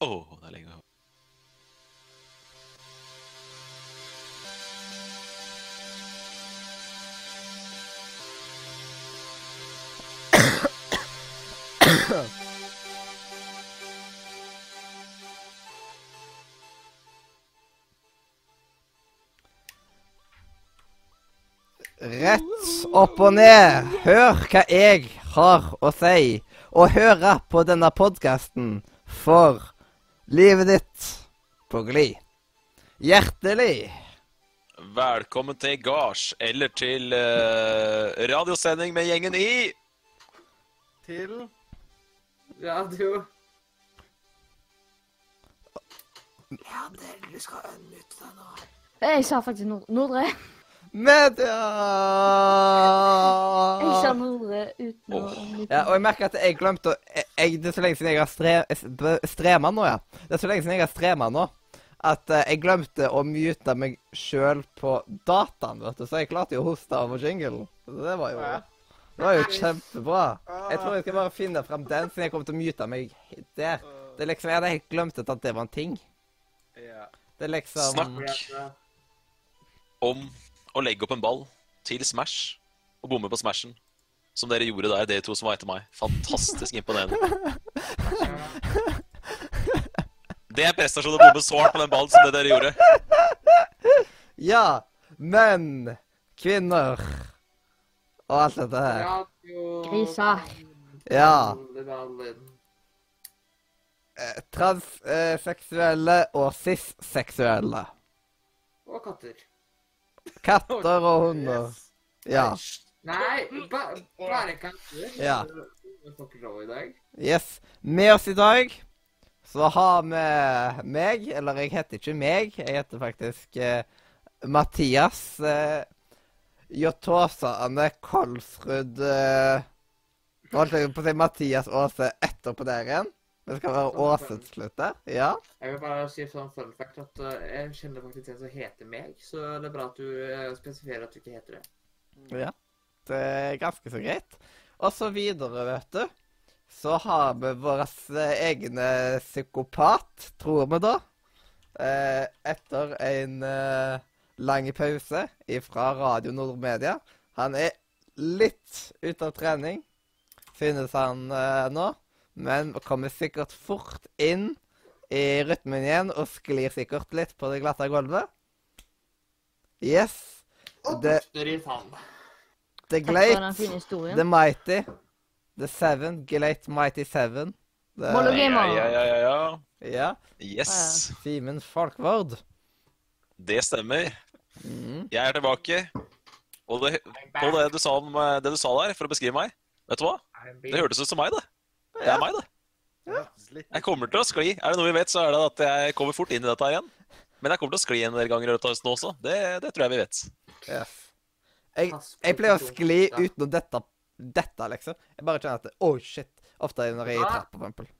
Å, det er lenge. Rett opp og ned. Hør hva jeg har å si, og høre på denne podkasten for livet ditt på glid. Hjertelig Velkommen til gards, eller til uh, radiosending med gjengen i Til radio. Ja, det, du skal unmute deg nå. Jeg sa faktisk Nord Nordre. Media! Jeg kjenner ordet uten å Ja, og jeg merker at jeg glemte å jeg, jeg, Det er så lenge siden jeg har stre, strema nå, ja. Det er så lenge siden jeg har strema nå at eh, jeg glemte å mute meg sjøl på dataen, vet du. Så jeg klarte jo å hoste over jinglen. Det var jo Det var jo kjempebra. Jeg tror jeg skal bare finne frem den, siden jeg kommer til å mute meg der. Det er liksom, Jeg hadde helt glemt at det var en ting. Ja. Det er liksom Snakk. om å legge opp en ball til Smash og bomme på Smashen. Som dere gjorde der, dere to som var etter meg. Fantastisk imponerende. Det er prestasjon å bomme så hardt på den ballen som det dere gjorde. Ja, menn, kvinner og alt dette her. Griser. Ja. Eh, Transseksuelle og cis-seksuelle. Og katter. Katter og hunder. Ja. Nei, ba bare katter. Ja. Yes. Med oss i dag så har vi meg, eller jeg heter ikke meg, jeg heter faktisk eh, Mathias eh, Jotåsane Kolsrud eh, holdt jeg på å si Mathias Aase etterpå der igjen. Det skal være Åse slutt der. Ja. Jeg vil bare si sånn fun fact at uh, jeg kjenner faktisk en som heter meg, så det er bra at du spesifierer spesifiserer at du ikke heter det. ja. Det er ganske så greit. Og så videre, vet du, så har vi vår eh, egne psykopat, tror vi da. Eh, etter en eh, lang pause fra Radio Nordmedia. Han er litt ute av trening, synes han eh, nå. Men kommer sikkert fort inn i rytmen igjen og sklir sikkert litt på det glatte gulvet. Yes. Det, Bukter i the Glate. The Mighty, The Seven, Glate Mighty Seven. Det- Ja, Gamer. ja, ja, ja, ja. Ja. Yes, Simen Falkvord. det stemmer. Mm. Jeg er tilbake. Og det, på det du, sa om, eh, det du sa der, for å beskrive meg Vet du hva? Det hørtes ut som meg, det. Det er meg, det. Jeg kommer til å skli. Er det noe vi vet, så er det at jeg kommer fort inn i dette her igjen. Men jeg kommer til å skli en del ganger i løpet av høsten også. Det, det tror jeg vi vet. Yes. Jeg, jeg pleier å skli uten å dette, dette, liksom. Jeg bare kjenner at Oh, shit. Ofte når jeg er i trappa, for eksempel. Så-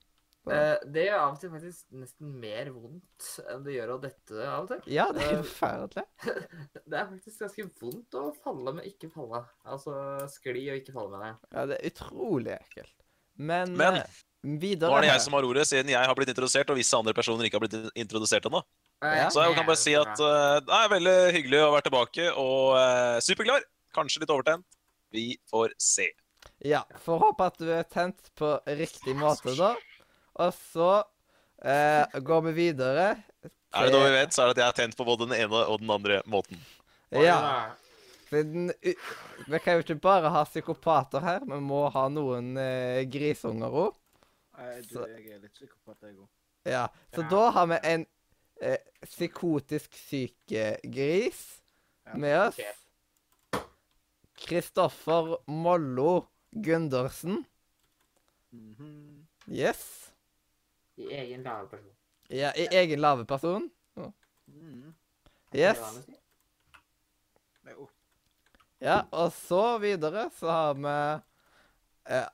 Eh, det gjør av og til faktisk nesten mer vondt enn det gjør å dette av og til. Ja, det er eh, forferdelig. Det er faktisk ganske vondt å falle, men ikke falle. Altså skli og ikke falle, med deg. Ja, det er utrolig ekkelt. Men, Men, eh, videre Nå er det jeg som har ordet, siden jeg har blitt introdusert, og visse andre personer ikke har blitt introdusert ennå. Ja. Så jeg kan bare si at uh, det er veldig hyggelig å være tilbake, og uh, superklar. Kanskje litt overtent. Vi får se. Ja, får håpe at du er tent på riktig måte, da. Og så uh, går vi videre. Er det noe vi vet, så er det at jeg er tent på både den ene og den andre måten. Ja. Siden Vi kan jo ikke bare ha psykopater her, vi må ha noen eh, grisunger òg. Du, jeg er litt psykopat, jeg òg. Ja. Så Ja. da har vi en eh, psykotisk syk eh, gris Ja. med oss. Kristoffer Mollo Gundersen. Mhm. Yes. I egen lave person. Ja, I egen lave person. Mhm. Yes. Det var noe å si. Jo. Ja, og så videre så har vi eh,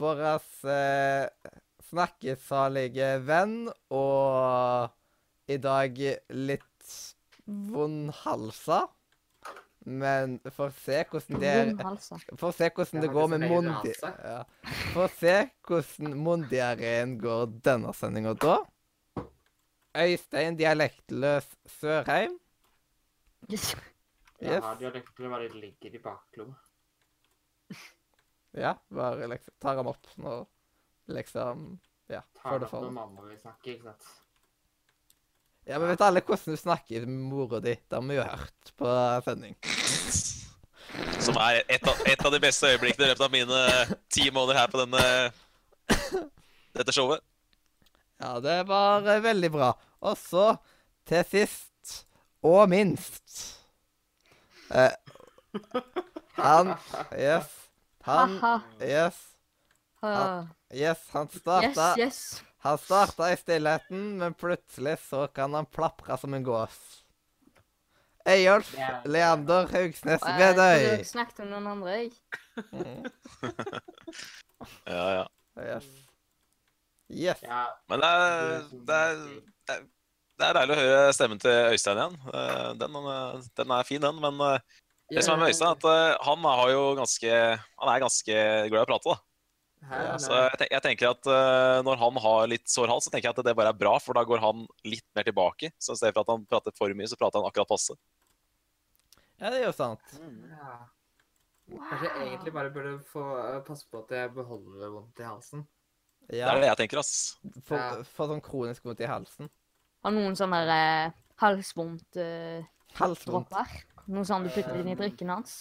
vår eh, snakkesalige venn og i dag litt vondhalsa. Men får se hvordan det For å se hvordan Det det går med mundi... Ja. Får se hvordan mundiareen går denne sendinga da. Øystein Dialektløs Sørheim. Yes. Ja, Yes. dialektene bare ligger i baklomma. Ja, bare liksom tar dem opp når liksom Ja, Tar får det det opp for når mamma vil snakke, ikke sant? Ja, men vet alle hvordan du snakker med mora di? Det har vi jo hørt på sending. Som er et av, et av de beste øyeblikkene i løpet av mine ti måneder her på denne dette showet. Ja, det var eh, veldig bra. Og så, til sist og minst eh, Han Yes. Han Yes. Han, Yes, han starta yes. Han starta i stillheten, men plutselig så kan han plapre som en gås. Eyolf er- Leander Haugsnes Og jeg trodde Vedøy. snakket om noen andre, jeg. Mm, Ja, ja. Yes. Yes. Ja, Men det er, det er, det er, det er deilig å høre stemmen til Øystein igjen. Eh, Den, eh, den er fin, den. Men eh, det som er med Øystein, er at han har jo ganske Han er ganske glad i å prate, da. Ja, Så jeg, tenker at når han har litt sår hals, så tenker jeg at det bare er bra, for da går han litt mer tilbake. Så i stedet for at han prater for mye, så prater han akkurat passe. Ja, det er jo sant. Mm. Ja. Kanskje jeg egentlig bare burde få passe på at jeg beholder vondt i halsen. Det er det jeg tenker, ass. Få Ja. sånn kronisk vondt i halsen. Har noen sånne eh, halsvondt eh. Noe sånt du putter inn i drikken hans?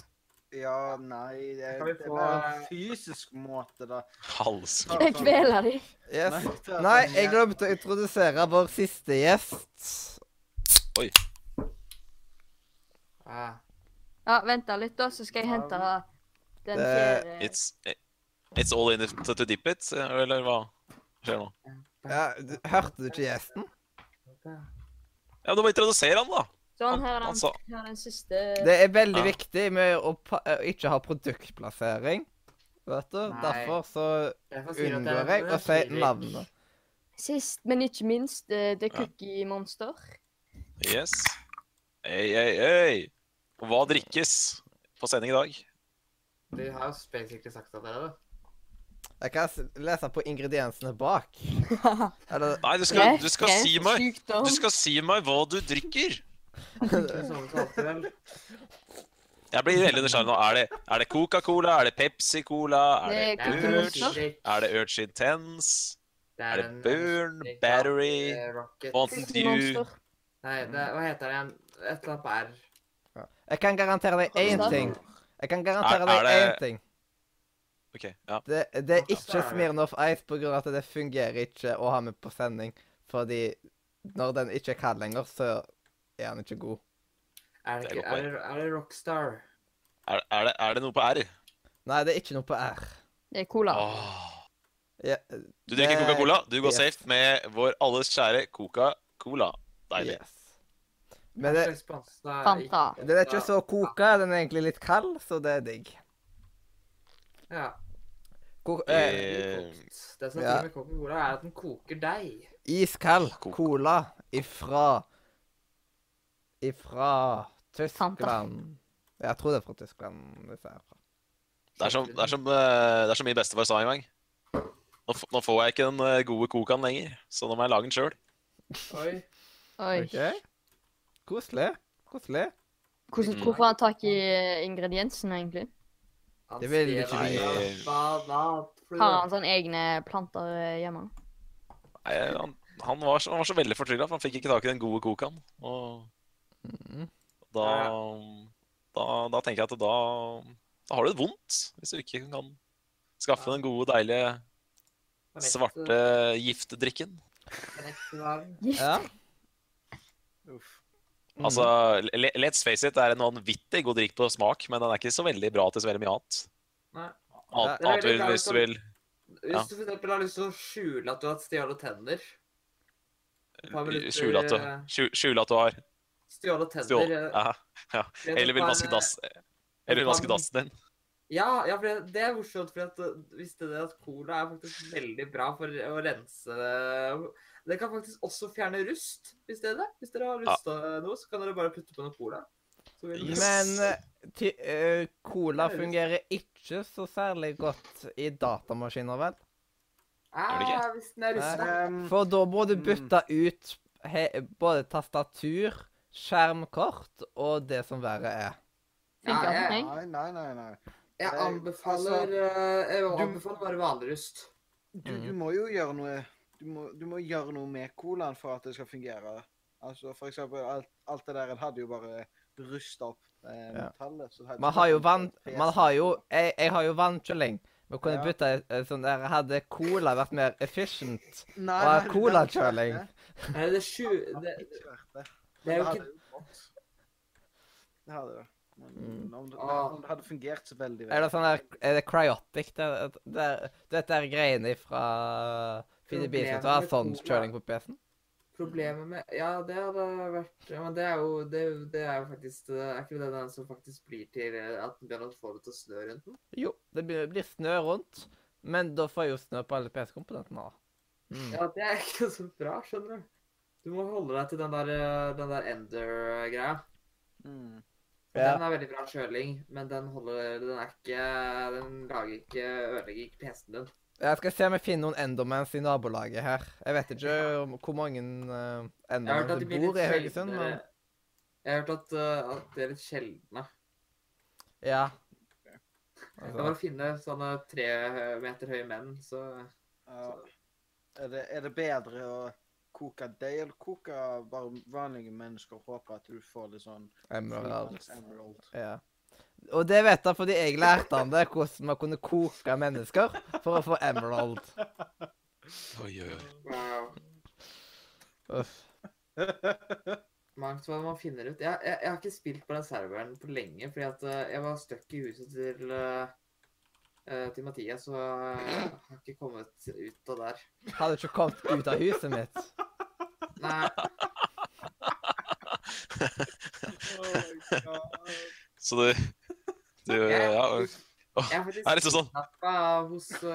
Ja, nei, det, Kan vi det er bare en fysisk måte, da. Halsvondt. Jeg kveler de. Yes. Nei, sånn, jeg glemte å introdusere vår siste gjest. Oi! Ja, vent da litt, da, så skal jeg hente den Det- fjerde It's, it's all in it to, to dip it, eller hva skjer nå? Ja, du, hørte du ikke gjesten? Ja, men Du må introdusere han, da. Sånn, her er Han den, her er den siste Det er veldig Ja. viktig med å pa ikke ha produktplassering. Vet du? Nei. Derfor så jeg unngår er- jeg å si navnet. Sist, men ikke minst, det er Ja. Cookie Monster. Yes. Ei, ei, ei. Hva drikkes på sending i dag? Du har jo spesifikt sagt det allerede. Jeg kan lese på ingrediensene bak. Eller Nei, du skal, du skal si meg. Du skal si meg hva du drikker. Jeg blir veldig nysgjerrig nå. Er det, er det Coca-Cola? Er det Pepsi-Cola? Er det Urge? Er det Urge Intense? Er det Burn, Battery, eh, Mountain Dew? Nei, det, hva heter det igjen? Et eller annet på R. Jeg kan garantere deg én ting. Jeg kan garantere Er- deg er det- én ting. OK. Ja. Det, det er ikke. Smirnoff Ice av at det fungerer ikke å ha med på sending. Fordi når den ikke er kald lenger, så er den ikke god. Er det, er ikke, er det, er det Rockstar? Er, er, det, er det noe på R? Nei, det er ikke noe på R. Det er cola. Åh. Ja, Du drikker det- Coca-Cola. Du går yes. safe med vår alles kjære Coca-Cola. Deilig. Yes. Men det, den er ikke så koka. Den er egentlig litt kald, så det er digg. Ja. Ko Det eh, kokt. Det som er Ja. fint med Coca-Cola, er at den koker deg. iskald cola ifra Ifra. Tyskland. Jeg tror det er fra Tyskland. disse er fra. Det er som, det er som, eh, det er som min bestefar sa en gang. Nå, nå får jeg ikke den eh, gode Cocaen lenger, så nå må jeg lage den sjøl. Oi. Oi. OK. Koselig. Koselig. Hvordan, Mm. hvorfor har han tak i ingrediensene, egentlig? Han Det vil ikke vi- Har han sånne egne planter eh, hjemme? Han, han, var så- han var så veldig fortrylla, for han fikk ikke tak i den gode kokaen. Og Mm. da, da, da tenker jeg at da, da har du det vondt, hvis du ikke kan skaffe den gode, deilige, svarte giftdrikken. Ja. Uff. Mm. Altså, let's face it, det er en vanvittig god drikk på smak, men den er ikke så veldig bra til så veldig mye annet. Nei. Det er annet vil, hvis du vil Hvis du eksempel har lyst til å skjule at du har stjålet tenner par skjule at eh, skjule at du har Stjålet tenner stjålet eh, ja, ja. Eller vil vaske dass Eller vaske dassen din. Ja, ja, for det, det er morsomt, for at, visste dere at cola er faktisk veldig bra for å rense Det kan faktisk også fjerne rust, hvis dere, hvis dere har rusta ja. noe, så kan dere bare putte på noe cola. Yes. Men eh, ty, eh, cola Det er litt- fungerer ikke så særlig godt i datamaskiner, vel? Det ikke? Ah, hvis den er rusten. Um, For da må du Mm. bytte ut he, både tastatur, skjermkort og det som verre er. Ja, jeg- Nei, nei, nei. nei. Jeg Eh, anbefaler, altså, eh, jeg anbefaler bare vanlig rust. Du, Mm. du må jo gjøre noe du må, du må gjøre noe med colaen for at det skal fungere. Altså, for eksempel, alt, alt det der hadde jo bare rusta opp eh, metallet. så Man har jo vann... Man har jo Jeg, jeg har jo vannkjøling. Vi kunne Ja. bytta sånn der Hadde cola vært mer efficient Nei, og nei, det colakjøling. Nei, det er sju... det. Det, Det er jo ikke jo. Det hadde det. Men Mm. om, det, Ah. om det hadde fungert så veldig veldig. Er det sånn der Er det cryotic? Det, det, det, det er greiene fra Bislett og har sånn cola- på PC-en? Problemet med Ja, det hadde vært ja, Men det er jo, det, er det er jo faktisk Er ikke det den som faktisk blir til eh, at den begynner å få det til å snø rundt den? Jo, det blir, blir snø rundt, men da får jeg jo snø på alle PC-komponentene. Mm. Ja, det er ikke så bra, skjønner du. Du må holde deg til den der, eh, den der Ender-greia. Mm. Ja. Den er veldig bra kjøling, men den holder Den er ikke Den lager ikke Ødelegger ikke PC-en din. Jeg skal se om jeg finner noen Endermans i nabolaget her. Jeg vet ikke om, hvor mange uh, Endermans det bor i Haugesund, men Jeg har hørt at, uh, at de er litt sjeldne. ja. Jeg Altså. Altså, bare finne sånne tre meter høye menn, så Ja. Er, det, er det bedre å koke deig eller koke bare vanlige mennesker og håpe at du får litt sånn Emerald. emerald? Ja. Og det vet jeg fordi jeg lærte han det, hvordan man kunne koke mennesker for å få emerald. Oi, oi, oi. wow. Uff. Mangt hva man finner ut. Jeg, jeg, jeg har ikke spilt på den serveren på lenge, fordi at eh, jeg var stuck i huset til eh, eh, til Mathias, og jeg har ikke kommet ut av der. Hadde ikke kommet ut av huset mitt. Nei, Så du, du Ja. og- jeg faktisk Er litt sånn? hos uh,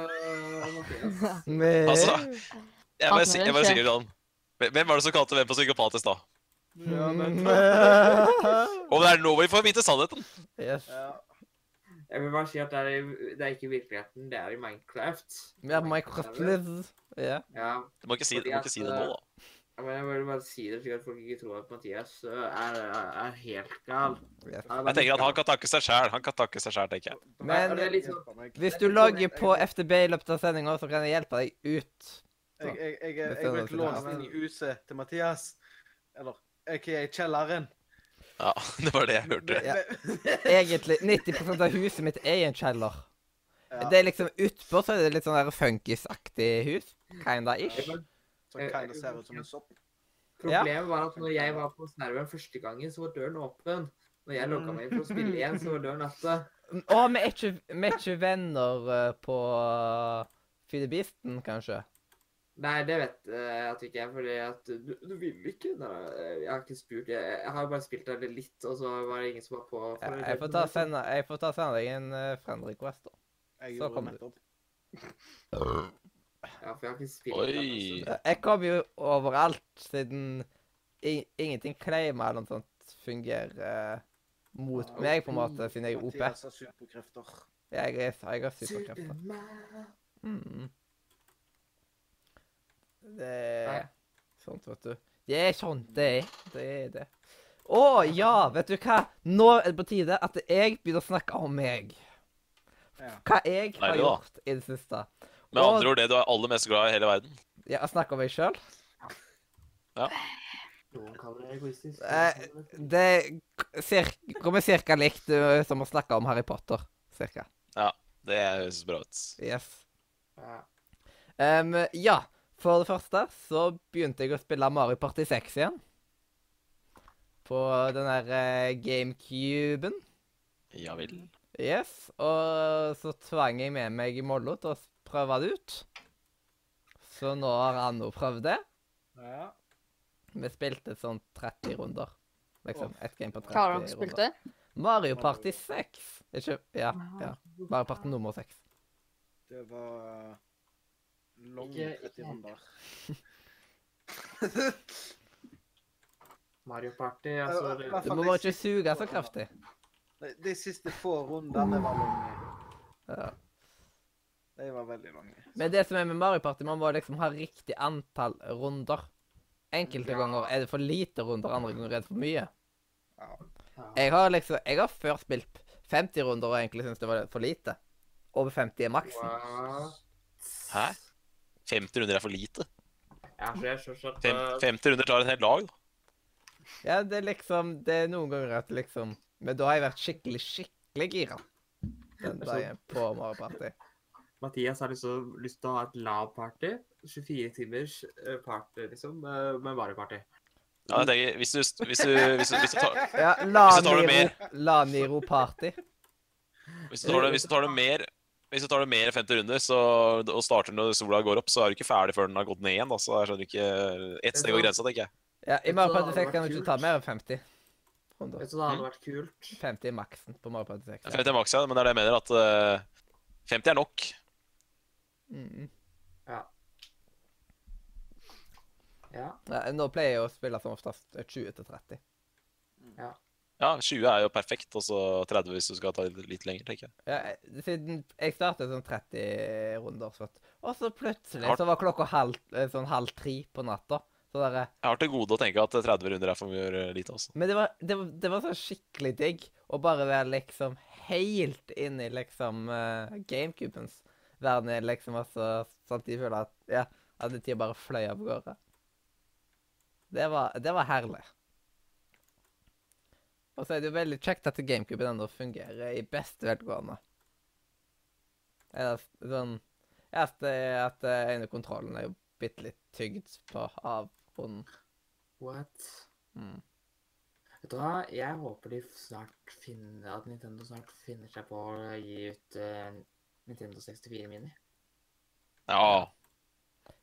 Mathias. Altså, Jeg var, si, jeg må si sånn. Hvem var det som kalte hvem på psykopatisk, da? Ja, men Og det er nå vi får vite sannheten! yes. ja. Jeg vil bare si at det er, det er ikke virkeligheten, det er i Minecraft. Ja, Minecraft Liz. Ja. Ja, Du må ikke si, du må ikke si det nå, da. Men jeg vil bare si det slik at folk ikke tror at Mathias uh, er, er, helt gal. Jeg tenker at han kan takke seg sjæl. Han kan takke seg sjæl, tenker jeg. Men sånn- Hvis du logger på FTB i løpet av sendinga, så kan jeg hjelpe deg ut. Jeg, jeg, jeg, jeg, jeg ble låst inn i huset til Mathias. Eller aka kjelleren. Ja, Det var det jeg hørte. Ja. Egentlig 90% av huset mitt er i en kjeller. Ja, Det er liksom Utpå så er det litt sånn der funkisaktig hus. Kinda ish. Som kinda ser ut som en sopp. Problemet var at når jeg var på serveren første gangen, så var døren åpen. Når jeg logga meg inn for å spille igjen, så var døren oppe. Å, vi er ikke, vi er ikke venner eh, på uh, Fidebisten, kanskje? Nei, det vet eh, jeg at ikke er, fordi at du, du vil ikke. Nei, jeg har ikke spurt. Jeg, jeg har bare spilt der litt, og så var det ingen som var på. for Jeg, jeg får ta sende, jeg får ta sende deg en uh, friend request, da. Jeg Så kommer du. Ja, for jeg har ikke spilt Oi. altså. Jeg kommer jo overalt, siden i, ingenting claimer eller noe sånt fungerer eh, mot meg, på en måte, siden jeg er OP. Mathias har superkrefter. Jeg, jeg har superkrefter. Superman. Mm. Det er sånt, vet du. Det er sånt det er. Det er det. Å ja, vet du hva? Nå er det på tide at jeg begynner å snakke om meg. Hva jeg har gjort i det siste. Med Og- andre ord det du er aller mest glad i i hele verden. Ja, snakke om meg sjøl? Noen kaller det egoistisk. Eh, Det kommer cirka likt uh, som å snakke om Harry Potter. Cirka. Ja. Det høres bra ut. Yes. Ja. Um, ja, for det første så begynte jeg å spille Mario Party 6 igjen. På den der uh, GameCuben. Ja vel. Yes, og så tvang jeg med meg Mollo til å s- prøve det ut. Så nå har han jo prøvd det. Ja. Vi spilte sånn 30 runder. Liksom, ett game på 30 Hva har dere spilt det? Mario Party 6. Ikke Ja, ja. Mario Party nummer 6. Det var long 30 runder. Mario Party, altså det, Du må bare ikke suge så kraftig. De siste få rundene var lange. Ja. De var veldig mange. Men det som er med Mario Party, man må liksom ha riktig antall runder. enkelte Ja. ganger er det for lite runder, andre ganger er det for mye. Ja. Ja. Jeg har liksom Jeg har før spilt 50 runder og egentlig syntes det var for lite. Over 50 er maksen. What? Hæ? 50 runder er for lite. Ja, for jeg skjønner at Fem, uh, 50 runder tar et helt lag. da. Ja, det er liksom Det er noen ganger at liksom Men da har jeg vært skikkelig, skikkelig gira den dagen på Mario Party. Mathias har liksom lyst til å ha et lav-party. 24 timers eh, party, liksom, med med Mario Party. Ja, jeg tenker, hvis du, hvis du, hvis du, hvis du, tar, Ja, Hvis du tar det mer La Niro Party. hvis du tar det, hvis du tar det mer hvis du tar det mer enn 50 runder så, og starter når sola går opp, så er du ikke ferdig før den har gått ned igjen. Altså, jeg skjønner ikke Ett steg over grensa, tenker jeg. Ja, I Vet Mario Party 6 kan du ikke ta mer enn 50 runder. Vet du, det hadde vært kult. 50 er maksen på Mario Party 6. 50 er maks, ja, men det er det jeg mener, at uh, 50 er nok. Mm. Ja. Ja, nå pleier jeg å spille som oftest 20 til 30. Ja, 20 er jo perfekt, og så 30 hvis du skal ta litt, litt lenger, tenker jeg. Ja, siden jeg startet sånn 30 runder, så, og så plutselig Har- så var klokka halv, eh, sånn halv tre på natta. Så der, Jeg har til gode å tenke at 30 runder er for mye lite, også. men det var, det, var, det var så skikkelig digg å bare være liksom helt inn i liksom uh, GameCubens verden. er, liksom, altså, Sånn at de føler at ja, at tida bare fløy av gårde. Det var, det var herlig. Og så er det jo veldig kjekt at GameCube ennå fungerer i beste velgående. Er sånn Ja, at, det- at en ene kontrollen er jo bitte litt tygd på av hunden. What? Mm. Vet du hva? Jeg håper de snart finner At Nintendo snart finner seg på å gi ut eh, Nintendo 64 Mini. Ja,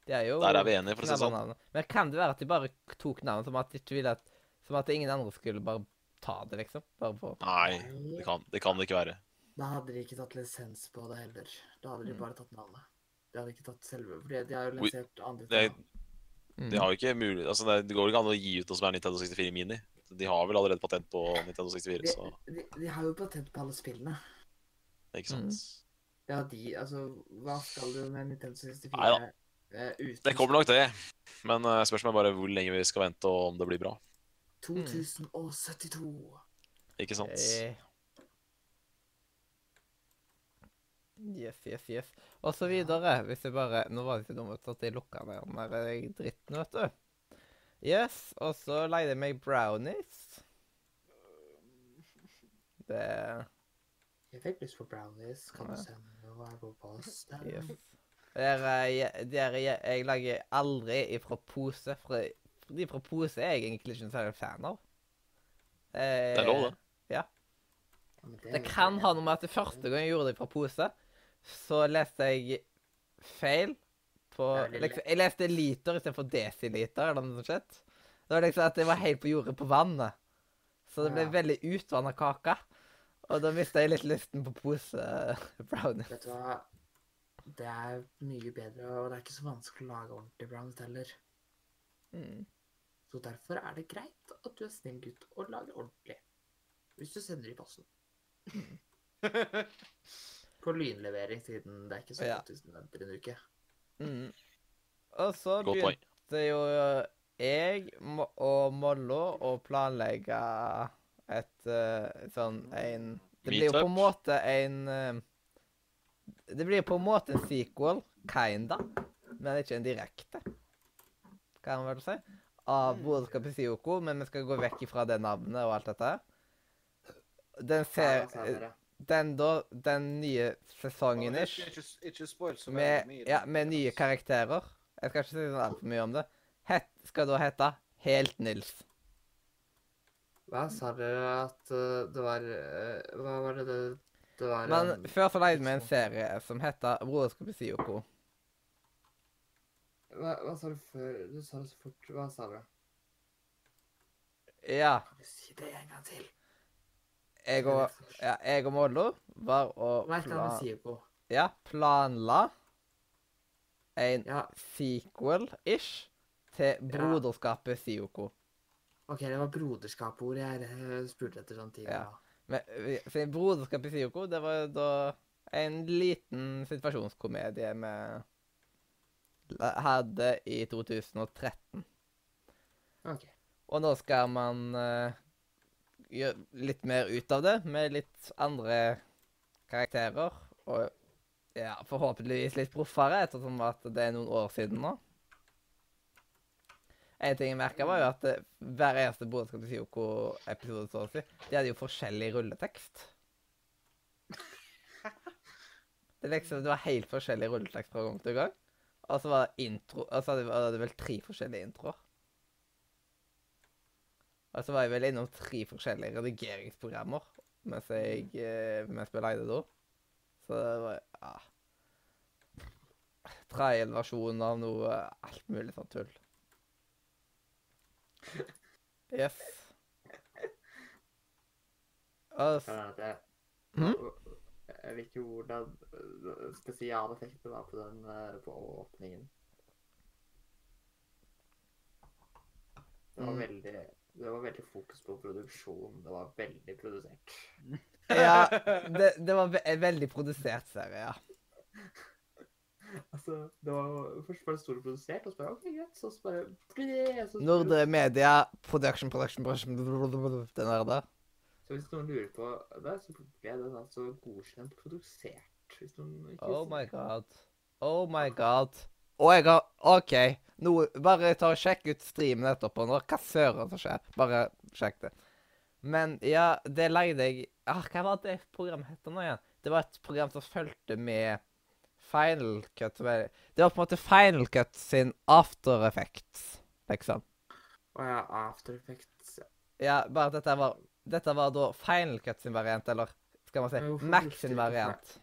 Det er jo der er vi enige, for å si det sånn. Men kan det være at de bare tok navnet som at de ikke ville at Som at ingen andre skulle bare ta det, liksom? Bare på Nei, det kan det kan det ikke være. Da hadde de ikke tatt lisens på det heller. Da hadde de Mm. bare tatt navnet. De hadde ikke tatt selve For de har jo lansert andre det- ting. Mm. De har jo ikke mulighet altså det, det går ikke an å gi ut noe som er Nintendo 64 Mini. De har vel allerede patent på Nintendo 64, så de, de har jo patent på alle spillene. ikke sant. Ja, de Altså, hva skal du med Nintendo 64 Neida. eh, uten Det kommer nok det. Men uh, spørsmålet er bare hvor lenge vi skal vente, og om det blir bra. 2072. Ikke sant? Jeff, Yes, yes, yes. Og så videre, hvis jeg bare Nå var det ikke dumt at jeg lukka den der eh, dritten, vet du. Yes, og så leide jeg meg brownies. Det Jeg fikk lyst på brownies. Kan du sende noe her på posten? Yes. Der, jeg, der jeg, jeg lager aldri ifra pose. For de fra pose er jeg egentlig ikke særlig fan av. Eh, Det er lov, det. Ja, Det, Det kan ha noe med at det første gang jeg gjorde det fra pose, så leste jeg feil på liksom, Jeg leste liter istedenfor desiliter, eller noe sånt. Det var liksom at det var helt på jordet på vannet. Så det ble Ja. veldig utvanna kake. Og da mista jeg litt lysten på pose-brownies. Vet du hva? Det er mye bedre, og det er ikke så vanskelig å lage ordentlig brownies heller. Mm. Så derfor er det greit at du er snill gutt og lager ordentlig. Hvis du sender i posten. På lynlevering, siden det er ikke så Ja. godt hvis du venter en uke. Mm. Og så Godt begynte jo jeg og Mollo å planlegge et eh, sånn en Det blir jo på en måte en eh, Det blir på en måte en sequel, kinda, men ikke en direkte, kan man vel si, av Broderskap i Sioko, men vi skal gå vekk ifra det navnet og alt dette. Den ser dere. Den da, den nye sesongen ish ikke, ikke spoil så med, mye. ja, med nye karakterer. Jeg skal ikke si altfor mye om det. Het, skal da hete Helt Nils. Hva sa dere at eh, det var eh, Hva var det det, det var Men en- før så leide vi en serie som heter Broderskapet Sioko. hva, hva sa du før? Du sa det så fort. Hva sa du? Ja. Kan du si det en gang til? Jeg og, ja, jeg og Mollo var og Hva er det man pla- ja, planla en Ja, sequel-ish til Broderskapet Sioko. OK, det var broderskapord jeg eh, spurte etter sånn tidligere. Ja. Men for Broderskap i Sioko, det var da en liten situasjonskomedie vi hadde i 2013. Ok. Og nå skal man uh, gjøre litt mer ut av det, med litt andre karakterer. Og ja, forhåpentligvis litt proffere, ettersom at det er noen år siden nå. En ting jeg merka, var jo at hver eneste Borettskap til Kyoko-episode så å si, de hadde jo forskjellig rulletekst. Det, liksom, det var helt forskjellig rulletekst fra gang til gang. Og så var det intro Og så hadde det vel tre forskjellige introer. Og så var jeg vel innom tre forskjellige redigeringsprogrammer mens jeg, eh, mens vi lagde det. Så det var ja. Trial-versjon av noe alt mulig sånn tull. Yes. Hende jeg, vet ikke hvordan øh, spesialeffekten var på den øh, på åpningen. Det var Mm. veldig det var veldig fokus på produksjon. Det var veldig produsert. ja, det, det var en veldig produsert serie, ja. Altså, det var Først bare stort produsert, og så bare OK, greit. Så bare ble- Nordre Media, production, production, production Den der da. Så hvis noen lurer på det, så ble den altså godkjent produsert. Hvis noen ikke Oh my god. Oh my god. Og jeg har OK. Nå, bare ta og sjekk ut streamen etterpå nå. Hva søren som skjer? Bare sjekk det. Men ja, det leide jeg ah, Hva var det programmet het nå igjen? Det var et program som fulgte med Final Cut. Det var på en måte Final Cut sin after effects, liksom. Å ja, After Effects. ja. Bare at dette var Dette var da Final Cut sin variant, eller skal man si hvorfor Mac sin variant.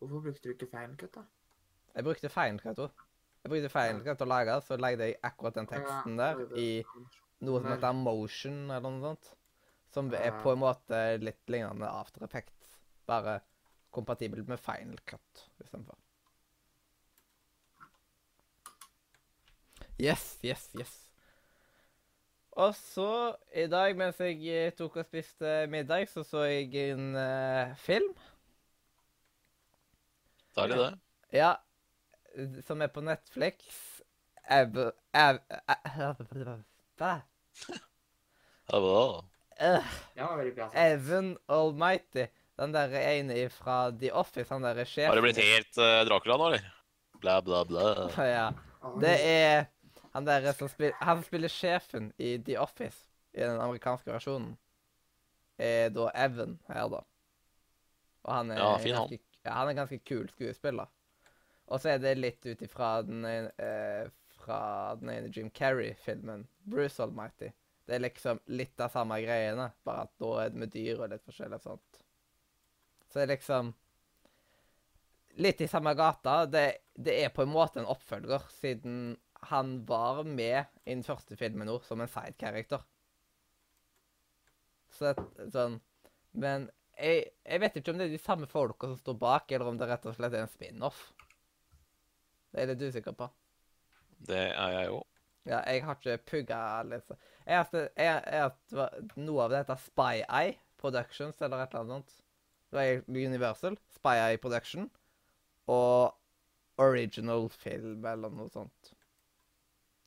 Hvorfor brukte du ikke Final Cut, da? Jeg brukte Final Cut òg. Jeg brukte Final Cut til å lage, så lagde jeg akkurat den teksten Ja, der i noe som heter Motion, eller noe sånt. Som er på en måte litt lignende After Effects, bare kompatibelt med Final Cut istedenfor. Yes, yes, yes. Og så, i dag mens jeg eh, tok og spiste middag, så så jeg en uh, film. Deilig, det. Ja, som er på Netflix. Det veldig bra. Evan Almighty. Den der ene fra The Office, han derre sjefen. Har det blitt helt uh, Dracula nå, eller? Bla, bla, bla. Ja. Det er han der som spiller Han spiller sjefen i The Office, i den amerikanske versjonen, er da Evan her, da. Og han er, Ja, fin han. ganske, ja, han er ganske kul skuespiller. Og så er det litt ut ifra den eh, fra den ene Jim Carrey-filmen, Bruce Almighty. Det er liksom litt av samme greiene, bare at da er det med dyr og litt forskjellig sånt. Så det er liksom Litt i samme gata. Det, det er på en måte en oppfølger, siden han var med i den første filmen nå som en side-character. Så det, sånn Men jeg, jeg vet ikke om det er de samme folka som står bak, eller om det rett og slett er en spin-off. Det er litt usikker på. Det er jeg òg. Ja, jeg har ikke pugga liksom. Jeg har Noe av det heter Spy Eye Productions, eller et eller annet sånt. Det var Universal, Spy Eye Production, og Original Film, eller noe sånt.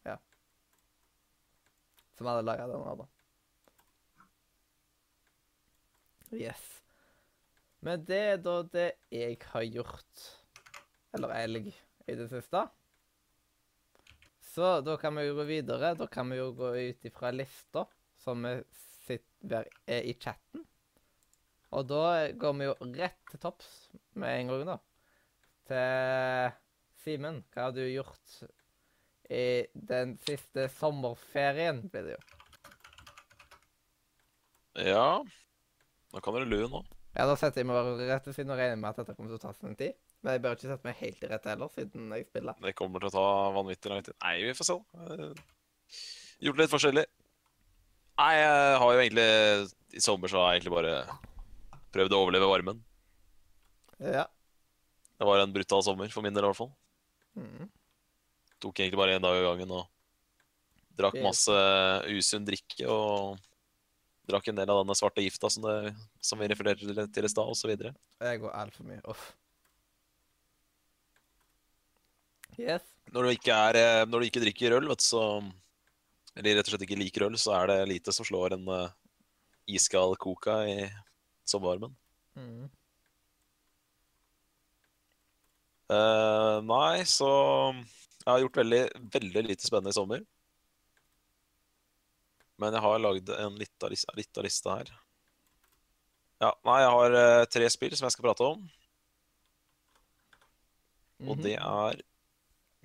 Ja. Som hadde laga den her, da. Yes. Men det er da det jeg har gjort, eller elg, i det siste. Så da kan vi jo gå videre. Da kan vi jo gå ut ifra lista som sitter er i chatten. Og da går vi jo rett til topps med en gang, da. Til Simen. Hva har du gjort i den siste sommerferien, blir det jo? Ja. Nå kan dere lue nå. Ja, da setter jeg meg rett til siden og regner med at dette kommer til å ta sin tid. Men jeg bør ikke sette meg helt i rett heller, siden jeg spiller. Det kommer til å ta vanvittig lang tid. Nei, vi får se. Eh, Gjort litt forskjellig. Nei, jeg har jo egentlig I sommer så har jeg egentlig bare prøvd å overleve varmen. Ja. Det var en brutal sommer, for min del i hvert fall. Mm. Tok egentlig bare én dag av gangen og drakk masse usunn drikke og drakk en del av denne svarte gifta som, det, som vi refererte til, til i stad, osv. Jeg går altfor mye. Uff. Yes. Når du ikke er eh, Når du ikke drikker øl, vet du, så eller rett og slett ikke liker øl, så er det lite som slår en uh, iskald coca i sommervarmen. Mm. Uh, nei, så jeg har gjort veldig, veldig lite spennende i sommer. Men jeg har lagd en lita liste, liste, her. Ja, nei, jeg har uh, tre spill som jeg skal prate om. Mm -hmm. Og det mhm. er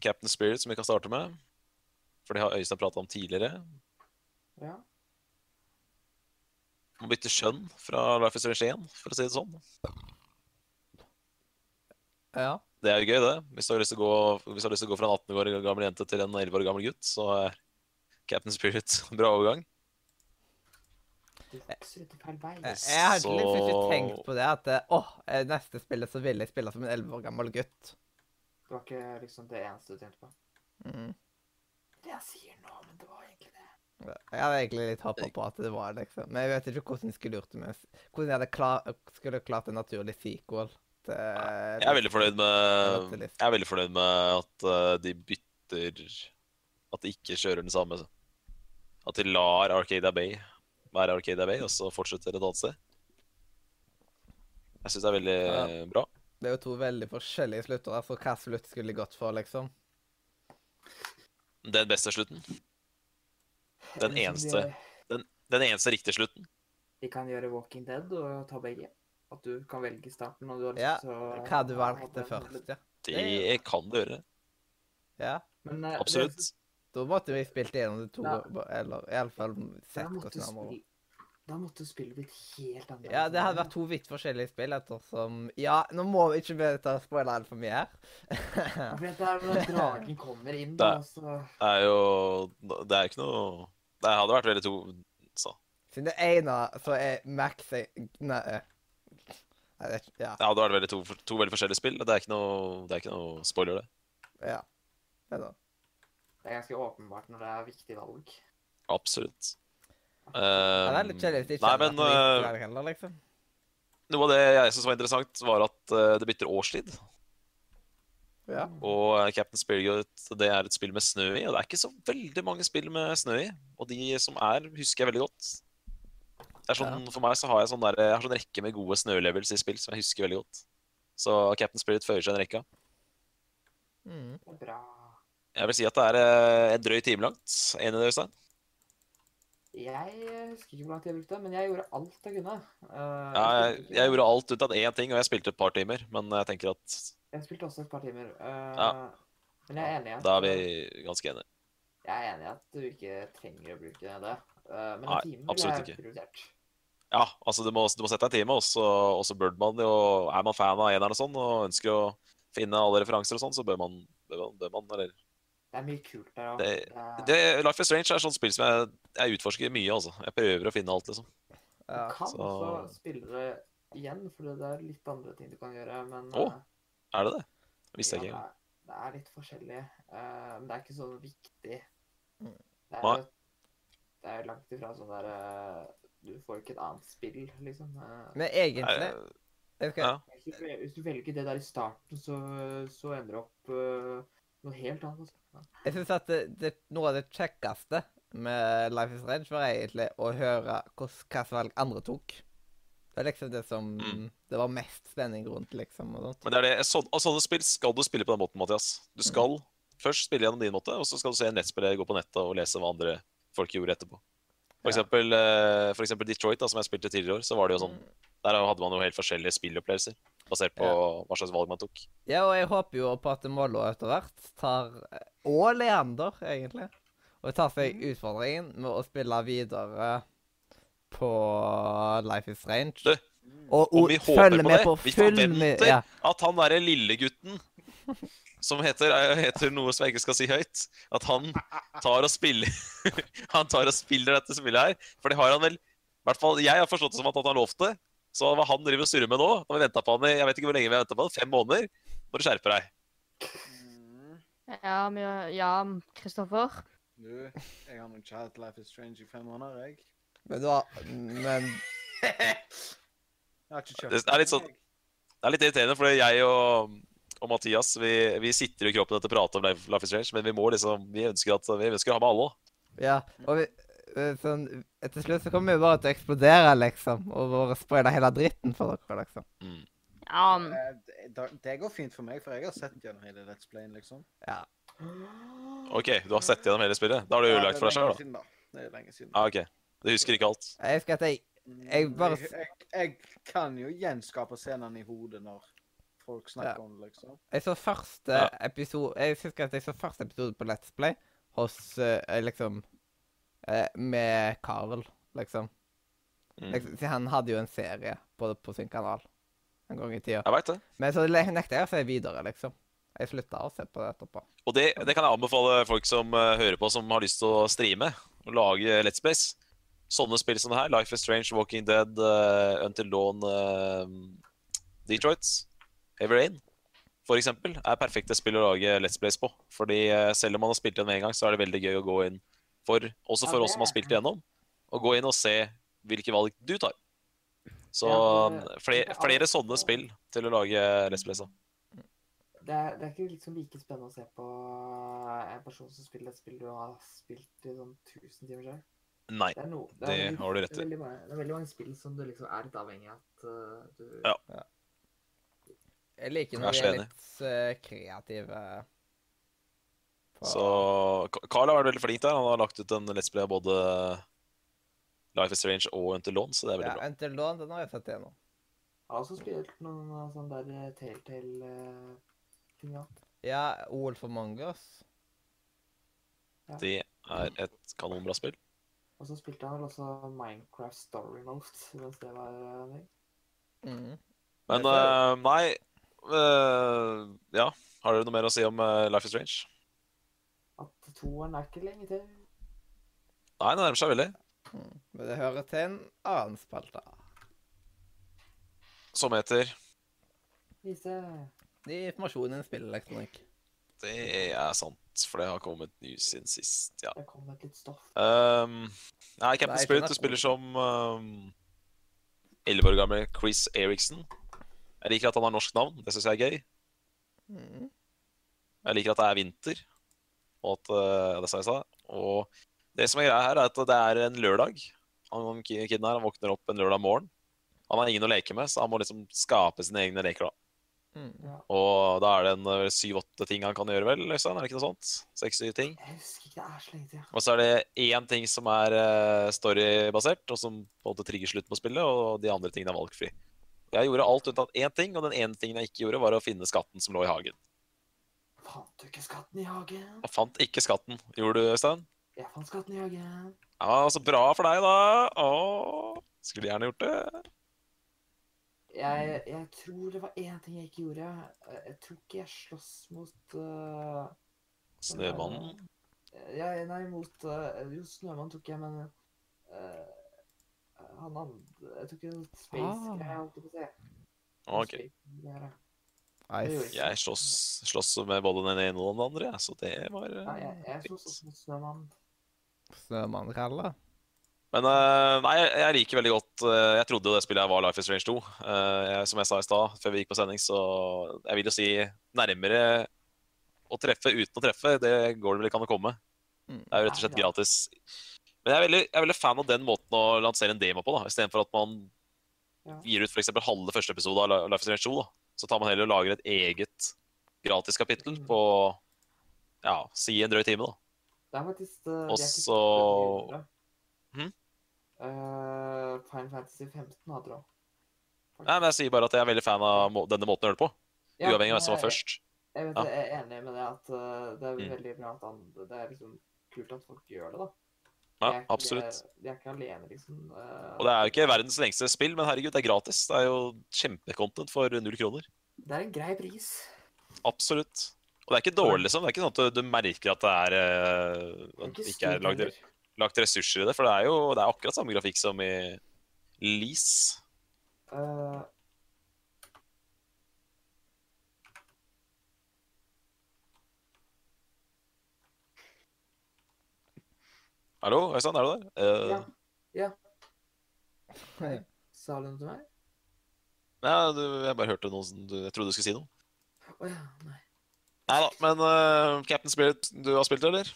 Captain Spirit, som vi kan starte med. For det har Øystein prata om tidligere. Ja. Må bytte skjønn fra Life is Strange 1, for å si det sånn. Ja. Det er jo gøy, det. Hvis du har lyst til å gå, hvis du har lyst til å gå fra en 18 år gammel jente til en 11 år gammel gutt, så er Captain Spirit. en Bra overgang. Jeg, jeg hadde liksom ikke tenkt på det. At åh, neste spillet så ville jeg spille som en 11 år gammel gutt. Det var ikke liksom det eneste du tenkte på? Mm. Det jeg sier nå, men det var egentlig det. Jeg hadde egentlig litt håpa på at det var det, liksom. Men jeg vet ikke hvordan jeg skulle gjort det med Hvordan jeg hadde klar, skulle klart en naturlig sequel. Til, jeg er veldig fornøyd med Jeg er veldig fornøyd med at uh, de bytter At de ikke kjører den samme at de lar Arcadia Bay være Arcadia Bay, og så fortsetter et annet sted. Jeg syns det er veldig ja. bra. Det er jo to veldig forskjellige slutter. Altså, hva slutt skulle de gått for, liksom? Den beste slutten. Den eneste den, den, eneste riktige slutten. Vi kan gjøre Walking Dead og ta begge. At du kan velge starten. Og du har lyst ja, til hva du valgte først, ja. Det kan du gjøre. Ja. Men, uh, Absolutt. Det, da måtte vi spilt gjennom det to, ja. eller iallfall sett hvordan det var. Da måtte spillet blitt helt annerledes. Ja, det hadde vært to vidt forskjellige spill ettersom Ja, nå må vi ikke å spoile altfor mye her. ja, for det er når dragen kommer inn, da, så Det er jo Det er ikke noe Det hadde vært veldig to så. Siden det ene så er Max Nei. Det, ja. da er det veldig to, to, veldig forskjellige spill. Det er ikke noe, det er ikke noe spoiler, det. Ja. Det er det. Det er ganske åpenbart når det er viktig valg. Absolutt. Uh, det er litt kjedelig hvis de ikke nei, men, uh, heller, liksom. Noe av det jeg syntes var interessant, var at uh, det bytter årstid. Ja. Og uh, Captain Spirit det er et spill med snø i, og det er ikke så veldig mange spill med snø i. Og de som er, husker jeg veldig godt. Det er sånn, ja. For meg så har jeg sånn, der, jeg har sånn rekke med gode snølevels i spill som jeg husker veldig godt. Så Captain Spirit føyer seg en rekke. Mm. Bra. Jeg vil si at det er eh, en drøy time langt. Enig i det, Øystein? Jeg husker ikke hvor lang tid jeg brukte, men jeg gjorde alt jeg kunne. Uh, ja, jeg, jeg, gjorde alt ut av én ting, og jeg spilte et par timer. Men jeg tenker at Jeg spilte også et par timer. Uh, ja. Men jeg er enig i at Da er vi ganske enige. Jeg er enig i at du ikke trenger å bruke det. Uh, men en time ville jeg prioritert. Ja, altså du må, du må, sette deg en time, og så bør man jo Er man fan av eneren og sånn, og ønsker å finne alle referanser og sånn, så bør man, bør man, bør man eller det er mye kult der òg. Life is Strange er sånt spill som jeg, jeg, utforsker mye. altså. Jeg prøver å finne alt, liksom. Ja. Du kan så... også spille det igjen, for det er litt andre ting du kan gjøre, men Å, oh, er det det? Visste jeg ikke engang. Det, det er litt forskjellig, uh, men det er ikke så viktig. Mm. Det er, det er langt ifra sånn der uh, Du får ikke et annet spill, liksom. Uh, men egentlig okay. ja. Hvis du velger det der i starten, så, så ender du opp noe helt annet. Altså. Jeg syns at det, det, noe av det kjekkeste med Life is Range var egentlig å høre hvilke valg andre tok. Det er liksom det som mm. det var mest spenning rundt, liksom. og sånt. Men det er det, så, og sånne spill skal du spille på den måten, Mathias. Du skal mm. først spille gjennom din måte, og så skal du se en nettspiller gå på nettet og lese hva andre folk gjorde etterpå. For, eksempel, eh, for eksempel Detroit, da, som jeg spilte tidligere i år, så var det jo sånn mm. Der hadde man jo helt forskjellige spillopplevelser basert på ja. hva slags valg man tok. Ja, og jeg håper jo på at Mollo etter hvert tar Og Leander, egentlig. Og tar seg mhm. utfordringen med å spille videre på Life is Strange. Du, og, og vi håper på det. På vi forventer ja. at han derre lillegutten som heter, heter, noe som jeg ikke skal si høyt, at han tar og spiller Han tar og spiller dette spillet her. For det har han vel I hvert fall jeg har forstått det som at han har lovt det. Så hva han driver og surrer med nå, når vi venta på han i jeg vet ikke hvor lenge vi har på han, fem måneder, må du skjerpe deg. Ja, ja, Kristoffer? Du, jeg har nok ikke hatt Life is Strange i fem måneder, jeg. Men du har Men Jeg har ikke kjøpt det. Er litt sånn, det er litt irriterende, for jeg og, og Mathias vi, vi, sitter i kroppen etter å prate om Life, is Strange, men vi må liksom Vi ønsker, at, vi ønsker å ha med alle. Ja, og vi, sånn etter slutt så kommer vi bare til å eksplodere, liksom. Og bare sprøyte hele dritten for dere, liksom. Mm. Ja, Eh, det- Det går fint for meg, for jeg har sett gjennom hele Let's Play, liksom. Ja. OK, du har sett gjennom hele spillet. Da har du Ja, ødelagt for deg sjøl, da. siden, da. Det er lenge siden. Ja, OK. Du husker ikke alt. Jeg husker at jeg jeg bare jeg, jeg, jeg kan jo gjenskape scenene i hodet når folk snakker Ja. om det, liksom. Jeg så første Ja. episode Jeg husker at jeg så første episode på Let's Play hos uh, liksom uh, Med Carl, liksom. Mm. liksom. Han hadde jo en serie på, på sin kanal en gang i tida. Jeg vet det. Men så nekter jeg å se videre, liksom. Jeg slutta å se på det etterpå. Og det, det kan jeg anbefale folk som uh, hører på, som har lyst til å streame og lage Let's Plays. Sånne spill som det her, Life is Strange, Walking Dead, Until Dawn, Detroit, Heavy Rain, for eksempel, er perfekte spill å lage Let's Plays på. Fordi eh, selv om man har spilt igjen med en gang, så er det veldig gøy å gå inn for, også for det oss som har spilt igjennom, å gå inn og se hvilke valg du tar. Så Ja, det- flere, er flere sånne spill til å lage Let's Plays av. Det er, det er ikke liksom like spennende å se på en person som spiller et spill du har spilt i sånn 1000 timer selv. Nei. Det er, no, Det veldig- har du rett det er i. Det er veldig mange spill som du liksom er litt avhengig av at uh, du Ja. Jeg liker når de er litt eh, kreative. på- Så Carl har vært veldig flink der. Han har lagt ut en Let's Play av både Life is Strange og Until Dawn, så det er veldig Ja, bra. Until Dawn, den har jeg sett igjennom. Jeg har også spilt noen uh, sånne der uh, Telltale-ting. ja. OL for Mangas. Ja. Det er et kanonbra spill. Og så spilte han vel også Minecraft Story Mode mens det var uh, meg. Mm. Men eh, nei eh, Ja, har dere noe mer å si om uh, Life is Strange? At toeren er ikke lenge til. Nei, det nærmer seg veldig. Mm. Men det hører til en annen spalte. Som heter Vise Det er informasjon innen spillelektronikk. Det er sant, for det har kommet ny siden sist, ja. Det kom et litt stoff. Um, nei, Captain Spirit, du spiller som um, 11 år gamle Chris Eriksen. Jeg liker at han har norsk navn. Det syns jeg er gøy. Mm. Jeg liker at det er vinter, og at uh, det sa jeg sa. Og det som er greia her, er at det er en lørdag. Han kiden her han våkner opp en lørdag morgen. Han har ingen å leke med, så han må liksom skape sine egne leker. da. Mm. Og da er det en eh, syv-åtte ting han kan gjøre, vel? Øystein? Er det ikke noe sånt? Seks-syv ting? Jeg husker ikke, det er så lenge siden. Og så er det én ting som er eh, storybasert, og som på en måte trigger slutten på spillet, og de andre tingene er valgfri. Jeg gjorde alt unntatt én ting, og den ene tingen jeg ikke gjorde, var å finne skatten som lå i hagen. Fant du ikke skatten i hagen? Jeg fant ikke skatten. Gjorde du, Øystein? Jeg fant skatten i hagen. Ja, så bra for deg, da. Åh, skulle gjerne gjort det. Jeg, jeg tror det var én ting jeg ikke gjorde. Jeg, tror ikke jeg sloss mot uh, Snømannen. Ja, nei, mot uh, Jo, Snømannen tok jeg, men uh, Han andre Jeg tok en space-greie, Ah. holdt jeg på å si. Ok. Jeg slåss, slåss med både den ene og den andre, ja, så det var uh, Nei, jeg, jeg slåss også mot Snømann. Snømannralle. Men eh, nei, jeg, liker veldig godt eh, Jeg trodde jo det spillet var Life is Strange 2. Eh, jeg, som jeg sa i stad, før vi gikk på sending, så jeg vil jo si nærmere å treffe uten å treffe, det går det vel ikke an å komme. Mm. Det er jo rett og slett gratis. Men jeg er veldig, jeg er veldig fan av den måten å lansere en demo på, da, istedenfor at man gir ut f.eks. halve første episode av Life is Strange 2. Da. Så tar man heller og lager et eget gratis kapittel Mm. på ja, si en drøy time, da. Det er faktisk uh, de er Også- Hm? Uh, Final Fantasy 15 hadde det òg. Nei, men jeg sier bare at jeg er veldig fan av må denne måten å gjøre det på. Uavhengig av hvem som var først. Jeg, vet, Ja. jeg er enig med det at uh, det er Mm. veldig bra at han, det er liksom kult at folk gjør det, da. Ja, De er ikke- absolutt. De er ikke alene, liksom. uh, Og det er jo ikke verdens lengste spill, men herregud, det er gratis. Det er jo kjempecontent for null kroner. Det er en grei pris. Absolutt. Og det er ikke dårlig, liksom. Det er ikke sånn at du, merker at det er eh, at det ikke er lagd, lagt ressurser i det. For det er jo det er akkurat samme grafikk som i Lease. Uh, Hallo, Øystein, er du der? Uh... Ja. Ja. Sa du noe til meg? Nei, du, jeg bare hørte noe som du, Jeg trodde du skulle si noe. Å ja. Nei. Nei da, men uh, Captain Spirit, du har spilt det, eller?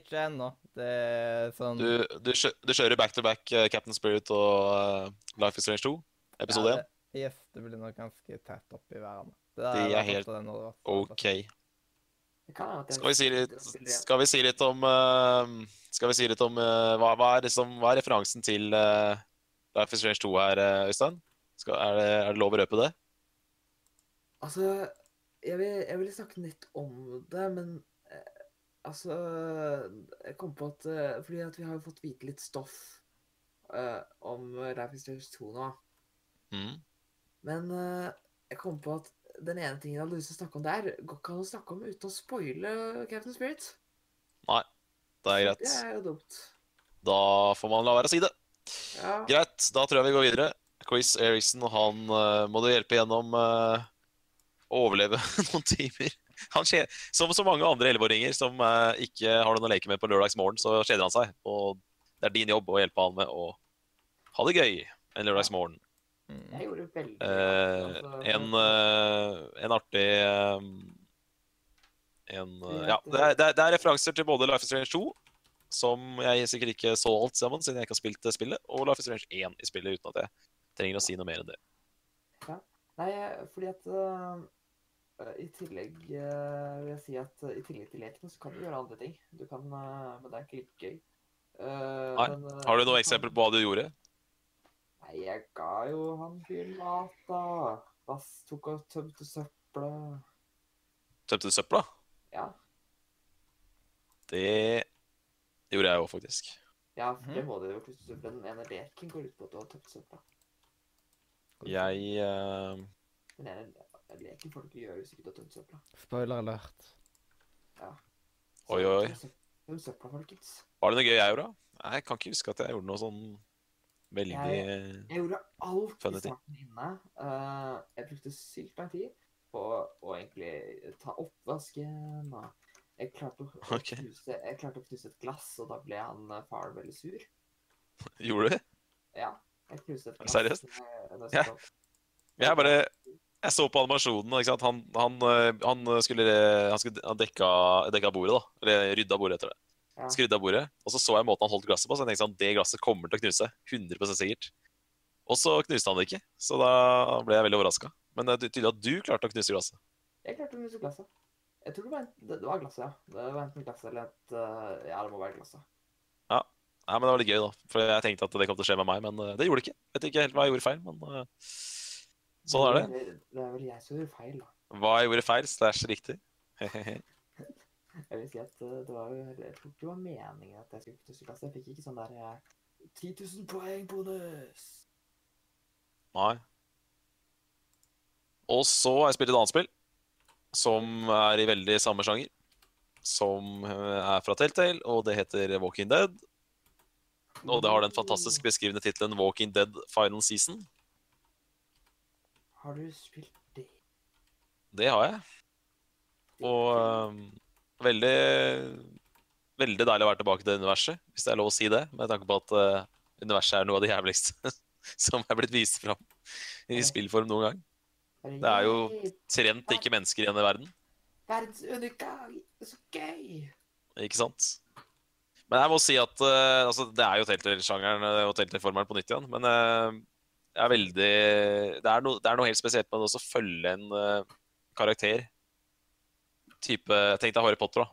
Ikke ennå. Det er sånn Du, du, kjø, du kjører back to back uh, Captain Spirit og uh, Life is Strange 2, episode 1? Ja, det, yes, det blir nok ganske tett oppi hverandre. Det De har er helt det var- OK. Det kan hende at jeg- Skal vi si litt, skal vi si litt om uh, Skal vi si litt om uh, hva, hva, er liksom, hva er referansen til uh, Life is Strange 2 her, uh, Øystein? Skal, er, det, er det lov å røpe det? Altså, jeg vil, jeg vil snakke litt om det, men eh, altså Jeg kom på at eh, Fordi at vi har fått vite litt stoff eh, om Life is Strange 2 nå. Mm. Men eh, jeg kom på at den ene tingen jeg hadde lyst til å snakke om der, går ikke an å snakke om uten å spoile Captain Spirit. Nei, det er greit. Det er jo dumt. Da får man la være å si det. Ja. Greit, da tror jeg vi går videre. Chris Eriksen, han uh, må du hjelpe gjennom uh, overleve noen timer. Han skje- som så mange andre elleveåringer som uh, ikke har noen å leke med på lørdagsmorgen, så kjeder han seg. Og det er din jobb å hjelpe han med å ha det gøy en lørdagsmorgen. Jeg gjorde veldig Eh, altså, en, eh, en artig eh, en, eh, Ja, det er, det, er, er referanser til både Life is Strange 2, som jeg sikkert ikke så alt sammen, siden jeg ikke har spilt det spillet, og Life is Strange 1 i spillet, uten at jeg trenger å si noe mer enn det. Ja. Nei, fordi at uh, i tillegg uh, vil jeg si at uh, i tillegg til leken så kan du gjøre andre ting. Du kan, men det er ikke like gøy. Nei. men, Har du noe eksempel på hva du gjorde? Nei, jeg ga jo han fyren mat, da. Bass tok og tømte søpla. Tømte du søpla? Ja. Det gjorde jeg jo faktisk. Ja, for det Mhm. må du jo hvis du Den ene leken går ut på at du har tømt søpla. Jeg uh... Den ene leken får du ikke gjøre hvis ikke du har tømt søpla. Spoiler alert. Så Oi, oi. oi. søp- Tøm søpla, folkens. Var det noe gøy jeg gjorde? Nei, jeg kan ikke huske at jeg gjorde noe sånn veldig Jeg gjorde alt i starten inne. Uh, jeg brukte sykt lang tid på å egentlig ta oppvasken. og Jeg klarte å, okay. Knuse, jeg klarte å knuse et glass, og da ble han far veldig sur. Gjorde du? Ja, jeg knuste et glass. Seriøst? jeg Ja. Jeg bare Jeg så på animasjonen, ikke sant. Han, han, eh, han skulle Han skulle han dekka, dekka bordet, da. Eller rydda bordet etter det. Skrudde av bordet. Og så så jeg måten han holdt glasset på, så jeg tenkte sånn Det glasset kommer til å knuse. 100% sikkert. Og så knuste han det ikke. Så da ble jeg veldig overraska. Men det er tydelig at du klarte å knuse glasset. Jeg klarte å knuse glasset. Jeg tror det var, en, det, det var glasset, ja. Det var enten glasset eller et eh, Ja, det må være glasset. Ja. Nei, men det var litt gøy, da. For jeg tenkte at det kom til å skje med meg, men eh, det gjorde det ikke. Jeg Vet ikke helt hva jeg gjorde feil, men eh, sånn er det. Det, er vel jeg som gjorde feil, da. Hva jeg gjorde feil, slash riktig. Jeg vil si at eh, det var jo Jeg tror ikke det var meningen at jeg skulle knuse glasset. Jeg fikk ikke sånn der eh, 10 000 poeng bonus. Nei. Og så har jeg spilt et annet spill som er i veldig samme sjanger. Som eh, er fra Telltale, og det heter Walking Dead. Og det har den fantastisk beskrivende tittelen Walking Dead Final Season. Har du spilt det? Det har jeg. Og eh, veldig Veldig deilig å være tilbake til universet, hvis det er lov å si det. Med tanke på at uh, universet er noe av det jævligste som er blitt vist fram i spillform noen gang. Det er jo- Trent ikke mennesker igjen i verden. Verdens undergang! Er så gøy! Ikke sant? Men jeg må si at uh, altså, det er jo Telltale-sjangeren eh, og Telltale-formelen på nytt igjen. Men uh, jeg er veldig det er, noe, det er noe helt spesielt med å følge en uh, karakter. Type Tenk deg Harry Potter, da.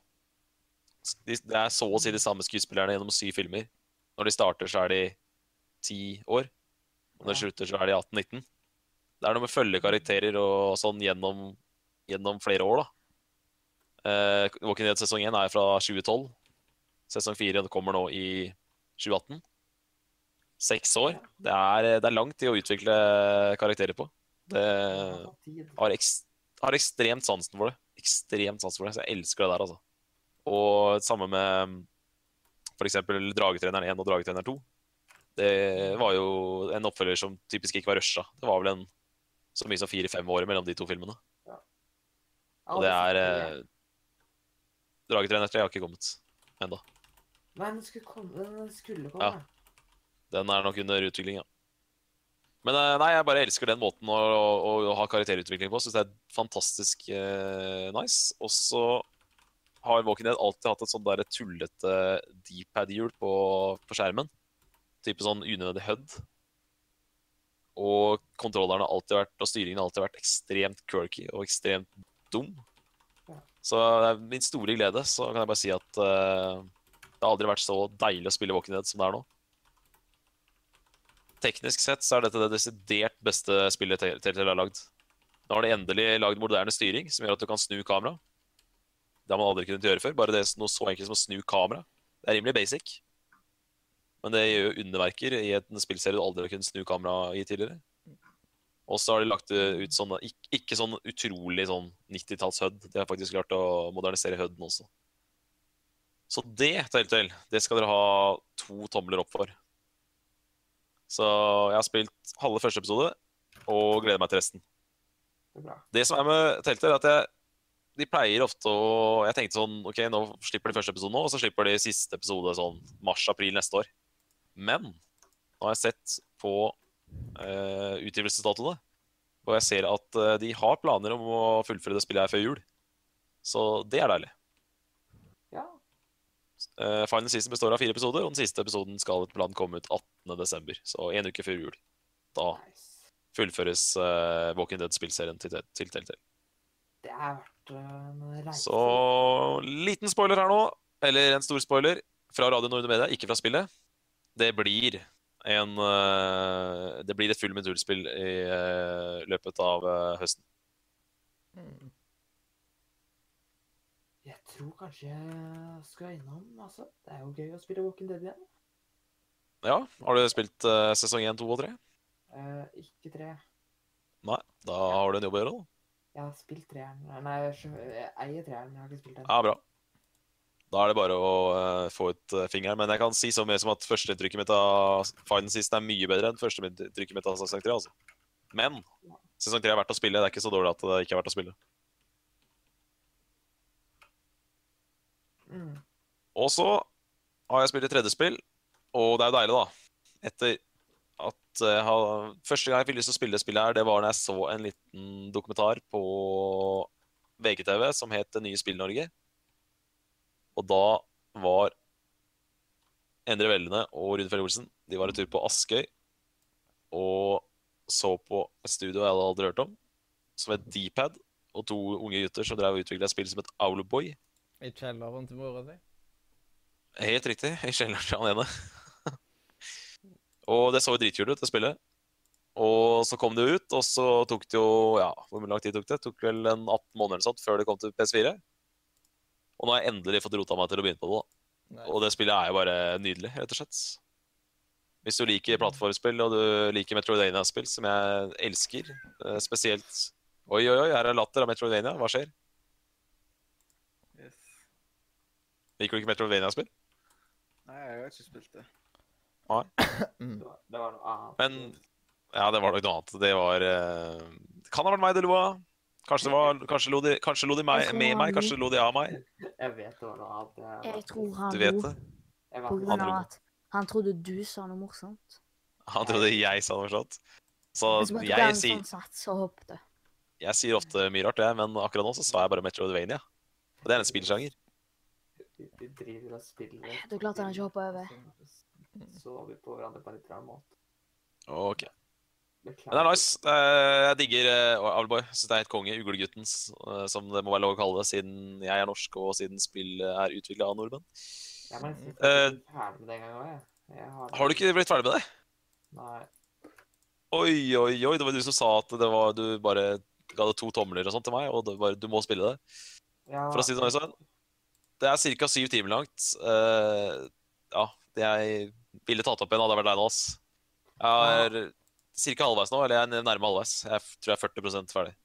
De, det er så å si de samme skuespillerne gjennom syv filmer. Når de starter, så er de ti år. Og når de slutter, så er de 18-19. Det er noe med følgekarakterer og sånn gjennom, gjennom flere år, da. Eh, Walking Dead sesong 1 er fra 2012. Sesong 4 kommer nå i 2018. Seks år. Det er, det er lang tid å utvikle karakterer på. Det har, eks, har ekstremt sansen for det. Ekstremt sansen for det, så jeg elsker det der, altså. Og samme med for eksempel Dragetreneren 1 og Dragetreneren 2. Det var jo en oppfølger som typisk ikke var rusha. Det var vel en så mye som fire-fem år mellom de to filmene. Og det er eh, Dragetrener 3 har ikke kommet ennå. Nei, den skulle komme. Den skulle komme. Ja. Den er nok under utvikling, ja. Men eh, nei, jeg bare elsker den måten å, å, å ha karakterutvikling på. Syns det er fantastisk uh, nice. Og så har Walking Dead alltid hatt et sånn der tullete D-pad-hjul på, på, skjermen. Type sånn unødvendig HUD. Og kontrollerne har alltid vært, og styringen har alltid vært ekstremt quirky og ekstremt dum. Så det er min store glede så kan jeg bare si at uh, det har aldri vært så deilig å spille Walking Dead som det er nå. Teknisk sett så er dette det desidert beste spillet Telltale har lagd. Nå har de endelig lagd moderne styring som gjør at du kan snu kamera. Det har man aldri kunnet gjøre før. Bare det er noe så enkelt som å snu kamera. Det er rimelig basic. Men det gjør jo underverker i en spillserie du aldri har kunnet snu kamera i tidligere. Og så har de lagt ut Ikke, ikke sånn utrolig sånn 90-talls-HUD. De har faktisk klart å modernisere HUD-en også. Så det, Telltale, det skal dere ha to tomler opp for. Så jeg har spilt halve første episode og gleder meg til resten. Det, det som er med Telltale, er at jeg, de pleier ofte å Jeg tenkte sånn OK, nå slipper de første episode nå, og så slipper de siste episode sånn mars-april neste år. Men nå har jeg sett på uh, utgivelsesdatoene, og jeg ser at uh, de har planer om å fullføre det spillet her før jul. Så det er deilig. Uh, Final Season består av fire episoder, og den siste episoden skal etter planen komme ut 18.12., så en uke før jul. Da fullføres uh, Walking Dead-spillserien til, til Telltale. Det er verdt en reise. Så liten spoiler her nå, eller en stor spoiler, fra Radio Nord Media, ikke fra spillet. Det blir en uh, Det blir et full metodspill i løpet av høsten. Mm. Jeg tror kanskje jeg skal innom, altså. Det er jo gøy å spille Walking Dead igjen. Ja. Har du spilt uh, sesong 1, 2 og 3? Uh, ikke 3. Nei, da har du en jobb å gjøre, da. Jeg har spilt treeren. Nei, jeg eier treeren, men jeg har ikke spilt den. Ja, bra. Da er det bare å uh, få ut uh, fingeren. Men jeg kan si så mye som at førsteinntrykket mitt av Final Sist er mye bedre enn førsteinntrykket mitt av sesong 3. Altså. Men sesong 3 er verdt å spille. Det er ikke så dårlig at det ikke er verdt å spille. Mm. Og så har jeg spilt et tredje spill, og det er jo deilig, da. Etter at jeg har, Første gang jeg fikk lyst til å spille det spillet, her, det var når jeg så en liten dokumentar på VGTV som het Det nye Spill-Norge. Og da var Endre Vellene og Rune Fjell Olsen de var en tur på Askøy og så på et studio jeg hadde aldri hørt om, som het Dpad, og to unge gutter som drev og utvikla et spill som het Owlboy. I kjelleren til mora si? Helt riktig. I kjelleren til han ene. og det så jo dritkult ut, det spillet. Og så kom det ut, og så tok det jo Ja, hvor lang tid tok det? Det tok vel en 18 måneder eller sånt før det kom til PS4. Og nå har jeg endelig fått rota meg til å begynne på det. da. Nei. Og det spillet er jo bare nydelig, rett og slett. Hvis du liker plattformspill og du liker Metroidania-spill, som jeg elsker, eh, spesielt Oi, oi, oi, her er latter av Metroidania. Hva skjer? Liker du ikke Metrovania-spill? Nei, jeg har ikke spilt det. Nei. Mm. Det var noe annet. Men ja, det var nok noe annet. Det var uh, Kan ha vært meg det lo av. Kanskje, det var, kanskje, lo de, kanskje lo de meg, med meg, kanskje lo de av meg. Jeg vet det var noe annet. Jeg, jeg tror han du vet det? På grunn av at han trodde du sa noe morsomt. Han trodde jeg sa noe morsomt? Så jeg, jeg sier sånn Jeg sier ofte mye rart, jeg, men akkurat nå så sa jeg bare Metrovania. Og det er en spillsjanger vi driver og spiller. Du klarte han ikke å hoppe over. Så vi på hverandre på en litt rar måte. OK. Men det er nice. Jeg digger uh, Owlboy. Syns det er helt konge. Uglegutten, uh, som det må være lov å kalle det, siden jeg er norsk, og siden spillet er utvikla av nordmenn. Jeg må nesten ikke uh, ferdig med det en gang også, jeg. Har, har, du ikke blitt ferdig med det? Nei. Oi, oi, oi. Det var du som sa at det var, du bare ga det to tomler og sånt til meg, og bare, du må spille det. Ja, For å si det sånn. Det er ca. syv timer langt. Uh, ja, det jeg ville tatt opp igjen, hadde vært deg nå, ass. Jeg er ca. halvveis nå, eller jeg er nærme halvveis. Jeg tror jeg er 40% ferdig.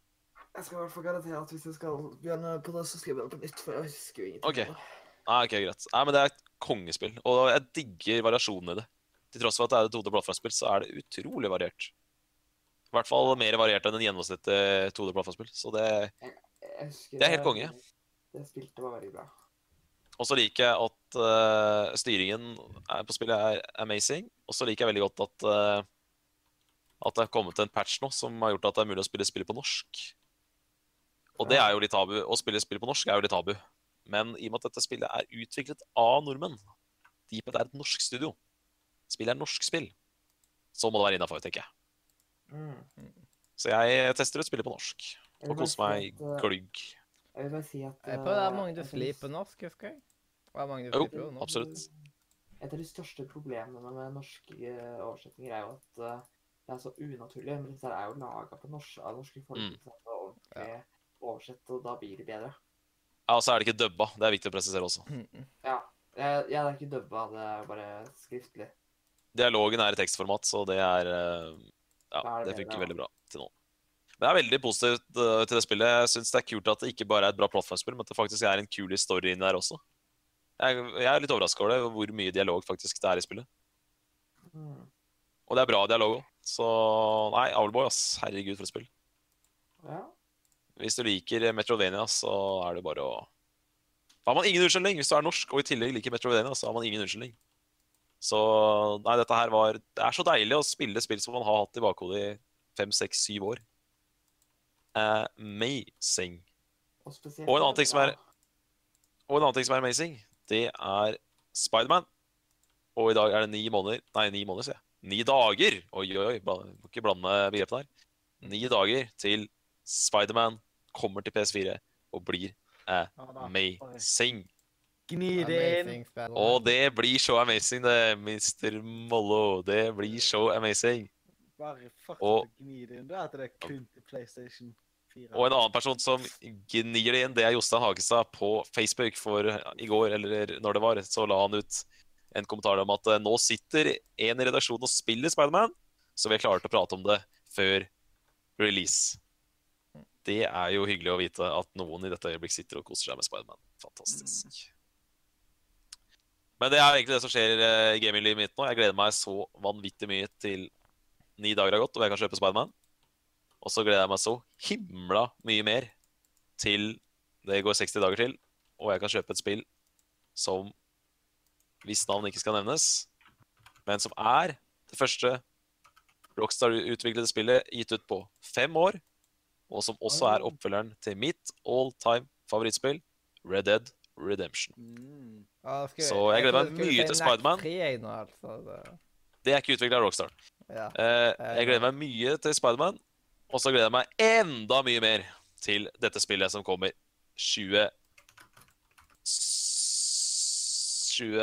Jeg skal i hvert fall garantere at hvis jeg skal begynne på det, så skal jeg begynne på nytt. For jeg husker jo ingenting. Okay. Nei, ok, greit. Nei, men Det er et kongespill, og jeg digger variasjonen i det. Til tross for at det er et 2D-plattformspill, så er det utrolig variert. I hvert fall mer variert enn en gjennomsnittlig 2D-plattformspill. Så det, jeg, jeg det er helt konge. Det spilte var veldig bra. Og så liker jeg at uh, styringen på spillet er amazing. Og så liker jeg veldig godt at, uh, at det har kommet en patch nå som har gjort at det er mulig å spille spillet på norsk. Og det er jo litt tabu. Å spille spill på norsk er jo litt tabu. Men i og med at dette spillet er utviklet av nordmenn Deeped er et norsk studio. Spillet er norsk spill. Så må det være innafor, tenker jeg. Mm. Så jeg tester ut spillet på norsk. Og koser meg eh, glugg. Jeg vil bare si at Jeg er eh, mange du slipper på norsk, husker jeg. Det er mange du Jo, på norsk. absolutt. Et av de største problemene med norske oversettinger oversetninger er jo at eh, det er så unaturlig. Men disse er jo laga på norsk av norske folk. Mm. så det er ordentlig oversett, og da blir det bedre. Ja, og så er det ikke dubba. Det er viktig å presisere også. Ja, ja, det er ikke dubba, det er bare skriftlig. Dialogen er i tekstformat, så det er eh, Ja, er det det funker veldig bra til nå. Men jeg er veldig positivt eh, til det spillet. Jeg syns det er kult at det ikke bare er et bra plattformspill, men at det faktisk er en kul story inni der også. Jeg, jeg er litt overraska over det, hvor mye dialog faktisk det er i spillet. Mm. Og det er bra dialog òg. Så nei, Owlboy, ass. Herregud, for et spill. Ja. Hvis du liker Metrovania, så er det bare å Da har man ingen unnskyldning. Hvis du er norsk og i tillegg liker Metrovania, så har man ingen unnskyldning. Så nei, dette her var Det er så deilig å spille spill som man har hatt i bakhodet i fem, seks, syv år. Amazing. Og, spesielt, Og en annen ting som er- Og en annen ting som er amazing, det er Spiderman. Og i dag er det ni måneder Nei, ni måneder, sier jeg. Ni dager! Oi, oi, oi. Må ikke blande begrepene her. Ni dager til Spiderman kommer til PS4 og blir amazing. Gni det inn. Og det blir så amazing, det, Mr. Mollo. Det blir så amazing. Bare fuck Og- gni det inn. Du er til det kun til PlayStation 4. Og en annen person som gnir det inn, det er Jostein Hagestad på Facebook. For i går, eller når det var, så la han ut en kommentar om at eh, nå sitter en i redaksjonen og spiller Spiderman, så vi er klare til å prate om det før release. Det er jo hyggelig å vite at noen i dette øyeblikk sitter og koser seg med Spiderman. Fantastisk. Men det er egentlig det som skjer eh, i gaminglivet mitt nå. Jeg gleder meg så vanvittig mye til ni dager har gått, og jeg kan kjøpe Spiderman. Og så gleder jeg meg så himla mye mer til det går 60 dager til, og jeg kan kjøpe et spill som hvis navn ikke skal nevnes, men som er det første Rockstar-utviklede spillet gitt ut på fem år, og som også er oppfølgeren til mitt all time favorittspill, Red Dead Redemption. Mm. Ah, skal- Så jeg gleder meg mye til Spiderman. 3 jeg nå, altså. Det, Det er ikke utvikla av Rockstar. ja. Uh, jeg gleder meg mye til Spiderman, og så gleder jeg meg enda mye mer til dette spillet som kommer 20 26.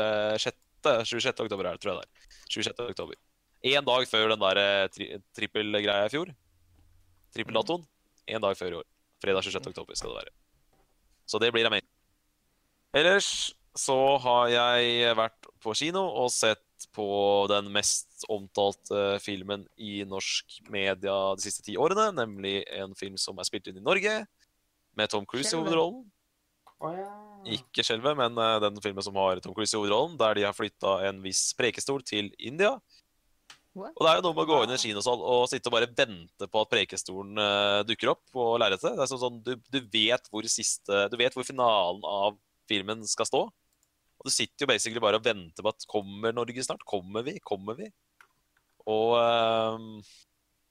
26. oktober er det, tror jeg det er. 26. oktober. Én dag før den der eh, tri trippelgreia i fjor. Trippeldatoen. Én dag før i år. Fredag 26. oktober skal det være. Så det blir amazing. Ellers så har jeg vært på kino og sett på den mest omtalte filmen i norsk media de siste ti årene, nemlig en film som er spilt inn i Norge, med Tom Cruise i hovedrollen. Oh, ja. Ikke Skjelvet, men uh, den filmen som har Tom Cruise i hovedrollen, der de har flytta en viss prekestol til India. What? Og det er jo noe med å gå inn i en kinosal og sitte og bare vente på at prekestolen uh, dukker opp på lerretet. Det er sånn, sånn du, du vet hvor siste Du vet hvor finalen av filmen skal stå. Og du sitter jo basically bare og venter på at kommer Norge snart? Kommer vi? Kommer vi? Og eh,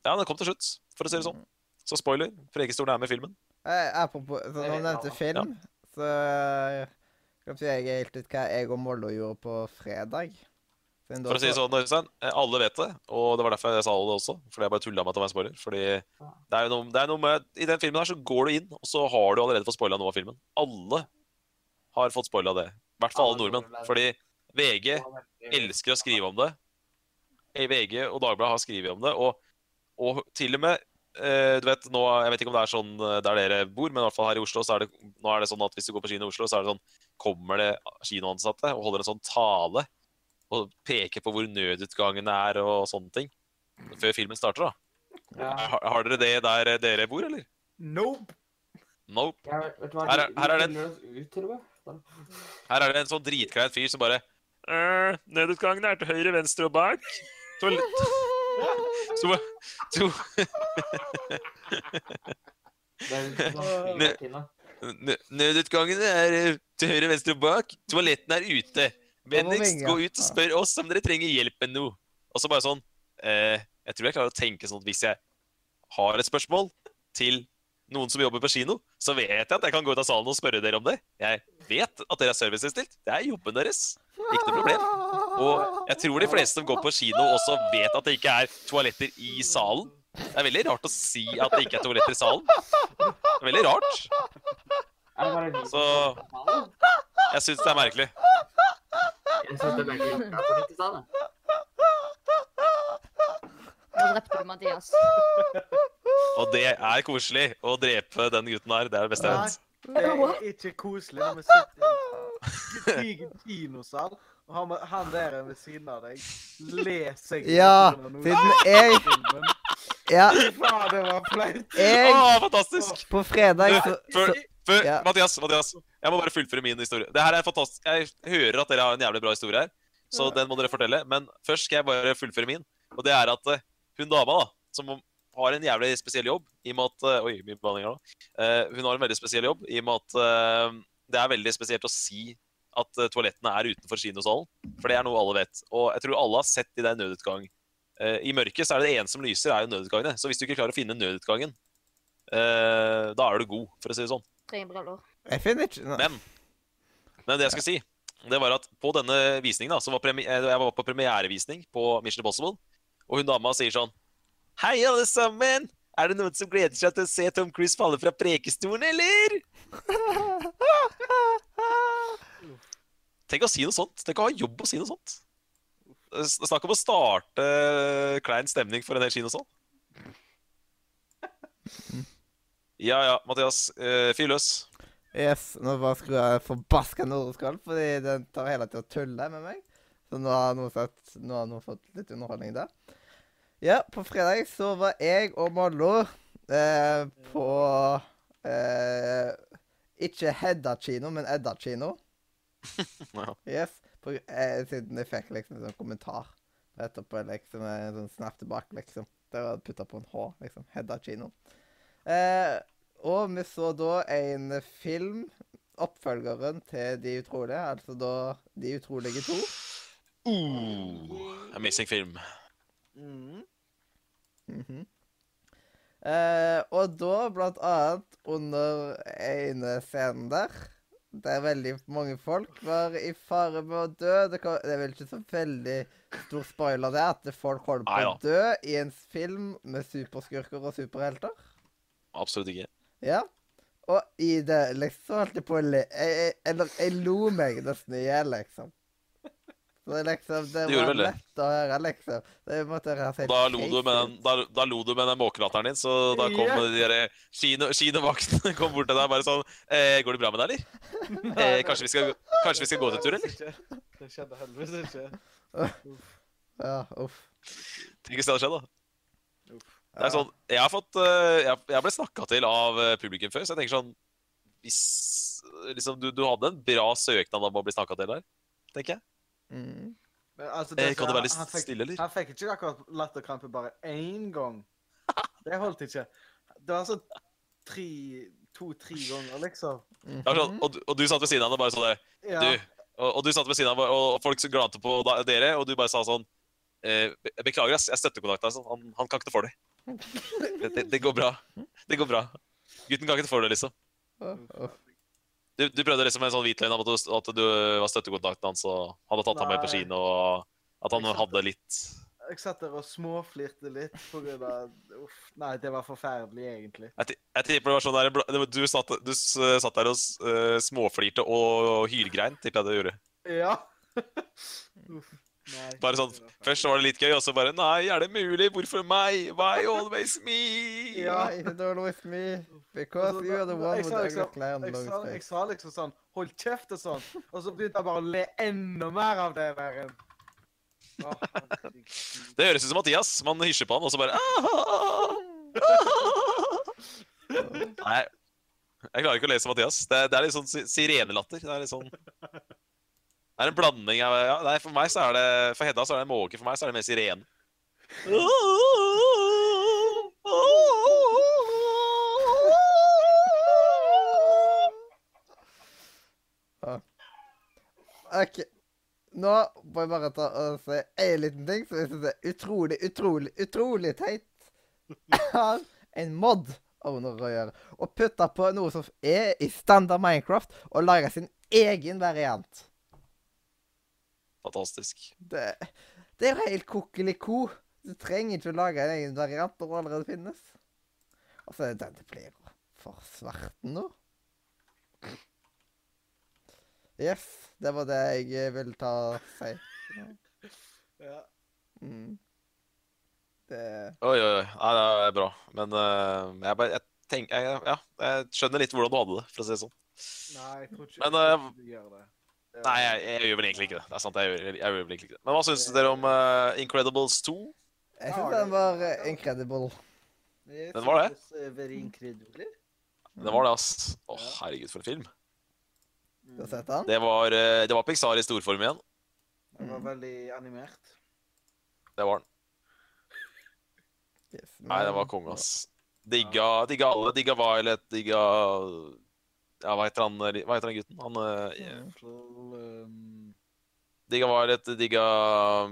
Ja, den kom til slutt, for å si det sånn. Så spoiler. Prekestolen er med i filmen. Eh, apropos, når du nevnte film, film, så eh, kan si jeg helt ut hva jeg og Mollo gjorde på fredag. For å si det sånn, Øystein, eh, alle vet det, og det var derfor jeg sa det også. Fordi jeg bare tulla med at det var en spoiler. Fordi det er jo noe, det er noe med I den filmen her så går du inn, og så har du allerede fått spoila noe av filmen. Alle har fått spoila det. I hvert fall alle Alle nordmenn. Fordi VG elsker å skrive om det. Eh, VG og Dagbladet har skrevet om det, og, og til og med eh, du vet, nå, Jeg vet ikke om det er sånn eh, der dere bor, men i hvert fall her i Oslo så er det, nå er det sånn at hvis du går på kino i Oslo, så er det sånn, kommer det kinoansatte og holder en sånn tale og peker på hvor nødutgangene er og sånne ting. Før filmen starter, da. Ja. Har, har dere det der dere bor, eller? Nope. Nope. Ja, hva? Her er- her er det. Da. Her er det en sånn dritklein fyr som bare Nødutgangene Nødutgangen er til høyre, venstre og bak. Toalett Så, så, Nødutgangene er eh, til høyre, venstre og bak. Toalettene er ute. Vennligst gå ut og spør oss om dere trenger hjelp med noe. Og så bare sånn eh, Jeg tror jeg klarer å tenke sånn at hvis jeg har et spørsmål til noen som jobber på kino, så vet jeg at jeg kan gå ut av salen og spørre dere om det. Jeg vet at dere er serviceinnstilt. Det er jobben deres. Ikke noe problem. Og jeg tror de fleste som går på kino, også vet at det ikke er toaletter i salen. Det er veldig rart å si at det ikke er toaletter i salen. Det er veldig rart. Så jeg syns det er merkelig. Jeg syns det er merkelig. Nå drepte du Mathias. Og det er koselig å drepe den gutten her. Det er det beste jeg vet. Det er ikke koselig når vi sitter i en kinosal, og han, han der ved siden av deg leser Ja, siden jeg Ja, Faen, det var flaut. jeg Å, fantastisk! På fredag så, Før, så før, Ja. Mathias, Mathias, jeg må bare fullføre min historie. Det her er fantastisk. Jeg hører at dere har en jævlig bra historie her, så den må dere fortelle. Men først skal jeg bare fullføre min. Og det er at eh, hun dama, da, som har en jævlig spesiell jobb i og med at eh, Oi, mye behandlinger nå. Uh, hun har en veldig spesiell jobb i og med at det er veldig spesielt å si at eh, toalettene er utenfor kinosalen. For det er noe alle vet. Og jeg tror alle har sett i den nødutgang. Eh, I mørket så er det det ene som lyser, er jo nødutgangene. Så hvis du ikke klarer å finne nødutgangen, eh, da er du god, for å si det sånn. Jeg finner ikke no. Men, men det jeg skulle si, det var at på denne visningen, da, så var jeg var på premierevisning på Mission Impossible, og hun dama sier sånn Hei, alle sammen! Er det noen som gleder seg til å se Tom Cruise falle fra prekestolen, eller? Tenk å si noe sånt. Tenk å ha jobb å si noe sånt. Snakk om å starte eh, klein stemning for en hel kinosal. Ja ja, Mathias. Uh, Fyr løs. Yes, nå bare skrur jeg forbaska Nordskall, fordi den tar hele tida og tuller med meg. Så nå har noen, sett, nå har noen fått litt underholdning der. Ja, på fredag så var jeg og Mollo eh, på eh, Ikke Hedda kino, men Edda kino. Ja. Yes. På, eh, siden jeg fikk liksom en sånn kommentar etterpå, liksom en sånn snap tilbake, liksom. Det var putta på en H, liksom. Hedda kino. Eh, og vi så da en film, oppfølgeren til De utrolige, altså da De utrolige to. Uh, amazing film. Mm. Mhm. eh, og da, blant annet, under ene scenen der der veldig mange folk var i fare med å dø. Det, kan, det er vel ikke så veldig stor spoiler det, at folk holder på å dø i en film med superskurker og superhelter. Absolutt ikke. Ja. Og i det liksom holdt jeg på å le jeg, jeg, Eller jeg lo meg nesten i hjel, liksom. Så liksom Det det gjorde var lett å høre, liksom. Det måtte høres helt Da lo du med den, da, da lo du med den måkelatteren din, så da kom yeah. de der kino, kinovaktene kom bort til deg bare sånn eh, 'Går det bra med deg, eller? Eh, kanskje, vi skal, kanskje vi skal gå til tur, eller?' Det skjedde heldigvis ikke. Ja, uff. Tenk hvis det hadde skjedd, da. Uff. Det er sånn, jeg har fått eh, Jeg, jeg ble snakka til av eh, publikum før, så jeg tenker sånn Hvis liksom, du, du hadde en bra søknad om å bli snakka til der, tenker jeg. Mm. Men, altså, det, som- kan du være han fikk- stille, eller? Han fikk ikke akkurat latterkrampe bare én gang. Det holdt ikke. Det var sånn tre To-tre ganger, liksom. Mm -hmm. og, du- og du satt ved siden av henne og bare sånn det Ja. Du, og, og du satt ved siden av og, og folk glante på da, dere, og du bare sa sånn eh, Beklager, ass, jeg støtter kontakten. Altså. Han, han kan ikke det for det. Det, det. det går bra. Det går bra. Gutten kan ikke det for det, liksom. Du, du prøvde liksom en sånn hvit løgn om at du, at du var støttekontakten hans og hadde tatt ham med på Nei. kino, og at han Jeg hadde litt Jeg satt der og småflirte litt på grunn av Uff. Nei, det var forferdelig, egentlig. Jeg, jeg tipper det var sånn der Du satt, du satt der og eh, småflirte og hylgrein, tipper jeg det gjorde. Ja. Uff. Nei. Bare sånn, Først så. Var det litt gøy, og så bare Nei, er det mulig? Hvorfor meg? Why always me? Ja. You don't me? Because Altså, you are the one jeg with sa the liksom- Jeg long sa, jeg sa liksom sånn Hold kjeft og sånn. Og så begynte jeg bare å le enda mer av det der. Oh. Det høres ut som Mathias. Man hysjer på han, og så bare Nei, jeg klarer ikke å lese Mathias. Det, er- det er litt sånn sirenelatter. Det er litt sånn Det er en blanding av ja, nei, For meg så er det For Hedda så er det måke. For meg så er det mer sirene. OK. Nå må jeg bare ta og si en liten ting som jeg synes er utrolig, utrolig, utrolig teit. Jeg har en mod owner å gjøre. Å putte på noe som er i standard Minecraft, og lage sin egen variant. Fantastisk. Det, det er jo helt kokeliko. Du trenger ikke å lage en egen variant når det allerede finnes. Og så er det den blir for svarten nå. Yes, det var det jeg ville ta og si. Ja. Mm. Det Oi, oi, oi. Nei, det er bra. Men uh, jeg bare jeg tenker, jeg, Ja, jeg skjønner litt hvordan du hadde det, for å si det sånn. Nei, jeg tror ikke, Men, jeg eh, ikke du gjør det. Nei, jeg, jeg gjør vel egentlig ikke det. Det er sant, jeg gjør, jeg gjør vel egentlig ikke det. Men hva syns dere om uh, Incredibles 2? Jeg syns den var eh, incredible. Den var det? er Very incredible. Det var det, ass. Å, herregud, for en film. Du har sett den? Det var, uh, det var Pixar i storform igjen. Den var veldig animert. Det var den. Yes, Nei, den var konge, ass. Digga, digga alle. Digga Violet, digga Ja, hva heter han, hva heter han gutten? Han eh, Mm. Um, Digga Violet, digga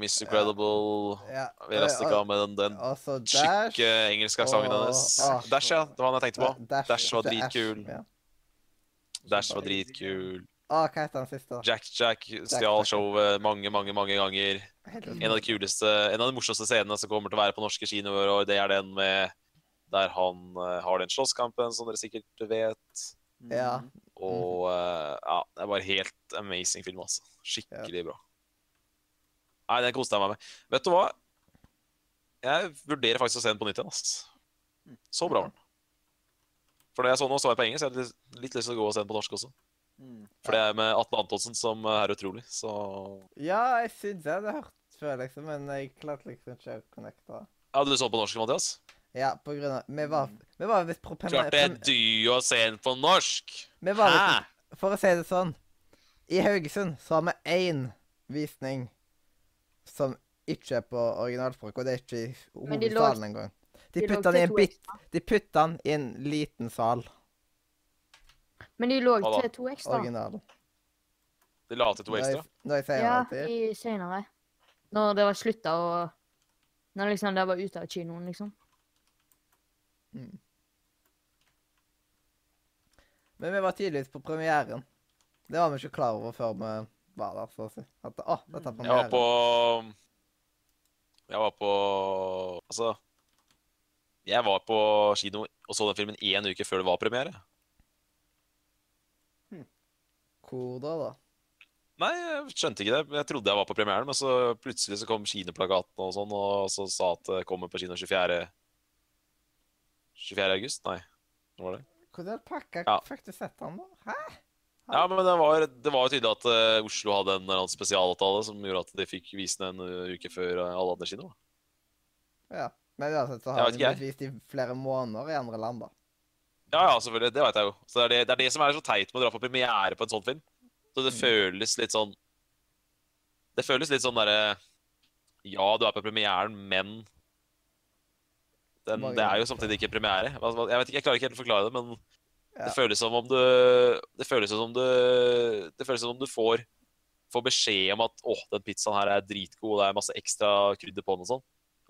Miss Incredible Ja. Elastica med den, den Og så Dash. tjukke engelske sangen hennes. ah. Dash, ja. Det var han jeg tenkte på. Dash, Dash var dritkul. Ja. Dash var dritkul. Å, hva heter han siste? da? Jack Jack stjal showet mange, mange mange ganger. En av de kuleste, en av de morsomste scenene som kommer til å være på norske kinoer, og det er den med der han eh, har den slåsskampen, som dere sikkert vet. Ja. mm. Og uh, ja, det er bare helt amazing film, altså. Skikkelig bra. Nei, den koste jeg meg med. Vet du hva? Jeg vurderer faktisk å se den på nytt igjen. Altså. Så bra var den. For da jeg så nå, så jeg på engelsk. Jeg hadde litt, lyst til å gå og se den på norsk også. Mm. For det er med Atle Antonsen som er utrolig. Så Ja, jeg syns jeg hadde hørt før, liksom, men jeg klarte liksom ikke å connecte. Hadde du så på norsk, Mathias? Ja, på grunn av Vi var, vi var visst Klart det er dy å se den på norsk! Vi var Hæ? visst, For å si det sånn I Haugesund så har vi én visning som ikke er på originalspråk, og det er ikke i hovedsalen engang. De putta den i en bit. De putta den i en liten sal. Men de lå til to ekstra. Originalen. De la til to Når jeg, ekstra. når jeg Ja, alltid. i senere. Når det var slutta å Når liksom det var ute av kinoen, liksom. Men vi var tidligst på premieren. Det var vi ikke klar over før vi var der, så å si. At, å, dette er premieren. Jeg var på Jeg var på Altså Jeg var på kino og så den filmen én uke før det var premiere. Hm. Hvor da, da? Nei, jeg skjønte ikke det. Jeg trodde jeg var på premieren, men så plutselig så kom kinoplakaten og sånn, og så sa at det kommer på kino 24. 24. august? Nei, når var det? Hvordan pakka Ja. fikk du sett han, da? Hæ? Ja, men det var, det var jo tydelig at uh, Oslo hadde en eller annen spesialavtale som gjorde at de fikk vist den en uh, uke før eh, alle andre kinoer. Ja. Men uansett så har den blitt vist i flere måneder i andre land, da. Ja, ja, selvfølgelig. Det vet jeg jo. Så det er det, det er det som er så teit med å dra på premiere på en sånn film. Så det føles litt sånn Det føles litt sånn derre Ja, du er på premieren, men den, Det er jo samtidig ikke premiere. Jeg vet ikke, jeg klarer ikke helt å forklare det, men Ja. det føles som om du Det føles som om du Det føles som om du får Får beskjed om at 'Å, den pizzaen her er dritgod, det er masse ekstra krydder på den', og sånn.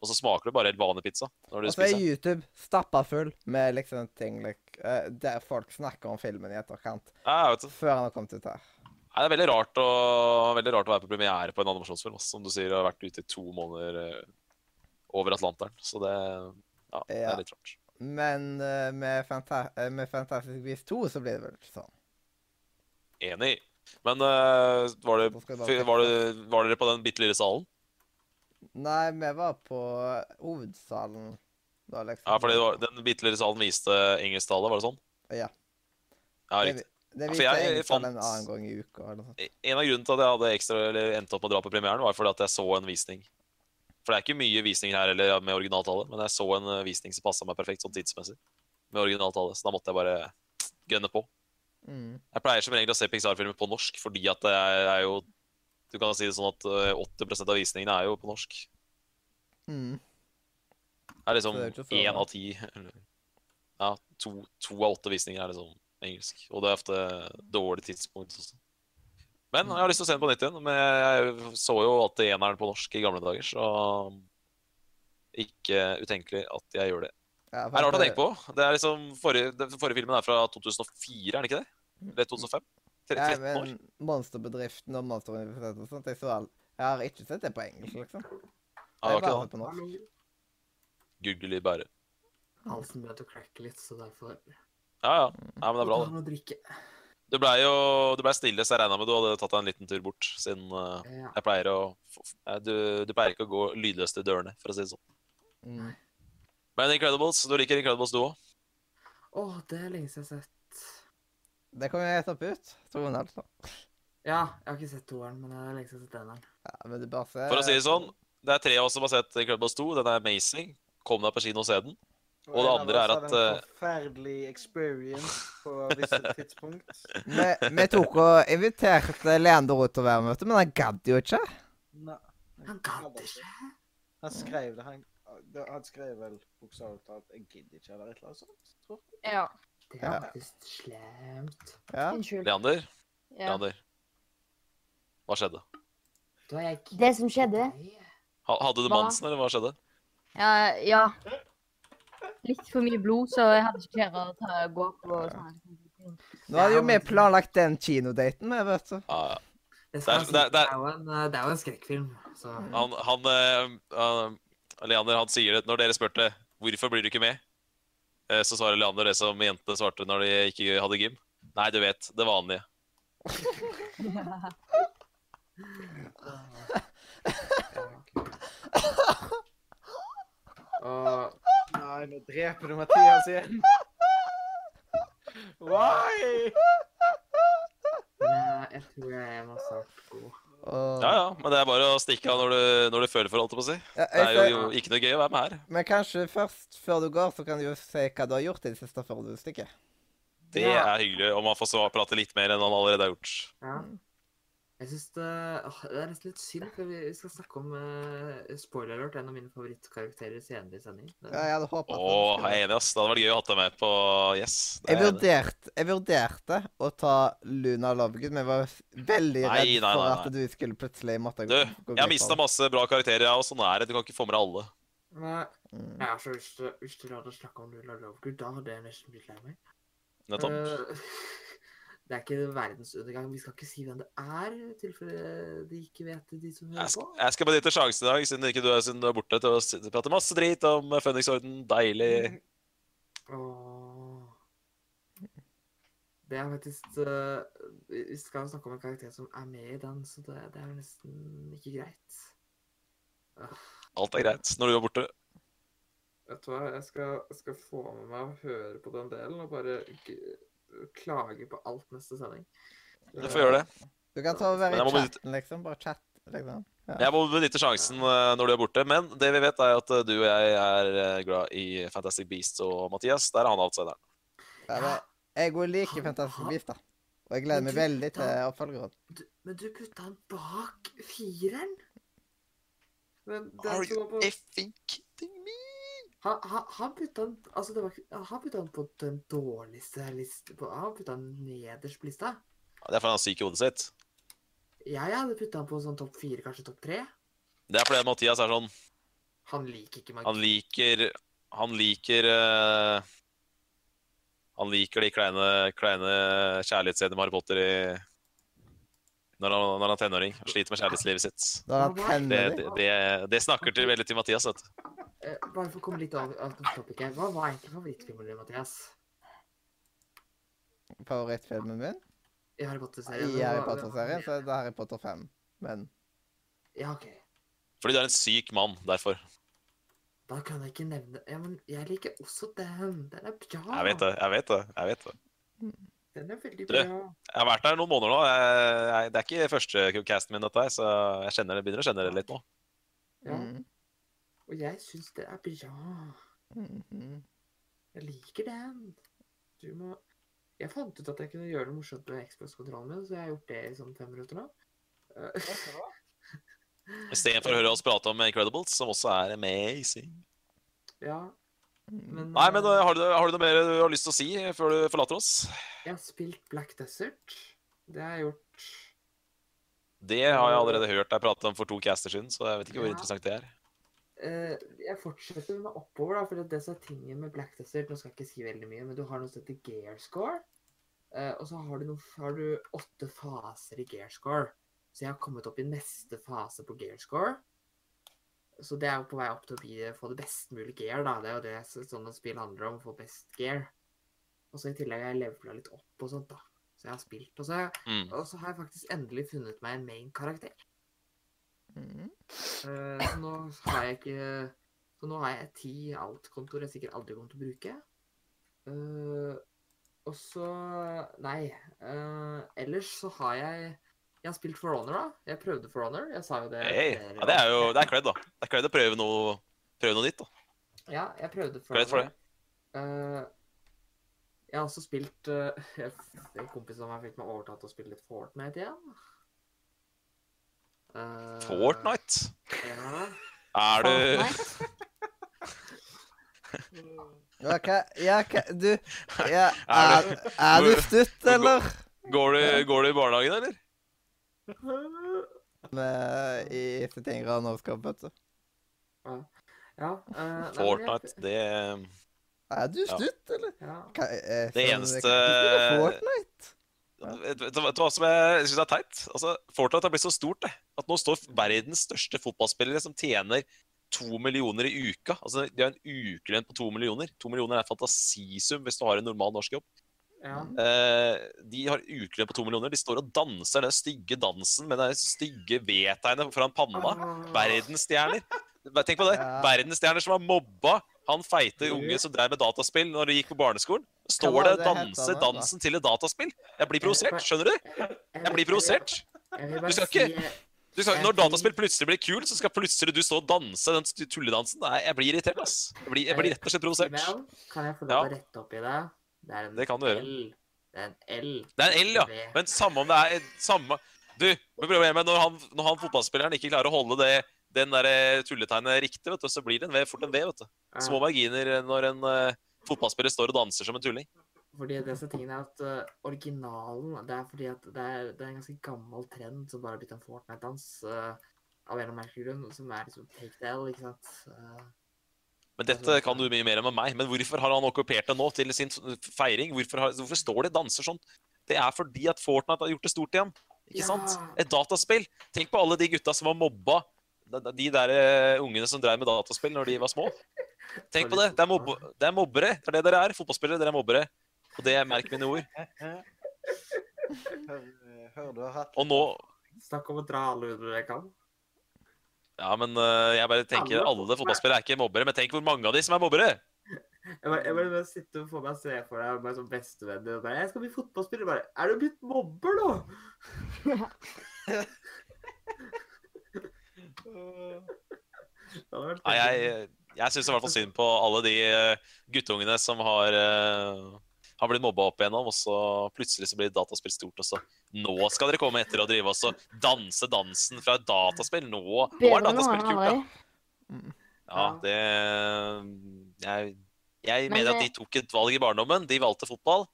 Og så smaker det bare helt vanlig pizza når du Og så er spiser. YouTube stappa full med liksom ting like, uh, der folk snakker om filmen i etterkant. Ja. Før han har kommet ut her. Nei, det er veldig rart, å, veldig rart å være på premiere på en animasjonsfilm. Som du sier, har vært ute i to måneder eh, over Atlanteren. Så det, ja, det er litt rart. Men uh, med, Fanta eh, med Fantastic Beasts 2 så blir det vel sånn. Enig. Men uh, var, det, var, det, var dere på den bitte lille salen? Nei, vi var på hovedsalen da, liksom. Ja, fordi det var, den bitte lille salen viste engelsktallet, var det sånn? Ja. Ja, riktig. det Ja, for jeg jeg fant- en annen gang i uka eller noe sånt. En av grunnene til at jeg hadde ekstra, eller endte opp med å dra på premieren, var fordi at jeg så en visning. For det er ikke mye visninger her eller med originaltallet, men jeg så en eh, visning som passa meg perfekt sånn tidsmessig. Med originaltallet, så da måtte jeg bare gønne på. Mm. Jeg pleier som regel å se Pixar-filmer på norsk, fordi at det er, er jo Du kan si det sånn at eh, 80 av visningene er jo på norsk. Mm. Det er liksom én av ti Ja, to, to av åtte visninger er liksom engelsk. Og det er ofte dårlig tidspunkt også. Men jeg har lyst til å se den på nytt igjen. Men jeg så jo alltid eneren på norsk i gamle dager, så ikke utenkelig at jeg gjør det. Ja, Det er rart å tenke på. Det er liksom forrige, den forrige filmen er fra 2004, er det ikke det? Eller 2005? Ja, 13 år? men Monsterbedriften og Monsteruniversitetet og sånt, jeg, så all... jeg har ikke sett det på engelsk, liksom. Ja, det var Jeg bare ikke sett på norsk. Hallo. Google i bære. Halsen begynte å klekke litt, så derfor Ja, ja. Nei, men det er bra, Ta det. Du blei jo du ble stille, så jeg regna med du hadde tatt deg en liten tur bort, siden uh, Ja. jeg pleier å eh, du, du pleier ikke å gå lydløst i dørene, for å si det sånn. Nei. Men Incredibles, du liker Incredibles, du òg? Å, det er lenge siden jeg har sett. Det kommer jeg etterpå ut. Troen altså. Ja, jeg har ikke sett toeren, men det er lenge siden jeg har sett eneren. Ja, men du bare ser For å si det sånn, det er tre av oss som har sett Incredibles 2. Den er amazing. Kom deg på kino og se den. Og det andre er at, en eh, forferdelig experience på visse tidspunkt. vi, vi tok og inviterte Leander ut til å være med, men han gadd jo ikke. Nei, Han gadd ikke. Han skrev det. Han, han skrev vel bokstavelig talt 'jeg gidder ikke', eller et eller annet sånt. tror jeg. Ja. Det er faktisk slemt. Ja. Unnskyld. Leander, Ja. Leander. Hva skjedde? Da jeg Det som skjedde Hadde du Hva? mensen, eller hva skjedde? Ja, ja. Litt for mye blod, så jeg hadde ikke klær å ta, gå på sånne sånn. Nå hadde jo vi planlagt den kinodaten med, vet du. Ja, ja. Det, er- det er- det, er jo en, det er jo en skrekkfilm, så Han, han, eh, han Leander han sier det når dere spurte hvorfor blir du ikke med, eh, så svarer Leander det som jentene svarte når de ikke hadde gym. Nei, du vet, det vanlige. Og Nei, nå dreper du Mathias igjen. Why? Nei, jeg tror jeg må masse gå. Og... Ja, ja, men det er bare å stikke av når du, når du føler for, holdt jeg på å si. Ja, Det er jo, jo ikke noe gøy å være med her. Men kanskje først, før du går, så kan du jo se hva du har gjort i det siste før du stikker. Det Ja. er hyggelig, og man får prate litt mer enn han allerede har gjort. Ja. Jeg synes det, det er nesten litt synd, for vi vi skal snakke om uh, spoiler alert, en av mine favorittkarakterer senere i sending. Det- Ja, jeg hadde håpet Å, du skulle- jeg er enig, ass. Det hadde vært gøy å ha deg med på Yes. det Jeg er vurderte, jeg vurderte å ta Luna Lovegood, men jeg var veldig Nei, redd nei, for at du skulle plutselig måtte Du, gå jeg har mista masse bra karakterer, jeg, og sånn er det. Du kan ikke få med deg alle. Nei, Mm. jeg har så lyst til hvis du hadde snakket om Luna Lovegood, da hadde jeg nesten blitt lei meg. Nettopp. Eh, det er ikke verdensundergang. Vi skal ikke si hvem det er, i tilfelle de ikke vet det, de som hører på. jeg skal benytte sjansen i dag, siden ikke du er, siden du er borte, til å prate masse drit om Føniksorden. Deilig. Åh. Det er faktisk uh, Vi skal snakke om en karakter som er med i den, så det, det er jo nesten ikke greit. Alt er greit når du er borte. Vet du hva, jeg skal, skal få med meg å høre på den delen og bare klage på alt neste sending. Du får gjøre det. Du kan ta og være i chatten, liksom. Bare chat, liksom. Ja. Jeg må benytte sjansen eh, når du er borte. Men det vi vet, er at eh, du og jeg er eh, glad i Fantastic Beasts og Mathias. Der er han outsideren. Ja, jeg går like Fantastic Beast, da. Og jeg gleder meg veldig til oppfølgeren. Men du putta han bak fireren? Men Are you effing kidding me? Han, han, han putta han Altså, var Han putta han på den dårligste liste på, Han putta han nederst på lista. Ja, Det er fordi han er syk i hodet sitt. Jeg hadde putta han på sånn topp fire, kanskje topp tre. Det er fordi Mathias er sånn Han liker ikke magi. Han liker Han liker uh, Han liker de kleine, kleine kjærlighetsscenene med Harry Potter i når han, når han er tenåring og sliter med kjærlighetslivet sitt. Når Det, det, det, det snakker til veldig til Mathias, vet du. Eh, bare for å komme litt av, av topic her. Hva var egentlig favorittfilmen din, Mathias? Favorittfilmen min I Harry Potter-serien? i Harry Potter-serien, så er det Harry Potter 5. Men Ja, OK. Fordi du er en syk mann, derfor. Da kan jeg ikke nevne Ja, men jeg liker også den. Den er bra. Jeg vet det. jeg vet det, jeg vet det. Den er veldig Du, bra. Jeg har vært der noen måneder nå. Jeg, jeg, det er ikke første casten min, dette her, så jeg kjenner det, begynner å kjenne det litt nå. Ja, mm, og jeg syns det er bra. mm, -hmm. Jeg liker den. Du må Jeg fant ut at jeg kunne gjøre noe morsomt med Xbox-kontrollen min, så jeg har gjort det i sånn fem minutter nå. Eh, Istedenfor å høre oss prate om Incredibles, som også er amazing. ja, mm. men Nei, men eh, har, du, har du noe mer du har lyst til å si før du forlater oss? Jeg har spilt Black Desert. Det har jeg gjort. Det har jeg allerede hørt deg prate om for to caster siden, så jeg vet ikke hvor Ja. interessant det er. Uh, jeg fortsetter med oppover, da, for det som er tingen med Black Desert Nå skal jeg ikke si veldig mye, men du har noe som heter gear score. Uh, og så har du, noe, har du, åtte faser i gear score. Så jeg har kommet opp i neste fase på gear score. Så det er jo på vei opp til å bli, få det best mulige gear, da. Det er jo det sånne spill handler om, å få best gear. Og så i tillegg har jeg levela litt opp og sånt, da. Så jeg har spilt. Og så, mm. og så har jeg faktisk endelig funnet meg en main-karakter. Mm. Uh, så nå har jeg ikke Så nå har jeg ti alt-kontoer jeg sikkert aldri kommer til å bruke. Uh, og så Nei. Uh, ellers så har jeg jeg har spilt For Honor, da. Jeg prøvde For Honor. Jeg sa jo det. Hey. Ja, det er jo det er cred, da. Det er cred å prøve noe, prøve noe nytt, da. Ja, jeg prøvde For Honor. For det. Uh, jeg har også spilt uh, En kompis av meg fikk meg overtatt til å spille litt Fortnite igjen. Uh, Fortnite? Ja. Er du okay, ja, okay, Du ja, er, er, du stutt, eller? Går du, går du i barnehagen, eller? Med, I 71 grader norskap, vet du. Ja. ja uh, Fortnite, det Er du stutt, ja. eller? Ja. Hva, eh, det eneste Fortnite? Vet, du hva som jeg syns er teit? Altså, Fortnite har blitt så stort det, at nå står verdens største fotballspillere som tjener to millioner i uka. Altså, De har en ukelønn på to millioner. To millioner er fantasisum hvis du har en normal norsk jobb. Ja. Eh, de har ukelønn på to millioner. De står og danser den stygge dansen med det stygge V-tegnet foran panna. Verdensstjerner. Tenk på det. Verdensstjerner som har mobba han feite unge som drev med dataspill når de gikk på barneskolen. Står det og danser dansen til et dataspill? Jeg blir provosert. Skjønner du? Jeg blir provosert. Du skal ikke du skal, når dataspill plutselig blir kult, så skal plutselig du stå og danse den tulledansen. Nei, jeg blir irritert, ass. Jeg blir, jeg blir rett og slett provosert. Kan jeg få lov å rette opp i det? Det er en det kan du gjøre. L. Det er en L. Det er en L, ja. Men samme om det er samme Du, problemet når han, når han fotballspilleren ikke klarer å holde det, den der eh, tulletegnet riktig, vet du, så blir det en V, fort en V. vet du. Små marginer når en uh, fotballspiller står og danser som en tulling. Fordi det som tingen er at uh, originalen Det er fordi at det er, det er, en ganske gammel trend som bare har blitt en Fortnite-dans. Uh, av en eller annen merkelig grunn, som er liksom take the ikke sant. Uh, men dette kan du mye mer enn meg. Men hvorfor har han okkupert det nå til sin feiring? Hvorfor, har, hvorfor står de og danser sånn? Det er fordi at Fortnite har gjort det stort igjen. Ikke ja. sant? Et dataspill. Tenk på alle de gutta som var mobba. De der uh, ungene som drev med dataspill når de var små. Tenk på det. Det er, mob det er mobbere. Det er det dere er. Fotballspillere. Dere er mobbere. Og det er merk mine ord. Hør, du har hatt Og nå Snakk om å dra alle under det kan. Ja, men uh, jeg bare tenker alle fotballspillere er ikke mobbere, men tenk hvor mange av de som er mobbere. Jeg bare, jeg bare sitte og få meg se for deg meg som bestevenn og bare 'Jeg skal bli fotballspiller.' Bare 'Er du blitt mobber, nå?' Nei, jeg, jeg syns i hvert fall synd på alle de uh, guttungene som har uh, har blitt mobba opp igjennom, og så plutselig så blir dataspill stort. Og så nå skal dere komme etter og drive oss og danse dansen fra et dataspill. Nå, nå er dataspill kult, ja. Ja, det Jeg, jeg mener at de tok et valg i barndommen. De valgte fotball.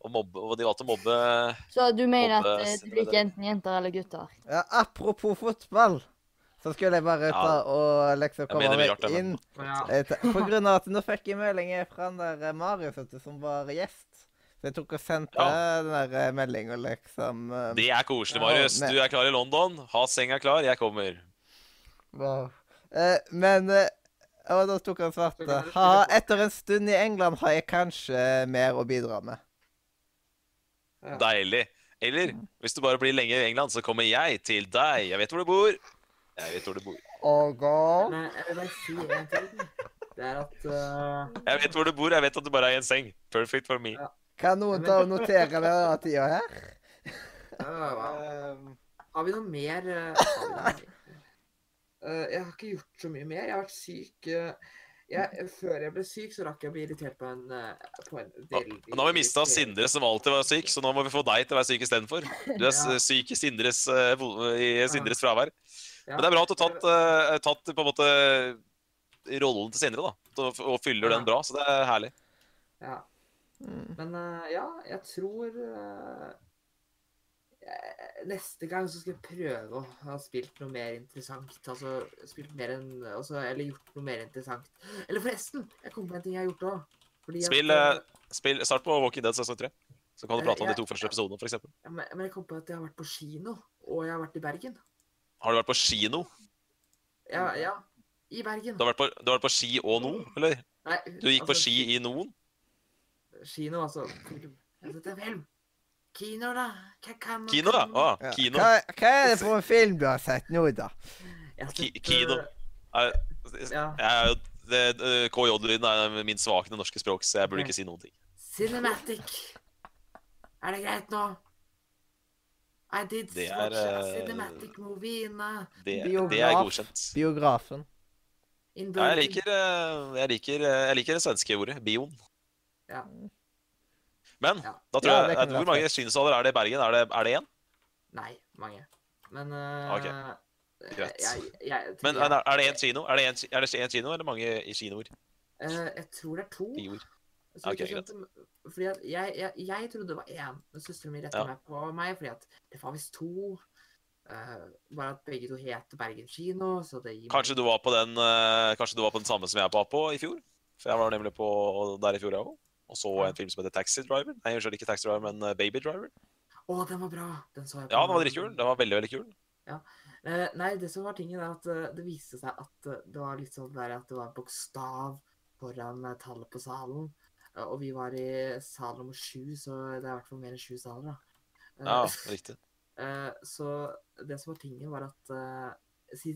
Og, mobbe, og de valgte å mobbe Så du mener at eh, det blir ikke enten jenter eller gutter? Ja, apropos fotball. Så skulle jeg bare ta ja. og liksom komme meg inn. Ja. På grunn av at nå fikk jeg melding fra den der eh, Marius som var gjest. Så jeg tok og sendte ja. den der eh, meldinga, liksom. Eh, det er koselig, Marius. Du er klar i London. Ha senga klar. Jeg kommer. Wow. Eh, men Og da tok han svarte. Ha, etter en stund i England har jeg kanskje mer å bidra med. Deilig. Eller hvis du bare blir lenge i England, så kommer jeg til deg. Jeg vet hvor du bor. Jeg vet hvor du bor. Og Men jeg vil bare si en ting. Det er at uh... Jeg vet hvor du bor. Jeg vet at du bare er i en seng. Perfect for me. Ja. Kan noen ta og notere denne tida her? Uh, har vi noe mer uh, Jeg har ikke gjort så mye mer. Jeg har vært syk. Jeg, før jeg ble syk, så rakk jeg å bli irritert på en, på en veldig Nå har vi mista Sindre, som alltid var syk, så nå må vi få deg til å være syk istedenfor. Du er ja. syk i Sindres, i Sindres fravær. Men det er bra at du har tatt, uh, tatt på en måte rollen til Sindre, da. Og, fyller den bra, så det er herlig. Ja. Men uh, ja, jeg tror eh, Neste gang så skal jeg prøve å ha spilt noe mer interessant. Altså spilt mer enn altså, Eller gjort noe mer interessant. Eller forresten, jeg kom på en ting jeg har gjort òg. Spill, eh, spill, Start på Walking Dead sesong 3. Så kan du Eh, prate om de to første episodene, f.eks. ja, men, men jeg kom på at jeg har vært på kino, og jeg har vært i Bergen. Har du vært på kino? Ja, ja. I Bergen. Du har vært på, du har vært på ski og nå, eller? Nei, Du gikk på altså, ski i noen? Kino, altså. Film. Jeg setter en film. Kino, da. Hva kan Kino, da? Ah, Ja. kino. Hva, hva er det for en film du har sett nå, da? Ki- kino. eh, Er- Ja. Jeg er det- eh, KJ-lyden er min svake norske språk, så jeg burde ikke si noen ting. Cinematic. Er det greit nå? I did Det er, eh, cinematic movie in, a Det, Biograf. det er godkjent. Biografen. Ja, jeg liker, eh, jeg liker, eh, jeg liker det svenske ordet. Bion. Ja. Men Ja. da tror Ja, jeg, det Hvor mange kinosaler er det i Bergen? Er det, er det én? Nei, mange. Men uh, Ok, greit. Jeg, jeg, Men er er det én kino? Er det en, det én kino, eller mange i kinoer? Uh, jeg tror det er to. Bioer. Så Ok, ikke skjønte- fordi at jeg, jeg, jeg trodde det var én, men søsteren min retta Ja. meg på meg fordi at det var visst to. Uh, bare at begge to het Bergen kino, så det gir Kanskje du var på den uh, Kanskje du var på den samme som jeg var på i fjor? For jeg var nemlig på der i fjor, jeg òg. Og så en film som heter Taxi Driver. Nei, unnskyld, ikke Taxi Driver, men eh, Baby Driver. Å, den var bra! Den så jeg på. Ja, den var dritkul. Den var veldig, veldig kul. Eh, nei, det som var tingen, er at det viste seg at det var litt sånn der at det var bokstav foran tallet på salen. Eh, og vi var i sal nummer sju, så det er i hvert fall mer enn sju saler, da. Eh, Ja, riktig. eh, så det som var tingen, var at eh,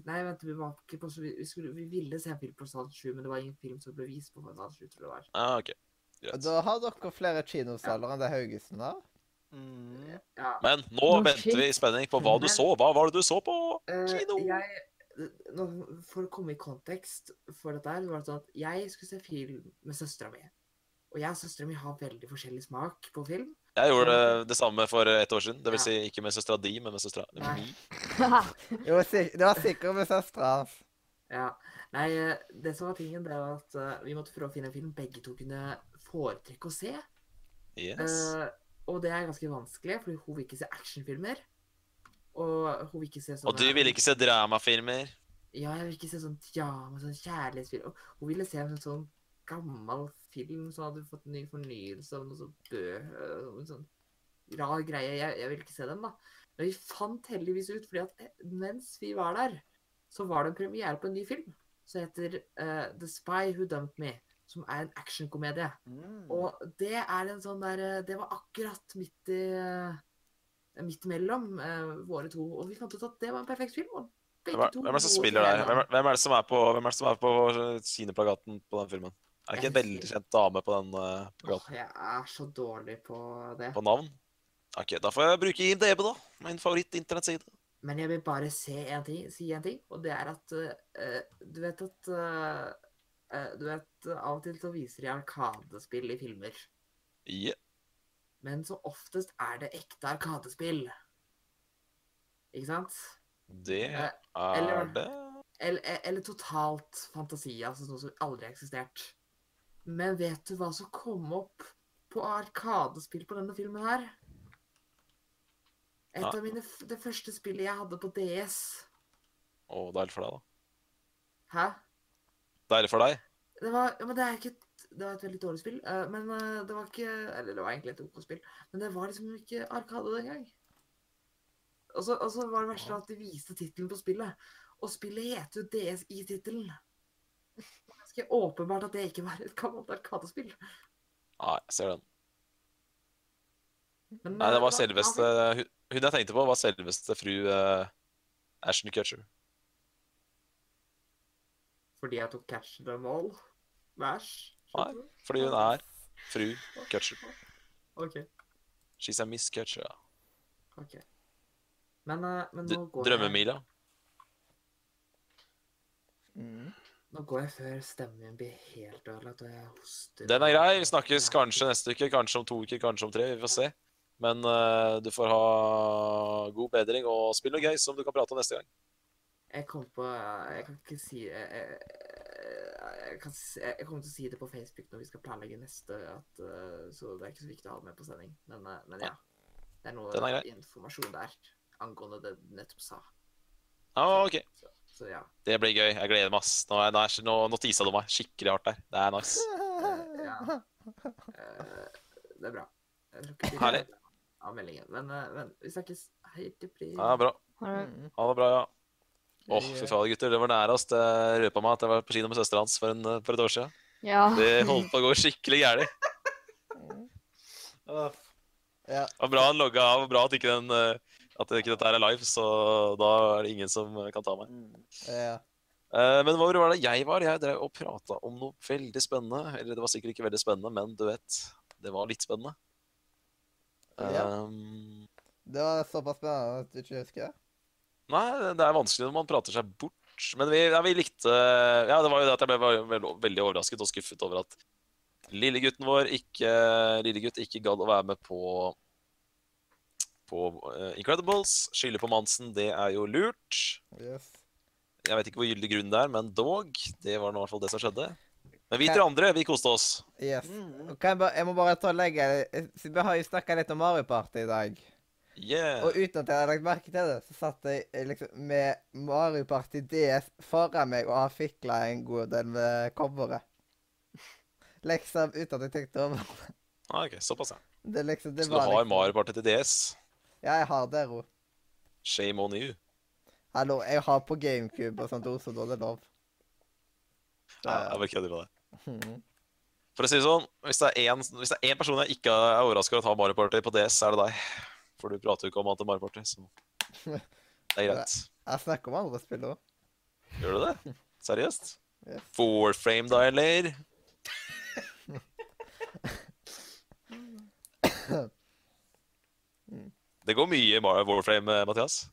Nei, vent, vi var ikke på så vi, vi, skulle, vi ville se en film på sal sju, men det var ingen film som ble vist på sal sju, tror jeg det var. Ja, ok. Greit. da har dere flere kinosaler enn det Haugesund har. Mm. Ja. Men nå Nå venter shit. vi i spenning på hva du så. Hva var det du så på kino? kino? jeg, nå, for å komme i kontekst for dette her, var det sånn at jeg skulle se film med søstera mi. Og jeg og søstera mi har veldig forskjellig smak på film. Jeg gjorde det, det samme for et år siden. Det vil Ja. si ikke med søstera di, men med søstera mi. Jo, det var sikkert med søstera hans. Ja. Nei, eh, det som var tingen, det var at eh, vi måtte prøve å finne en film begge to kunne foretrekke å se. Yes. Uh, og det er ganske vanskelig, fordi hun vil ikke se actionfilmer. Og hun vil ikke se sånne Og du vil ikke se dramafilmer? Ja, jeg vil ikke se sånn drama, sånn kjærlighetsfilm. Hun ville se en sånn gammel film som hadde fått en ny fornyelse av noe sånn bø... En sånn rar greie. Jeg, jeg vil ikke se den, da. Men vi fant heldigvis ut, fordi at eh, mens vi var der, så var det en premiere på en ny film som heter uh, The Spy Who Dumped Me. Som er en actionkomedie. Mm. Og det er en sånn der eh, Det var akkurat midt i eh, Midt mellom uh, våre to. Og vi fant ut at det var en perfekt film. Og Hvem er, hvem er det som spiller der? Hvem er, hvem er det som er på, hvem er det som er på kineplagaten på den filmen? Er det ikke en veldig kjent dame på den uh, plakaten? Åh, jeg er så dårlig på det. På navn? Ok, da får jeg bruke IMDb, da. Min favoritt-internettside. Men jeg vil bare se en ting, si en ting, og det er at uh, Du vet at uh, Du vet Av og til så viser de arkadespill i filmer. Yeah. Men så oftest er det ekte arkadespill. Ikke sant? Det er eller- det. Eller, eller totalt fantasi, altså noe som aldri har eksistert. Men vet du hva som kom opp på arkadespill på denne filmen her? Et Ja. av mine, det første spillet jeg hadde på DS. Å, deilig for deg, da. Hæ? Deilig for deg. Det var, ja, men det er ikke et, det var et veldig dårlig spill. eh, men eh, det var ikke Eller det var egentlig et OK spill, men det var liksom ikke Arkade den gang. Og så var det verste at de viste tittelen på spillet. Og spillet heter jo DS i tittelen. Ganske åpenbart at det ikke var et gammelt Arkadespill. Ja, jeg ser den. Men, Nei, det eh, var selveste Hun jeg tenkte på, var selveste fru uh, Ashton Kutcher. Fordi jeg tok catch them all? Ash? Nei. Fordi hun er fru Kutcher. OK. She's a Miss Kutcher. ja. ok. Men, uh, men nå går jeg Drømmemila. Mm. Nå går jeg før stemmen min blir helt ødelagt og jeg hoster. Den er grei. Vi snakkes kanskje neste uke, kanskje om to uker, kanskje om tre. Vi får se. Men uh, du får ha god bedring og spill noe gøy som du kan prate om neste gang. Jeg kom på Jeg kan ikke si Jeg, jeg, jeg, kan, jeg kommer til å si det på Facebook når vi skal planlegge neste, at, uh, så det er ikke så viktig å ha det med på sending. Men, uh, men ja. Det er noe er informasjon der angående det du nettopp sa. Ah, ok. Så, så ja. Det blir gøy. Jeg gleder meg. ass. Nå, er- nå, er- nå, nå tisa du meg skikkelig hardt der. Det er nice. Uh, ja. Uh, det er bra. Herlig. Av meldingen. Men, eh, men vi snakkes. Hei til Pri. Ja, bra. Ha det. Bra, ja. Åh, fy faen, gutter. Det var nære, oss. Det røpa meg at jeg var på kino med søstera hans for, en, for et år siden. Ja. Det holdt på å gå skikkelig gærent. Det var bra han logga av, og bra at ikke, den, at ikke dette er live, så da er det ingen som kan ta meg. ja. Eh, Men hvor var det jeg var? Jeg drev og prata om noe veldig spennende. Eller det var sikkert ikke veldig spennende, men du vet, det var litt spennende. Ja. Um, Det var såpass spennende at du ikke husker? det? nei, det er vanskelig når man prater seg bort. Men vi, ja, vi likte Ja, det var jo det at jeg ble veldig, veldig overrasket og skuffet over at lillegutten vår ikke Lillegutt ikke gadd å være med på på eh, Incredibles. Skylde på Mansen, det er jo lurt. Yes. Jeg vet ikke hvor gyldig grunn det er, men dog. Det var nå i hvert fall det som skjedde. Men vi tre andre, vi koste oss. Yes. Okay, jeg, må bare ta og legge Vi har jo snakka litt om Mario Party i dag. Yeah. Og uten at jeg hadde lagt merke til det, så satt jeg eh, liksom med Mario Party DS foran meg og har fikla en god del med coveret. Liksom uten at jeg tenkte over det. Ah, ok, såpass, ja. Det liksom, det Så du har liksom, Mario Party til DS? Ja, jeg har det, Ro. Shame on you. Hallo, jeg har på GameCube og sånt også, da det er lov. Ja, jeg bare kødder med det. Mhm. For å si det sånn, hvis det er det en person jeg ikke er overraska over at har Mario Party på DS, så er det deg. For du prater jo ikke om annet enn Mario Party, så det er greit. Jeg snakker om andre spill òg. Gjør du det? Seriøst? Yes. frame da, eller? Det går mye i Warframe, eh, Mathias.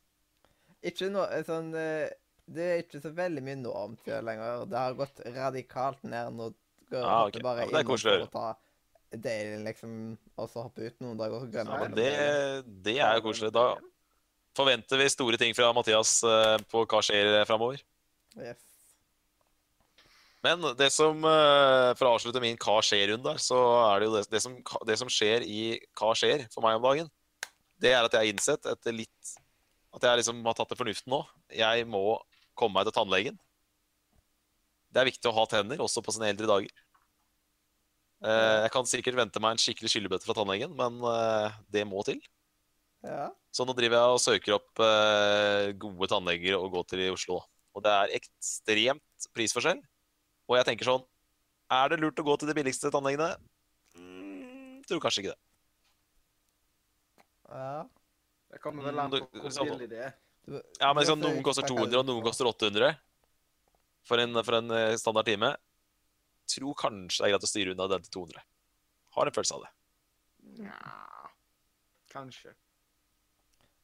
Ikke noe sånn eh, Det er ikke så veldig mye nå om til lenger. Det har gått radikalt ned. Nå går Ah, okay. bare Ja, inn for å ta delen, liksom, og så hoppe ut noen dager, og så glemmer Ja, men det, det er jo koselig. Da forventer vi store ting fra Mathias eh, på hva skjer framover. Yes. Men det som, eh, for å avslutte min hva skjer-runde, så er det jo det, det, som, det som skjer i hva skjer for meg om dagen, det er at jeg har innsett etter litt At jeg liksom har tatt til fornuften nå. Jeg må komme meg til tannlegen. Det er viktig å ha tenner, også på sine eldre dager. Eh, Jeg kan sikkert vente meg en skikkelig skyllebøtte fra tannlegen, men eh, det må til. Ja. Så nå driver jeg og søker opp eh, gode tannleger å gå til i Oslo. Og det er ekstremt prisforskjell. Og jeg tenker sånn Er det lurt å gå til de billigste tannlegene? Mm, tror kanskje ikke det. Ja. Det kommer vel an Mm, på du- hvor sånn- billig det er. Ja, men liksom, Noen koster 200, og noen koster 800 for en, for en eh, standard time. Tror kanskje det er greit å styre unna den til 200. Har en følelse av det. Nja Kanskje.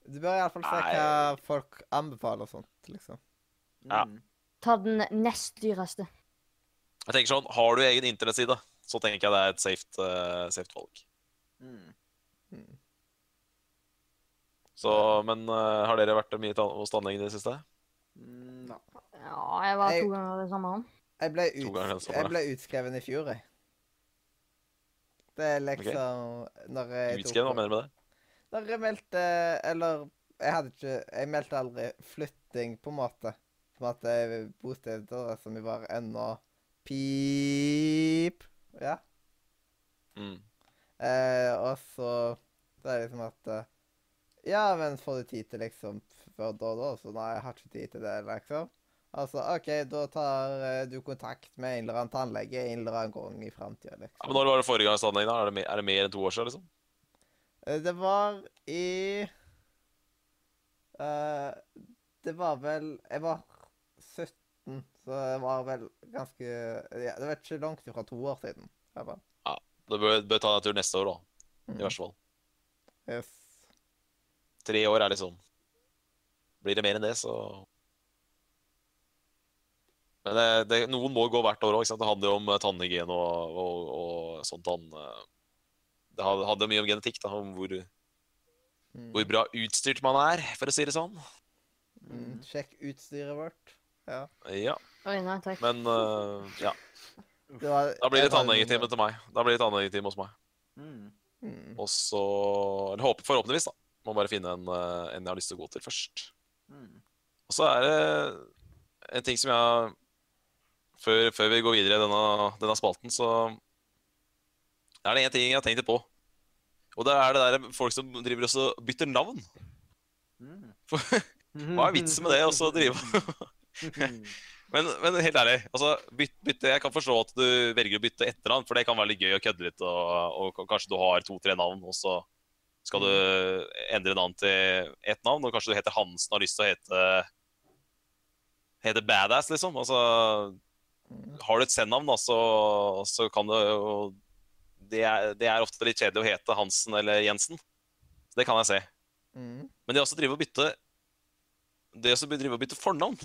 Du bør iallfall se Nei. hva folk anbefaler og sånt, liksom. Ja. Mm. Ta den nest dyreste. Jeg tenker sånn, Har du egen internettside, så tenker jeg det er et safe, uh, safe valg. Mm. Så, Men uh, har dere vært mye hos tannlegen i det siste? Mm, no. Ja, jeg var Jeg- to ganger det samme. Jeg ble, ut, jeg ble utskreven i fjor, jeg. Det er liksom Når jeg Utskrevet, hva mener du med det? Når jeg meldte Eller jeg hadde ikke Jeg meldte aldri flytting, på en måte. Som at bostedet som vi var ennå Pip. Ja. Mm. Eh, og så Det er liksom at eh, Ja, men får du tid til liksom før da og da? Så nei, jeg har ikke tid til det, liksom. Altså, OK, da tar eh, du kontakt med en eller annen tannlege en eller annen gang i framtida, Ja, men liksom. Når var det forrige gang hos tannlegen? da? Er det, mer, er det mer enn to år siden? liksom? Eh, Det var i eh, Det var vel Jeg var 17, så det var vel ganske ja, Det var ikke langt ifra to år siden. i hvert fall. Du bør, bør ta deg en tur neste år, da. Mm. I verste fall. Yes. Tre år er liksom Blir det mer enn det, så Men det, det, noen må gå hvert år òg. Det handler jo om eh, tannhygiene og, og, og sånt. Tann, eh, det handler mye om genetikk, da, om hvor, Mm. hvor bra utstyrt man er, for å si det sånn. Mm. Sjekk utstyret vårt. Ja. Ja, Oi, nei takk. men uh, ja. Det var, Da blir det tannlegetime til meg. Da blir det tannlegetime hos meg. Mm. Mm. Og så Eller håper forhåpentligvis, da. Må bare finne en, eh, en jeg har lyst til å gå til først. Mm. Og så er det en ting som jeg Før, før vi går videre i denne, denne spalten, så er det en ting jeg har tenkt på. Og det er det der folk som driver og bytter navn. Mm. Hva er vitsen med det? Og så drive Men, men helt ærlig, altså, byt, bytte, jeg kan forstå at du velger å bytte etternavn, for det kan være litt gøy å kødde litt, og, og kanskje du har to-tre navn, og så skal du endre navn til ett navn, og kanskje du heter Hansen og har lyst til å hete hete Badass, liksom. Altså, har du et send-navn, så, så kan du jo det er, det er ofte litt kjedelig å hete Hansen eller Jensen. Så det kan jeg se. Mm. Men det å også drive og bytte Det å drive og bytte fornavn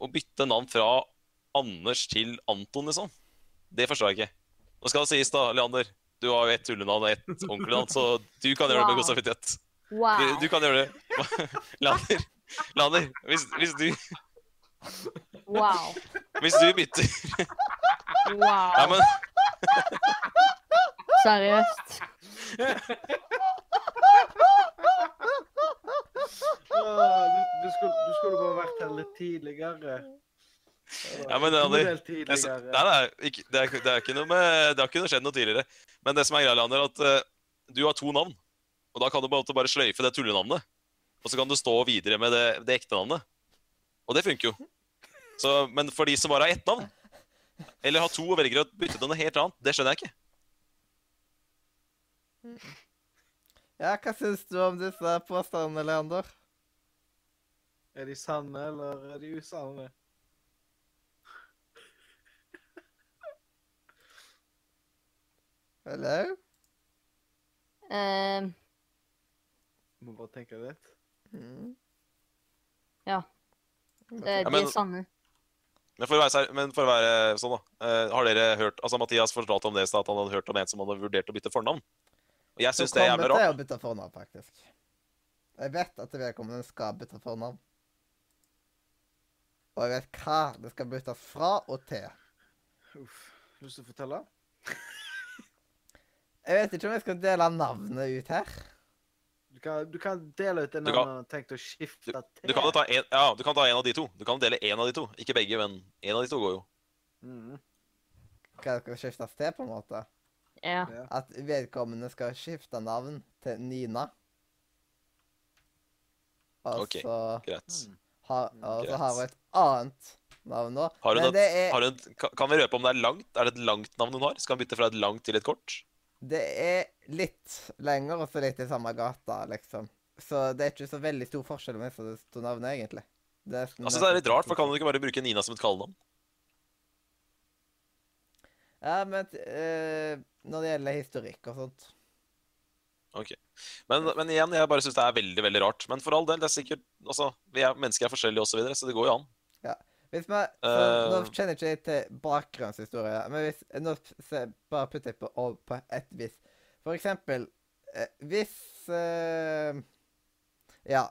Å bytte navn fra Anders til Anton, liksom. Det forstår jeg ikke. Nå skal det sies, da, Leander. Du har jo ett tullenavn og ett ordentlig navn, så du kan gjøre det med god samvittighet. Du, Wow. du kan gjøre det. Lander, Lander hvis, hvis, du, Wow. hvis du bytter Wow. Ja, men Seriøst. Du, du, skulle, du skulle bare vært her litt tidligere. Ja, men En Leander, det, det. Nei, nei, ikke, det, er, det er ikke noe med Det har ikke noe skjedd noe tidligere. Men det som er greia, Leander, at uh, du har to navn. Og da kan du bare, bare sløyfe det tullenavnet. Og så kan du stå videre med det, det ekte navnet. Og det funker jo. Så, men for de som bare har ett navn, eller har to og velger å bytte til noe helt annet, det skjønner jeg ikke. Ja, hva syns du om disse påstandene, Leander? Er de sanne, eller er de usanne? Hello? Eh, Må bare tenke litt. Mm. det, Ja, men- er sanne. Men for å være, men for å være sånn, da. eh, har dere hørt Altså, Mathias fortalte om det i stad, at han hadde hørt om en som hadde vurdert å bytte fornavn. Og jeg syns det er kommer jævlig rart. til å bytte fornavn, faktisk. Jeg vet at vedkommende skal bytte fornavn. Og jeg vet hva det skal byttes fra og til. Uff. Lyst til å fortelle? Jeg vet ikke om jeg skal dele navnet ut her. Du kan, du kan dele ut det Du navnet kan- har tenkt å skifte til. Du kan jo ta en, ja, du kan ta en av de to. Du kan dele en av de to. Ikke begge, men en av de to går jo. Mm. Kan dere skiftes til, på en måte. Ja. At vedkommende skal skifte navn til Nina. Og Ok. så Greit. Mm. har, og så har hun et annet navn nå. Har hun Men et, det er, har hun et, kan- kan vi røpe om det er langt? Er det et langt navn hun har? Skal hun bytte fra et langt til et kort? Det er litt lenger og så litt i samme gata, liksom. Så det er ikke så veldig stor forskjell med disse to navnene, egentlig. Det er, Altså, det er litt rart, for kan du ikke bare bruke Nina som et kallenavn? Ja, men uh, når det gjelder historikk og sånt Ok. Men, men igjen, jeg bare syns det er veldig veldig rart. Men for all del, det er sikkert Altså, vi er mennesker er forskjellige osv., så, videre, så det går jo an. Hvis man, så, uh, Nå kjenner ikke jeg til bakgrunnshistorie, men hvis, nå se, bare putter jeg på, på et vis. For eksempel eh, Hvis eh, Ja.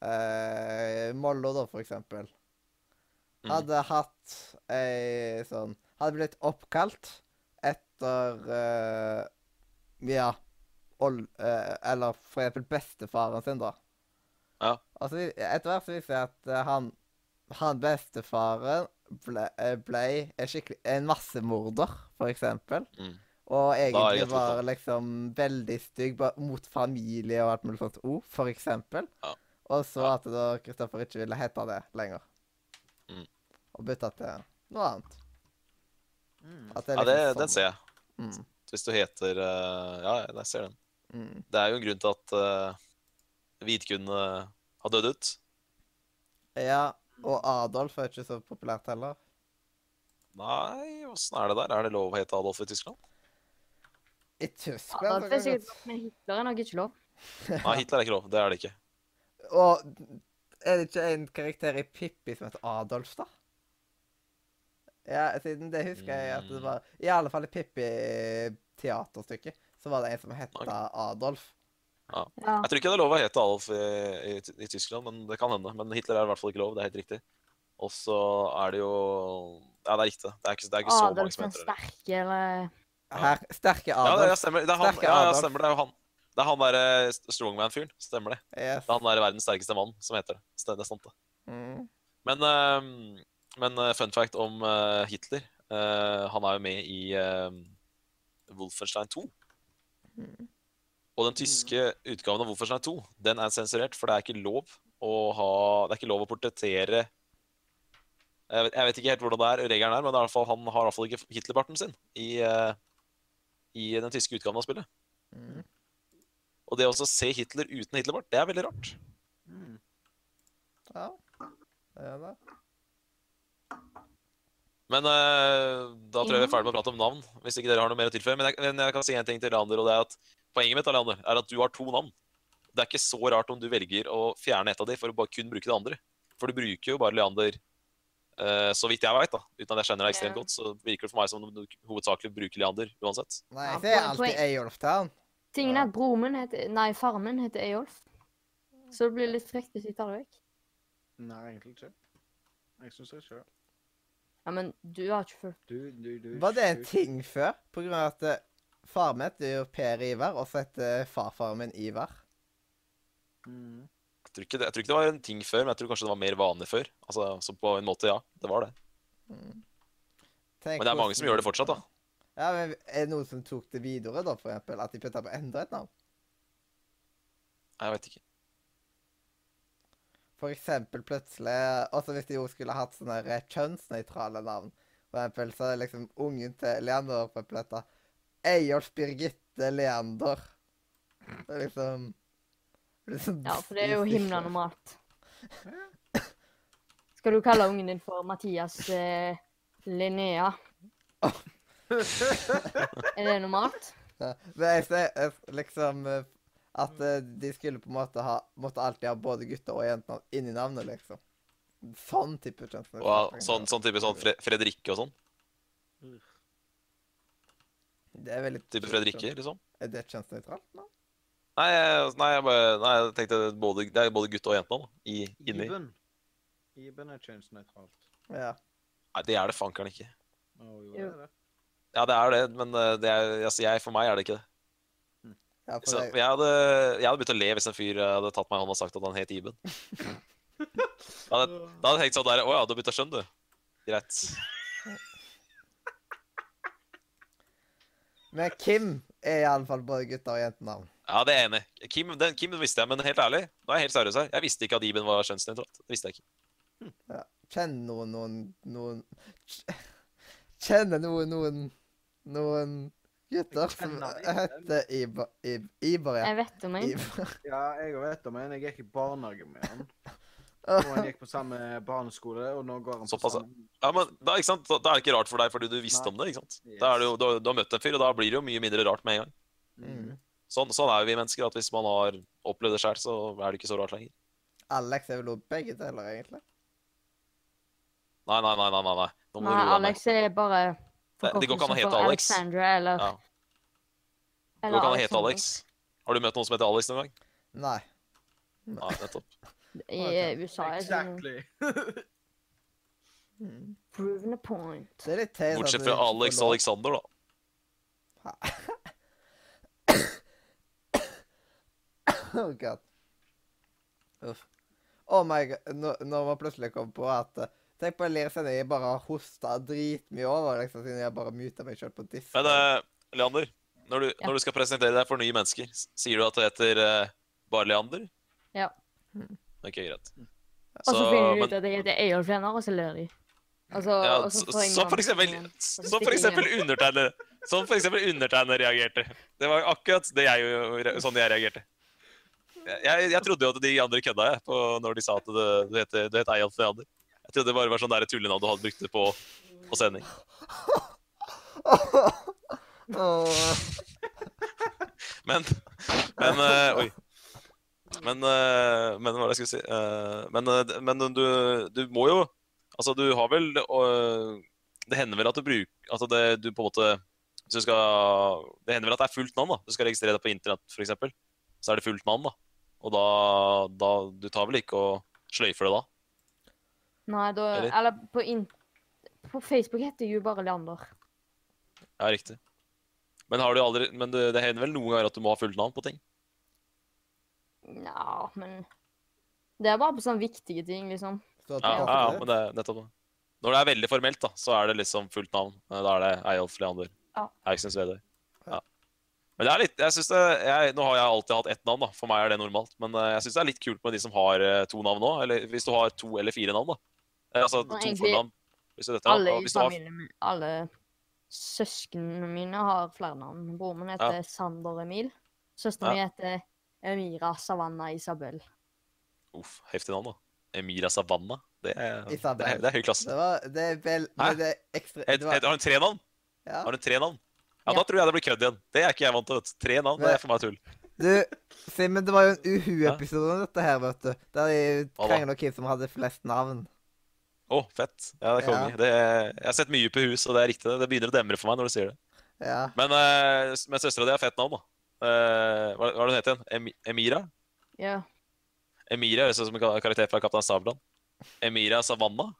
Eh, Mollo, da, for eksempel. Mm. Hadde hatt ei sånn Hadde blitt oppkalt etter eh, Ja ol, eh, Eller for eksempel bestefaren sin, da. Ja. Altså, etter hvert så viser det at eh, han han bestefaren ble, eh, ble en en massemorder, for eksempel. Mm. Og egentlig var liksom veldig stygg mot familie og alt mulig sånt òg, for eksempel. Ja. Og så at da Kristoffer ikke ville hete det lenger. Mm. Og bytta til noe annet. Mm. At det liksom Ja, det, sånn. den sånn. ser jeg. Mm, Hvis du heter eh, Ja, jeg ser den. mm. Det er jo en grunn til at uh, Vidkun eh, har dødd ut. Ja, og Adolf er ikke så populært heller. Nei, åssen er det der? Er det lov å hete Adolf i Tyskland? I Tyskland Adolf er sikkert lov, men Hitler er nok ikke lov. Nei, Hitler er ikke lov. Det er det ikke. Og er det ikke en karakter i Pippi som heter Adolf, da? Ja, siden det husker jeg at det var I alle fall i Pippi-teaterstykket så var det en som het. Adolf. Ja. Jeg tror ikke det er lov å hete Adolf i, i, i Tyskland, men det kan hende. Men Hitler er i hvert fall ikke lov. Det er helt riktig. Og så er det jo Ja, det er riktig. Det er ikke, det er ikke så mange som heter det. sterke, eller Her, sterke Ja, det, Adolf. ja, stemmer. Det er han, Sterke ja, ja, Adolf. stemmer. Det er jo han. Det er han derre strongman-fyren. Stemmer det. Yes. Det er han der verdens sterkeste mann som heter det. Det er sant, det. Mm. Men, eh, men eh, fun fact om eh, Hitler. eh, han er jo med i uh, Wolfenstein 2. Og den tyske utgaven av Wolfenstein 2 den er sensurert, for det er ikke lov å ha Det er ikke lov å portrettere jeg vet, jeg vet ikke helt hvordan det er, regelen er, men er fall, han har i hvert fall ikke Hitlerbarten sin i, eh, i den tyske utgaven av spillet. Mm. Og det å se Hitler uten Hitlerbart, det er veldig rart. Mm. Ja. Det er det. Men uh, da tror jeg vi er ferdig med å prate om navn. Hvis ikke dere har noe mer å tilføye. Men jeg, men jeg kan si en ting til Leander, og det er at poenget mitt Leander, er at du har to navn. Det er ikke så rart om du velger å fjerne et av de for å bare kun bruke det andre. For du bruker jo bare Leander Uh, så vidt jeg veit, da. Uten at jeg kjenner deg ekstremt godt, så virker det for meg som om du hovedsakelig bruker Leander uansett. Nei, det er alltid. Eyolf han. Tingen er at broren min heter Nei, faren min heter Eyolf. Så det blir litt frekt hvis vi tar det vekk. Nei, egentlig ikke. Jeg syns det sjøl. Ja, men du har ikke fulgt Du, du, du Var det en ting før? På grunn av at eh, far min heter jo Per Ivar, og så heter farfaren min Ivar. Mm. Jeg tror, ikke det, jeg tror ikke det var en ting før, men jeg tror kanskje det var mer vanlig før. Altså, Så på en måte, ja. Det var det. Mm. Men det er mange som gjør det fortsatt, da. Ja, men Er det noen som tok det videre, da, for eksempel? At de putta på enda et navn? Jeg vet ikke. For eksempel plutselig Også hvis de jo skulle hatt sånne kjønnsnøytrale navn. For eksempel så er liksom ungen til Leander på plata Eyolf Birgitte Leander. Det er liksom liksom Ja, for det er jo himla normalt. Skal du kalle ungen din for Mathias eh, Linnea? er det normalt? Ja. Jeg ser liksom eh, at eh, de skulle på en måte ha Måtte alltid ha både gutter og jenter inni navnet, liksom. Sånn type Og, Wow, sånn, sånn type sånn Fre Fredrikke og sånn. Det er veldig Type Fredrikke, liksom. Er det kjønnsnøytralt? nå? Nei, nei, jeg, bare, nei, jeg tenkte både, det er både gutt og jente da, i, inni. Iben. Iben er kjønnsnøytralt. Ja. Nei, det er det fankeren ikke. Oh, jo, det er det. Ja, det er det, men eh, det er, altså, jeg, for meg er det ikke det. ja for Så, jeg, hadde, jeg hadde begynt å le hvis en fyr eh, hadde tatt meg i hånda og sagt at han het Iben. Da hadde, da hadde jeg tenkt sånn der Å ja, du har begynt å skjønne, du. Greit. Men Kim er iallfall både gutter- og jentenavn. Ja, det er jeg enig. Kim, den, Kim visste jeg, men helt ærlig, nå er jeg helt seriøs her. Jeg visste ikke at Iben var kjønnsnøytralt. Det visste jeg ikke. Ja. Kjenner noen noen noen Kjenner noen noen noen gutter som heter Iber, Iber, Iber ja. Jeg vet om en. Iber. Ja, jeg vet om en. Jeg gikk i barnehage med han. Og han gikk på samme barneskole, og nå går han på Såpass, ja. samme Ja, men da, ikke sant? da, er det ikke rart for deg fordi du visste Nei. om det. ikke sant? Da er det jo, du, du har møtt en fyr, og da blir det jo mye mindre rart med en gang. Mm. Sånn, sånn er jo vi mennesker, at hvis man har opplevd det sjøl, så er det ikke så rart lenger. Alex er vel også begge deler, egentlig. Nei, nei, nei. nei, nei. Nå må Nei, du roe deg ned. Alex er bare Det- går ikke an å hete Alex. Alexandra eller Ja. Det går ikke an å hete. Alex. Har du møtt noen som heter Alex noen gang? Nei. Nei, nettopp. I okay. USA Exactly. Mm. Proven a point. Det er litt teit Bortsett fra Alex og Alexander, da. Oh god. Uff. Oh my god. Nå, nå må jeg plutselig komme på at eh, Tenk på en lirsending jeg bare har hosta dritmye over, liksom, siden jeg bare muta meg sjøl på disk. Men uh, Leander, når du, Ja. når du skal presentere deg for nye mennesker, sier du at du heter uh, bare Leander? Ja. Ok, greit. Og så Så, finner de ut at det heter Eyolf Lennar, og så ler de. Altså, Ja, så så, så for eksempel. Så for eksempel undertegnede Som for eksempel undertegnede reagerte. Det var akkurat det jeg, sånn jeg reagerte. Jeg, jeg trodde jo at de andre kødda jeg, på når de sa at du, du heter, du heter Eyolf Leander. Jeg trodde det bare var sånn der tullenavn du hadde brukt det på, på sending. Men Men eh, Oi. Men, eh, men hva var det jeg skulle si? Eh, men, eh, men du, du må jo Altså, du har vel Det hender vel at du bruker Altså, det, du på en måte hvis du skal, Det hender vel at det er fullt navn, da. Du skal registrere deg på internett, f.eks. Så er det fullt navn, da. Og da, da Du tar vel ikke og sløyfer det da? Nei, da Eller? Eller på, in, på Facebook heter jeg jo bare Leander. Ja, riktig. Men, har du aldri, men det, det hender vel noen ganger at du må ha fullt navn på ting? Ja, men Det er bare på sånne viktige ting, liksom. Så Ja, ja, ja men det er nettopp det. Når det er veldig formelt, da, så er det liksom fullt navn. Da er det Eyolf Leander. Ja. Haugsnes Vedøy. Ja. Men det er litt jeg synes det, jeg, Nå har jeg alltid hatt ett navn, da. For meg er det normalt. Men eh, jeg syns det er litt kult med de som har eh, to navn nå. Eller hvis du har to eller fire navn, da. Eh, Altså to fornavn. Hvis du dette, Alle i har, familien min, alle søsknene mine har flere navn. Broren min heter Sander Emil. Søsteren min heter Emira Savanna Isabel. Uff, heftig navn, da. Emira Savanna. Det er, det er, det er høy klasse. Det var Det er vel Hæ? det er ekstra det var, har hun tre navn? ja. Har hun tre navn? Ja, Ja. Da tror jeg det blir kødd igjen. Det er ikke jeg vant til. Tre navn, det er for meg tull. Du, Simen, det var jo en Uhu-episode om dette her, vet du. Der de krangla hvem som hadde flest navn. Å, fett. Ja, det er konge. Ja. Jeg har sett mye på hus, og det er riktig. det. Det begynner å demre for meg når du sier det. Ja. Men, uh, men søstera di har fett navn, da. Eh, hva hva er det hun heter igjen? Em Emira? Ja. Emira høres ut som en karakter fra Kaptein Sabeltann. Emira Savanna?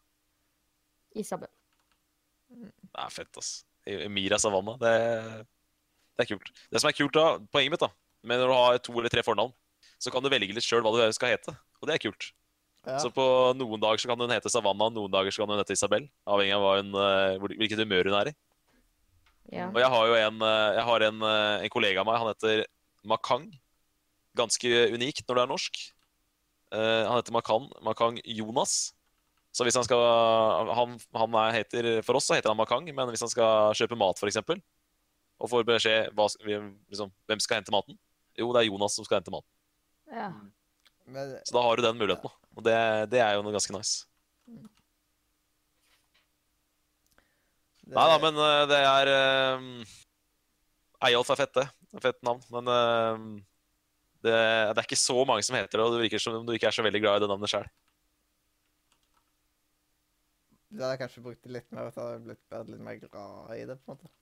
Isabel. Det er fett, ass. Emira Savanna. Det, det er kult. Det som er kult, da, poenget mitt, da, med når du har to eller tre fornavn, så kan du velge litt sjøl hva du skal hete. Og det er kult. ja. Så på noen dager så kan hun hete Savanna, noen dager så kan hun hete Isabel. Avhengig av hva hun, eh, hvilket humør hun er i. Ja. Og jeg har jo en, eh, jeg har en, eh, en kollega av meg, han heter Makang. Ganske unikt når det er norsk. Uh, han heter Makan, Makang Jonas. Så hvis han skal Han, han er, heter For oss så heter han Makang, men hvis han skal kjøpe mat, f.eks., og får beskjed hva, liksom, hvem skal hente maten Jo, det er Jonas som skal hente maten. ja. Men Så da har du den muligheten, da. Og det, det er jo noe ganske nice. det, Nei da, men uh, det er uh, Eyolf er fett, det. Er Fett navn. Men uh, det, det er ikke så mange som heter det, og det virker som om du ikke er så veldig glad i det navnet sjøl. Du hadde kanskje brukt det litt mer hvis du hadde blitt litt mer glad i det, på en måte.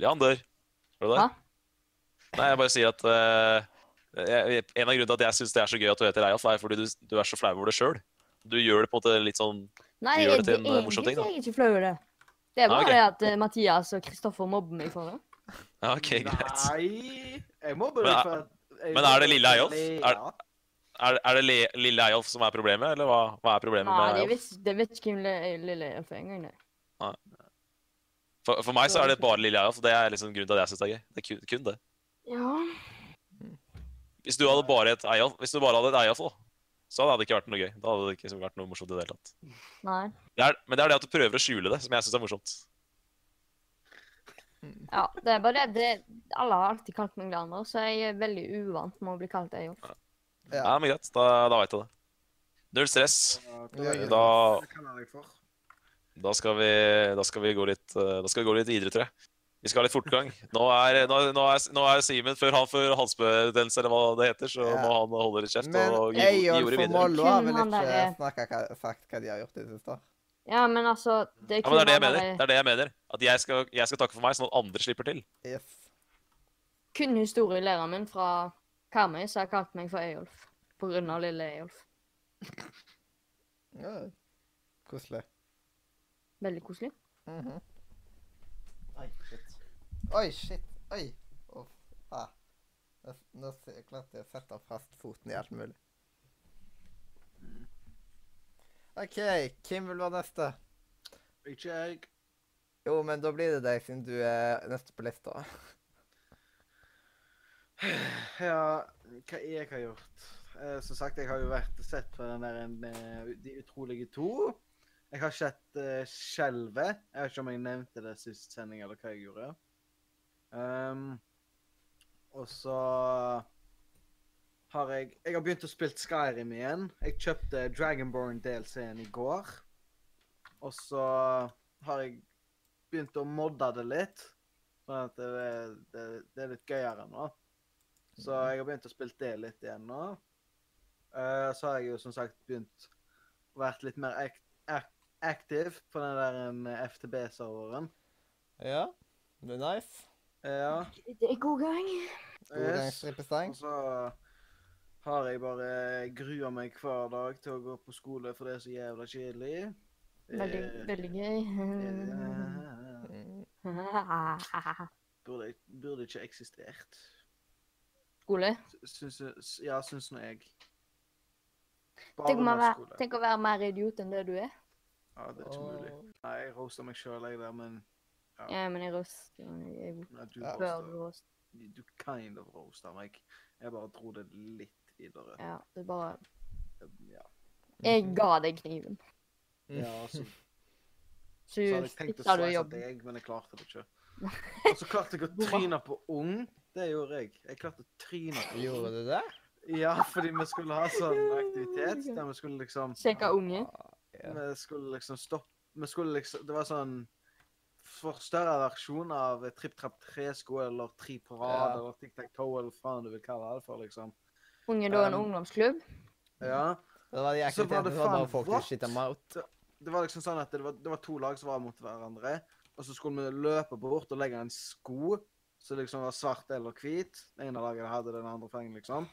Leander, er du der? Hæ? Nei, jeg bare sier at uh, jeg, En av grunnene til at jeg syns det er så gøy at du heter Eyolf, er fordi du, du er så flau over det sjøl. Du gjør det på en måte litt sånn Nei, Du gjør det det til en, eh, morsom ting, da. er jeg ikke flau over det. Det er bare Ah, okay. det at eh, Mathias og Kristoffer mobber meg for det. Ja, OK, greit. Nei, jeg mobber Men deg er- for jeg men er det lille Eyolf? Er- Er, er det le, lille Eyolf som er problemet, eller hva, hva er problemet Nei, med Eyolf? det de vet ikke hvem Lille Lille Elf er engang. det. For, for meg så er det bare lille Eyolf, og det er liksom grunnen til at jeg syns det er gøy. Det er kun, kun det. Ja. Hvis du hadde bare et Eyolf, hvis du bare hadde et Eyolf, da, så hadde det ikke vært noe gøy. Da hadde det ikke vært noe morsomt i det hele tatt. Nei. Det er, men det er det at du prøver å skjule det, som jeg syns er morsomt. Ja, det er bare det, det Alle har alltid kalt meg Leander, så jeg er veldig uvant med å bli kalt Eyolf. Ja, Ja. men greit. Da, da veit jeg det. Null stress. Ja, Ja, Da, Det da, skal vi, da skal vi gå litt eh, Da skal vi gå litt videre, tror jeg. Vi skal ha litt fortgang. Nå er, nå, nå er, nå er Simen før han får halsbetennelse, eller hva det heter, så Ja. må han holde litt kjeft Men og gi, ordet videre. Mollo har vel ikke derre- snakket sagt hva de har gjort i det siste? Ja, men altså Det er Ja, men det er det jeg mener. Det er det jeg mener. At jeg skal, jeg skal takke for meg, sånn at andre slipper til. Yes. kun historielæreren min fra Karmøy som har kalt meg for Eyolf. På grunn av lille Eyolf. Ja. Koselig. Veldig koselig. Mhm. Oi, shit. Oi, shit. Oi. Uff. Ah. Nå, klarte jeg å sette fast foten i alt mulig. OK, hvem vil være neste? Ikke jeg. Jo, men da blir det deg, siden du er neste på lista. Ja, hva jeg har gjort? Eh, som sagt, jeg har jo vært sett på den der en, eh, De utrolige to. Jeg har sett uh, Skjelvet. Jeg vet ikke om jeg nevnte det sist sending, eller hva jeg gjorde. Um, og så har jeg Jeg har begynt å spille Skyrim igjen. Jeg kjøpte Dragonborn-DLC-en i går. Og så har jeg begynt å modde det litt. Sånn at det, det, det er litt gøyere nå. Så jeg har begynt å spille det litt igjen nå. Uh, så har jeg jo som sagt begynt å være litt mer ak aktiv på den der en, FTB-serveren. Ja, det er nice. Ja. Det er god gang. God gang, Yes. strippestang. Og så har jeg bare grua meg hver dag til å gå på skole, for det er så jævla kjedelig. Veldig, Eh, veldig gøy. eh, Burde, burde ikke eksistert. Skole. Syns, ja, syns nå jeg. Tenk, å være, tenk å være mer idiot enn det du er. Ja, det er ikke mulig. Nei, jeg roaster meg sjøl, jeg der, men Ja. Ja, men jeg roaster jeg Nei, du Ja. Før roaster du. Du kind of roaster meg. Jeg bare dro det litt videre. Ja, det er bare Ja. Jeg ga deg kniven. ja så, Så så hadde jeg tenkt å du jobben. deg, men jeg klarte det ikke. Og så klarte jeg å tryne på ung. Det gjorde jeg. Jeg klarte å tryne på ung. Gjorde du det? Ja, fordi vi skulle ha sånn aktivitet der vi skulle liksom Sjekke unge. Vi skulle liksom stoppe Vi skulle liksom Det var sånn forstørra versjon av Tripp Trapp Tre-sko eller Tre på rad Ja. eller Tic Tac Toe eller hva faen du vil kalle det for, liksom. Unge da en Um, ungdomsklubb. Ja. Det var de Så var det aktivitetene som var bare faen folk vått. du skitta mot. Det var liksom sånn at det var, det var to lag som var mot hverandre. Og så skulle vi løpe bort og legge en sko som liksom var svart eller hvit. Det ene laget hadde den andre fengen, liksom.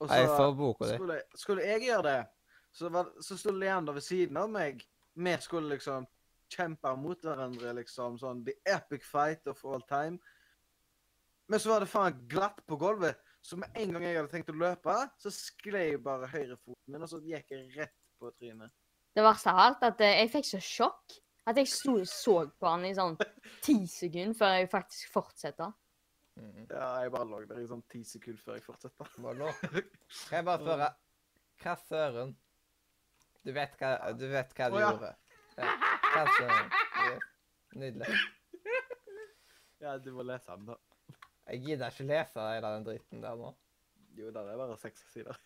Og Jeg får boka di. skulle, skulle jeg gjøre det, så, var, så sto Leander ved siden av meg. Vi skulle liksom kjempe mot hverandre, liksom. Sånn the epic fight of all time. Men så var det faen glatt på gulvet. Så med en gang jeg hadde tenkt å løpe, så sklei bare høyrefoten min, og så gikk jeg rett på trynet. Det verste av alt at eh, jeg fikk så sjokk at jeg sto og så på han i sånn ti sekunder før jeg faktisk fortsatte. Mm. Ja, jeg bare lå der i sånn ti sekunder før jeg fortsetter. Hva nå. Kan jeg bare spørre Hva søren? Du vet hva du, vet hva du oh, ja. gjorde? Ja. Søren? Nydelig. Ja, du må lese den, da. Jeg gidder ikke lese hele den dritten der nå. Jo, der er bare seks sider.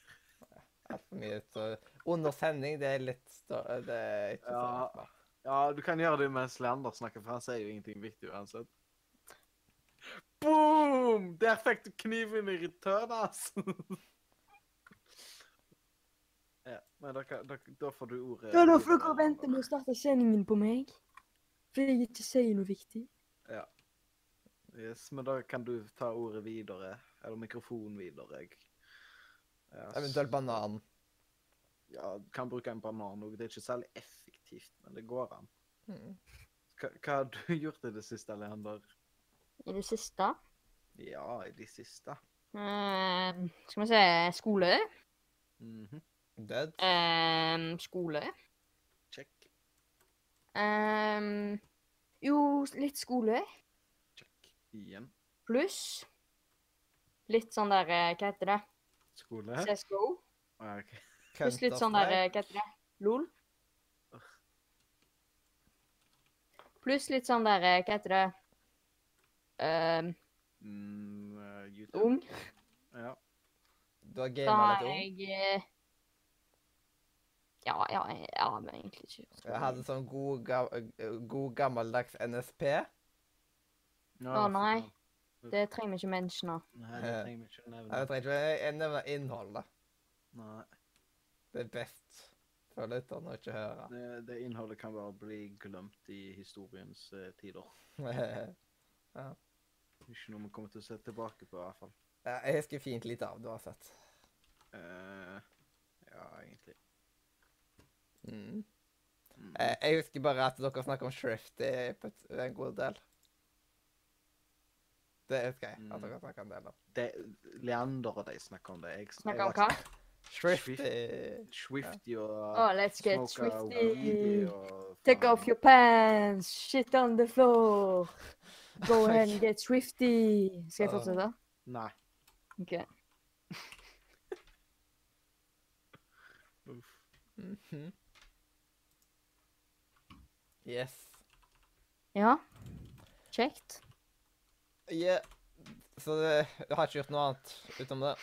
Altfor mye så Under sending, det er litt større Det er ikke så Ja. bra. Ja, du kan gjøre det mens Leander snakker, for han sier jo ingenting viktig uansett. Boom! Der fikk du kniven i return, ass! men da, da, da får du ordet. Ja, da får dere vente med å starte sendingen på meg. Fordi jeg ikke sier noe viktig. Ja. Yes, men da kan du ta ordet videre. Eller mikrofonen videre. Jeg. Ja, Eventuelt banan. Ja, kan bruke en banan òg. Det er ikke særlig effektivt, men det går an. Mm. Hva, har du gjort i det siste, Leander? I det siste Ja, i det siste. eh, Skal vi se Skole. Mhm. Død. Eh, skole. Check. Eh, jo, litt skole. Check. Igjen. Pluss litt sånn der eh, Hva heter det? Skole. CSGO. Ah, ok. Pluss litt sånn der eh, Hva heter det? LOL. Pluss litt sånn der eh, Hva heter det? Eh, Mm, YouTube. ung. Ja. Du har Da gama litt ung. jeg eh, Ja, ja, ja, men egentlig ikke. Jeg hadde sånn god, ga god gammeldags NSP. Ja, Å, for Nei, Det trenger vi ikke mentionne. Nei, det trenger vi ikke nevne. Jeg trenger ikke nevne innholdet. Nei. Det er best for lytterne å ikke høre. Det, det innholdet kan bare bli glemt i historiens uh, tider. Ikke noe vi kommer til å se tilbake på, i hvert fall. Ja, jeg husker fint lite av det du har sett. Eh, ja, egentlig. Mm. Eh, Jeg husker bare at dere snakker om Shrift i på en god del. Det husker jeg. at Mm. dere snakker en del om. Det, Leander og de snakker om det. Jeg, Snakke om hva? Shrift. Swifty og Oh, let's get shrifty! swifty. Take off your pants, shit on the floor. Go ahead and get swifty. Skal jeg fortsette? Nei. OK. Mm Mhm. Yes. Ja. Kjekt. Ja. Så det, du har ikke gjort noe annet utenom det?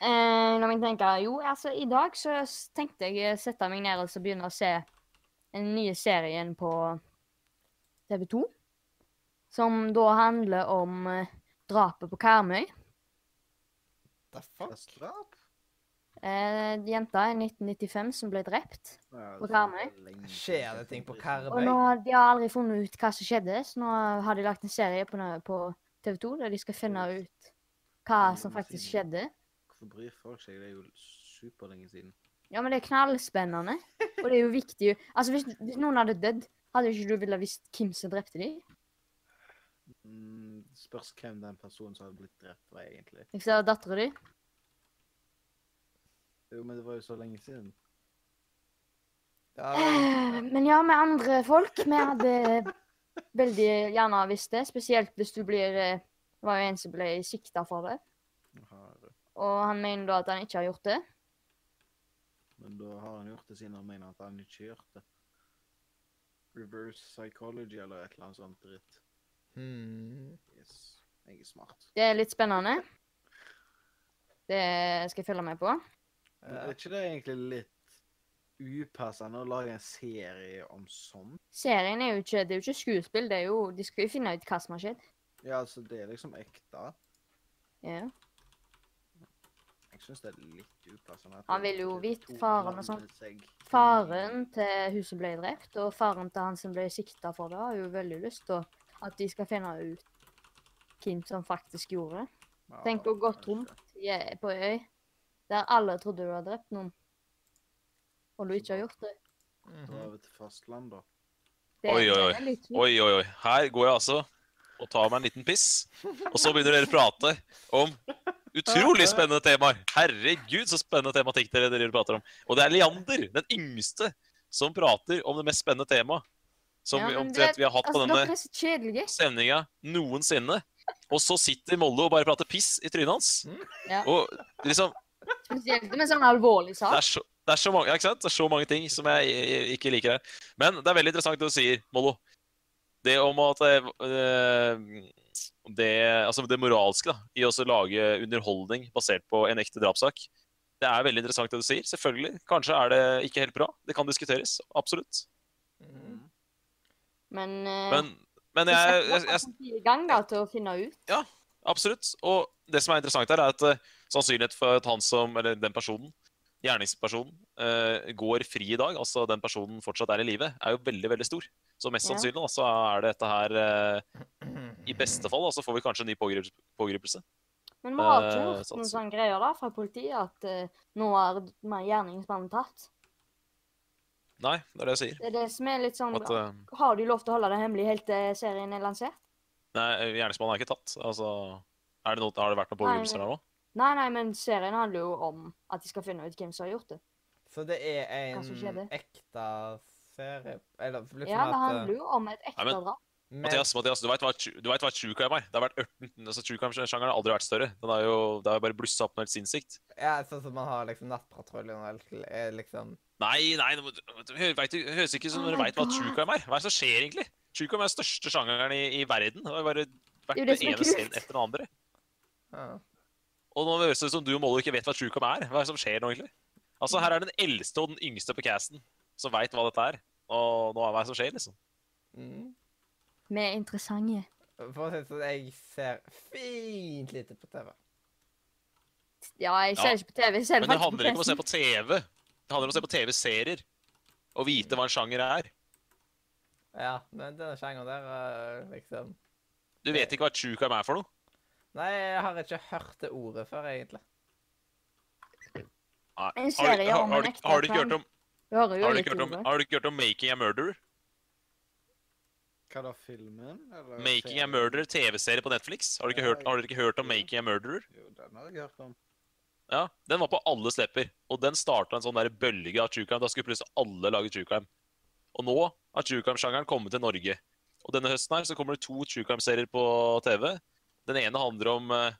Eh, la meg tenke. Jo, altså, i dag så tenkte jeg å sette meg ned og så begynne å se den nye serien på TV 2. Som da handler om eh, drapet på Karmøy. The fuck? Eh, jenta i 1995 som ble drept. På Karmøy? er Skjer det ting på Og Karmøy? nå, de har aldri funnet ut hva som skjedde, så nå har de lagt en serie på, på TV 2 der de skal finne ut hva som faktisk skjedde. Hvorfor bryr folk seg? Det er jo superlenge siden. Ja, men det er knallspennende. Og det er jo viktig Altså, hvis, hvis noen hadde dødd, hadde ikke du ville visst hvem som drepte dem? Mm, spørs hvem den personen som hadde blitt drept, var egentlig. Hvis det var dattera di? Jo, men det var jo så lenge siden. Ja, Eh, Men ja, med andre folk Vi hadde veldig gjerne visst det. Spesielt hvis du blir eh, Det var jo en som ble sikta for det. Og han mener da at han ikke har gjort det. men da har han gjort det siden han mener at han ikke har gjort det. Reverse psychology eller et eller annet sånt dritt. hmm. Yes. Jeg er smart. Det er litt spennende. Det skal jeg følge med på. Er ikke det egentlig litt upassende å lage en serie om sånt? Serien er jo ikke Det er jo ikke skuespill. det er jo, De skal jo finne ut hva som har skjedd. Ja, altså, det er liksom ekte. Ja. Jeg syns det er litt upassende. Han vil jo vite faren og sånn. Faren til hun som ble drept, og faren til han som ble sikta for det, har jo veldig lyst til at de skal finne ut hvem som faktisk gjorde det. Ja, Tenk å gå rundt på ei øy der alle trodde du hadde drept noen, og du ikke har gjort det. Da Dra over til fastland, da. Det Oi, oi, oi. er litt Oi, oi, oi. Her går jeg altså og tar meg en liten piss. Og så begynner dere å prate om utrolig spennende temaer. Herregud, så spennende tematikk dere, dere prater om. Og det er Leander, den yngste, som prater om det mest spennende temaet som Ja, vi, omtrent vi har hatt på Altså, denne er stemninga noensinne. Og så sitter Mollo og bare prater piss i trynet hans. Ja. Og liksom Spesielt med sånn alvorlig det er, så, det, er så mange, ikke sant? det er så mange ting som jeg jeg, ikke liker her. Men det er veldig interessant det du sier, Mollo. Det om at eh, det, altså det moralske da, i å lage underholdning basert på en ekte drapssak. Det er veldig interessant det du sier. Selvfølgelig. Kanskje er det ikke helt bra. Det kan diskuteres. Absolutt. Mhm. Men, eh, Men, men jeg, jeg, jeg, jeg, jeg, gang da, til å finne ut. Absolutt. Og det som er interessant her, er at sannsynlighet for at han som, eller den personen, gjerningspersonen, uh, går fri i dag, altså den personen fortsatt er i live, er jo veldig, veldig stor. Så mest sannsynlig da, så er det dette her uh, I beste fall da, så får vi kanskje en ny pågrip pågripelse. Men vi har ikke Eh, hørt sånn noen så- sånne greier da fra politiet at eh, nå er gjerningsmannen tatt. Nei, det er det jeg sier. Det er det som er litt sånn At eh, Har de lov til å holde det hemmelig helt til serien er lansert? nei, gjerningsmannen er ikke tatt. Altså, er det noe, har det vært noen pågripelser der nå? Nei, nei, men serien handler jo om at de skal finne ut hvem som har gjort det. Så det er en ekte serie Eller liksom Ja, det handler jo om et ekte drap. men- Mathias, Mathias, du vet hva, true crime er? Det har vært ørten, altså True crime-sjangeren har aldri vært større. Den har jo, det har jo bare blussa opp noe helt sinnssykt. Ja, sånn som man har liksom Nattpatruljen og liksom Nei, nei, det høres ikke ut som Oh dere my veit hva true crime er. Hva er det som skjer, egentlig? True crime er den største sjangeren i, i verden. Det har bare vært Det det ene serien etter den andre. ja. Og nå høres det ut som du og Mollo ikke vet hva Truecom er. Hva er det som skjer nå, egentlig? Altså, Her er den eldste og den yngste på casten som veit hva dette er. Og nå er hva som skjer, liksom. Mm. Vi er interessante. For å si det sånn, jeg ser fint lite på TV. Ja, jeg ser Ja. ikke på TV. Jeg ser Men det det handler ikke om å se på TV. Det handler om å se på TV-serier. Og vite hva en sjanger er. Ja, men denne sjangeren der er liksom Du vet ikke hva true crime er for noe. Nei, jeg har ikke hørt det ordet før, egentlig. Nei. En Har serie har, har, har, du ikke hørt om, har, du ikke hørt om, har du ikke hørt om Making a Murderer? Hva da, filmen? Eller Making a? Murderer, TV-serie på Netflix. Har du ikke ikke hørt om Making a Murderer? Jo, den har jeg hørt om. Ja, Den var på alle lepper. Og den starta en sånn der bølge av true crime. Da skulle plutselig alle lage true crime. Og nå har true crime-sjangeren kommet til Norge. Og denne høsten her så kommer det to true crime-serier på TV. Den ene handler om eh,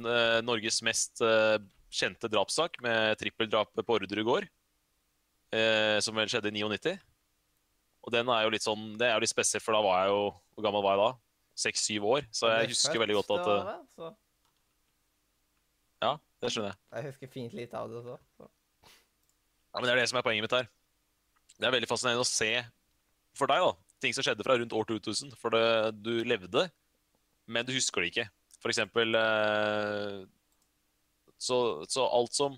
eh, Norges mest eh, kjente drapssak med trippeldrapet på Orderud i går. Eh, som vel skjedde i 99. Og den er jo litt sånn Det er jo litt spesielt, for da var jeg jo Hvor gammel var jeg da? Seks-syv år. Så jeg husker veldig godt at så Ja, det skjønner jeg. Jeg husker fint lite av det, også. så. Ja, men Det er det som er poenget mitt her. Det er veldig fascinerende å se for deg da, ting som skjedde fra rundt år 2000. For det, du levde, men du husker det ikke. For eksempel eh, Så, så alt, som,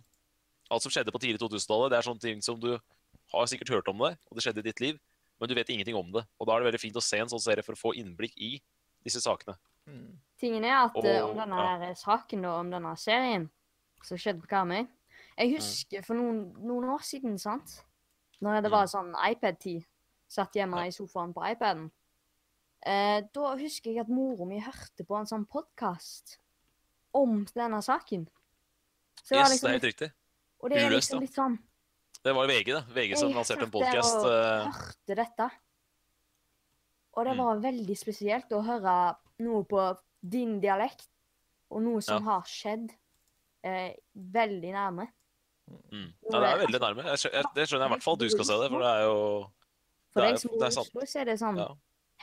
alt som skjedde på tidlig 2000-tallet, det er sånne ting som du har sikkert hørt om det, og det skjedde i ditt liv, men du vet ingenting om det. Og da er det veldig fint å se en sånn serie for å få innblikk i disse sakene. Mm. Tingen er at eh, Og- om denne ja. saken, og om denne serien som skjedde på Karmøy Jeg husker for noen, noen år siden, sant, når det var sånn iPad-tid, satt hjemme i sofaen på iPaden, eh, da husker jeg at mora mi hørte på en sånn podkast om denne saken. Så Yes, det liksom er helt riktig. Og det er Uløst, liksom ja. litt sånn Det var VG, da. VG som lanserte en satt Jeg podkast. og hørte dette. Og det Mm. var veldig spesielt å høre noe på din dialekt, og noe som har skjedd eh, veldig nærme. Mm. Ja, det er veldig nærme. Jeg skjønner, jeg, det skjønner jeg i hvert fall at du skal se det, for det er jo For deg som bor i. Oslo, så er det sånn Ja.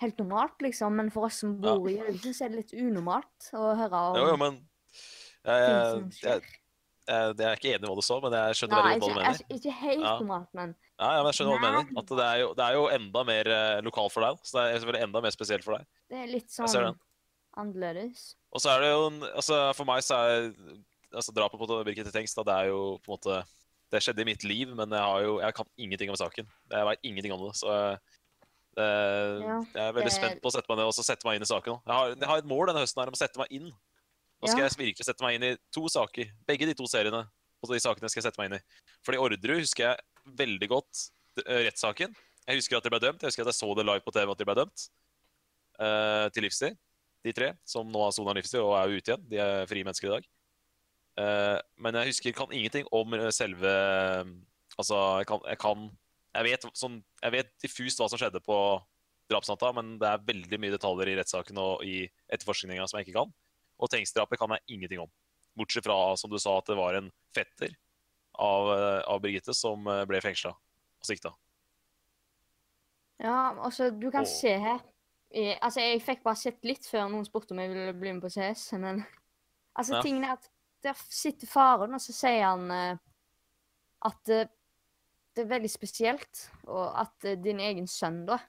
Helt normalt, liksom. Men for oss som bor i Haugesund, så er det litt unormalt å høre om Jo, jo, men jeg, ting jeg, som jeg, skjer. jeg, jeg er ikke enig i hva du sa, men jeg skjønner Nei, veldig godt hva du mener. ikke helt Ja. normalt, men Ja, ja, men jeg skjønner hva du mener. At det er jo, det er jo enda mer eh, lokalt for deg. Så det er selvfølgelig enda mer spesielt for deg. det er litt sånn annerledes. Og så er det jo en, altså For meg så er altså drapet på Birgitte Tengs da, det er jo på en måte Det skjedde i mitt liv, men jeg har jo Jeg kan ingenting om saken. Jeg veit ingenting om det. Så jeg, det, Ja, jeg er veldig det- spent på å sette meg ned og sette meg inn i saken. Jeg har, jeg har et mål denne høsten her om å sette meg inn. Nå skal Ja. jeg virkelig sette meg inn i to saker. Begge de to seriene. Og de sakene skal jeg sette meg inn i. Fordi Orderud husker jeg veldig godt eh, rettssaken. Jeg husker at de ble dømt. Jeg husker at jeg så det live på TV at de ble dømt uh, til livstid. De tre som nå har sona livstid og er ute igjen. De er frie mennesker i dag. Uh, men jeg husker kan ingenting om selve Altså, jeg kan, jeg kan jeg, vet, sånn, jeg vet diffust hva som skjedde på drapsnatta, men det er veldig mye detaljer i rettssaken og i etterforskninga som jeg ikke kan. Og Tengs-drapet kan jeg ingenting om. Bortsett fra, som du sa, at det var en fetter av, av Birgitte som eh, ble fengsla og sikta. Ja, altså, du kan og... se her i, Altså, jeg fikk bare sett litt før noen spurte om jeg ville bli med på CS, men Altså, Ja. tingen er at der sitter faren, og så sier han uh, at eh, det er veldig spesielt, og at eh, din egen sønn, da,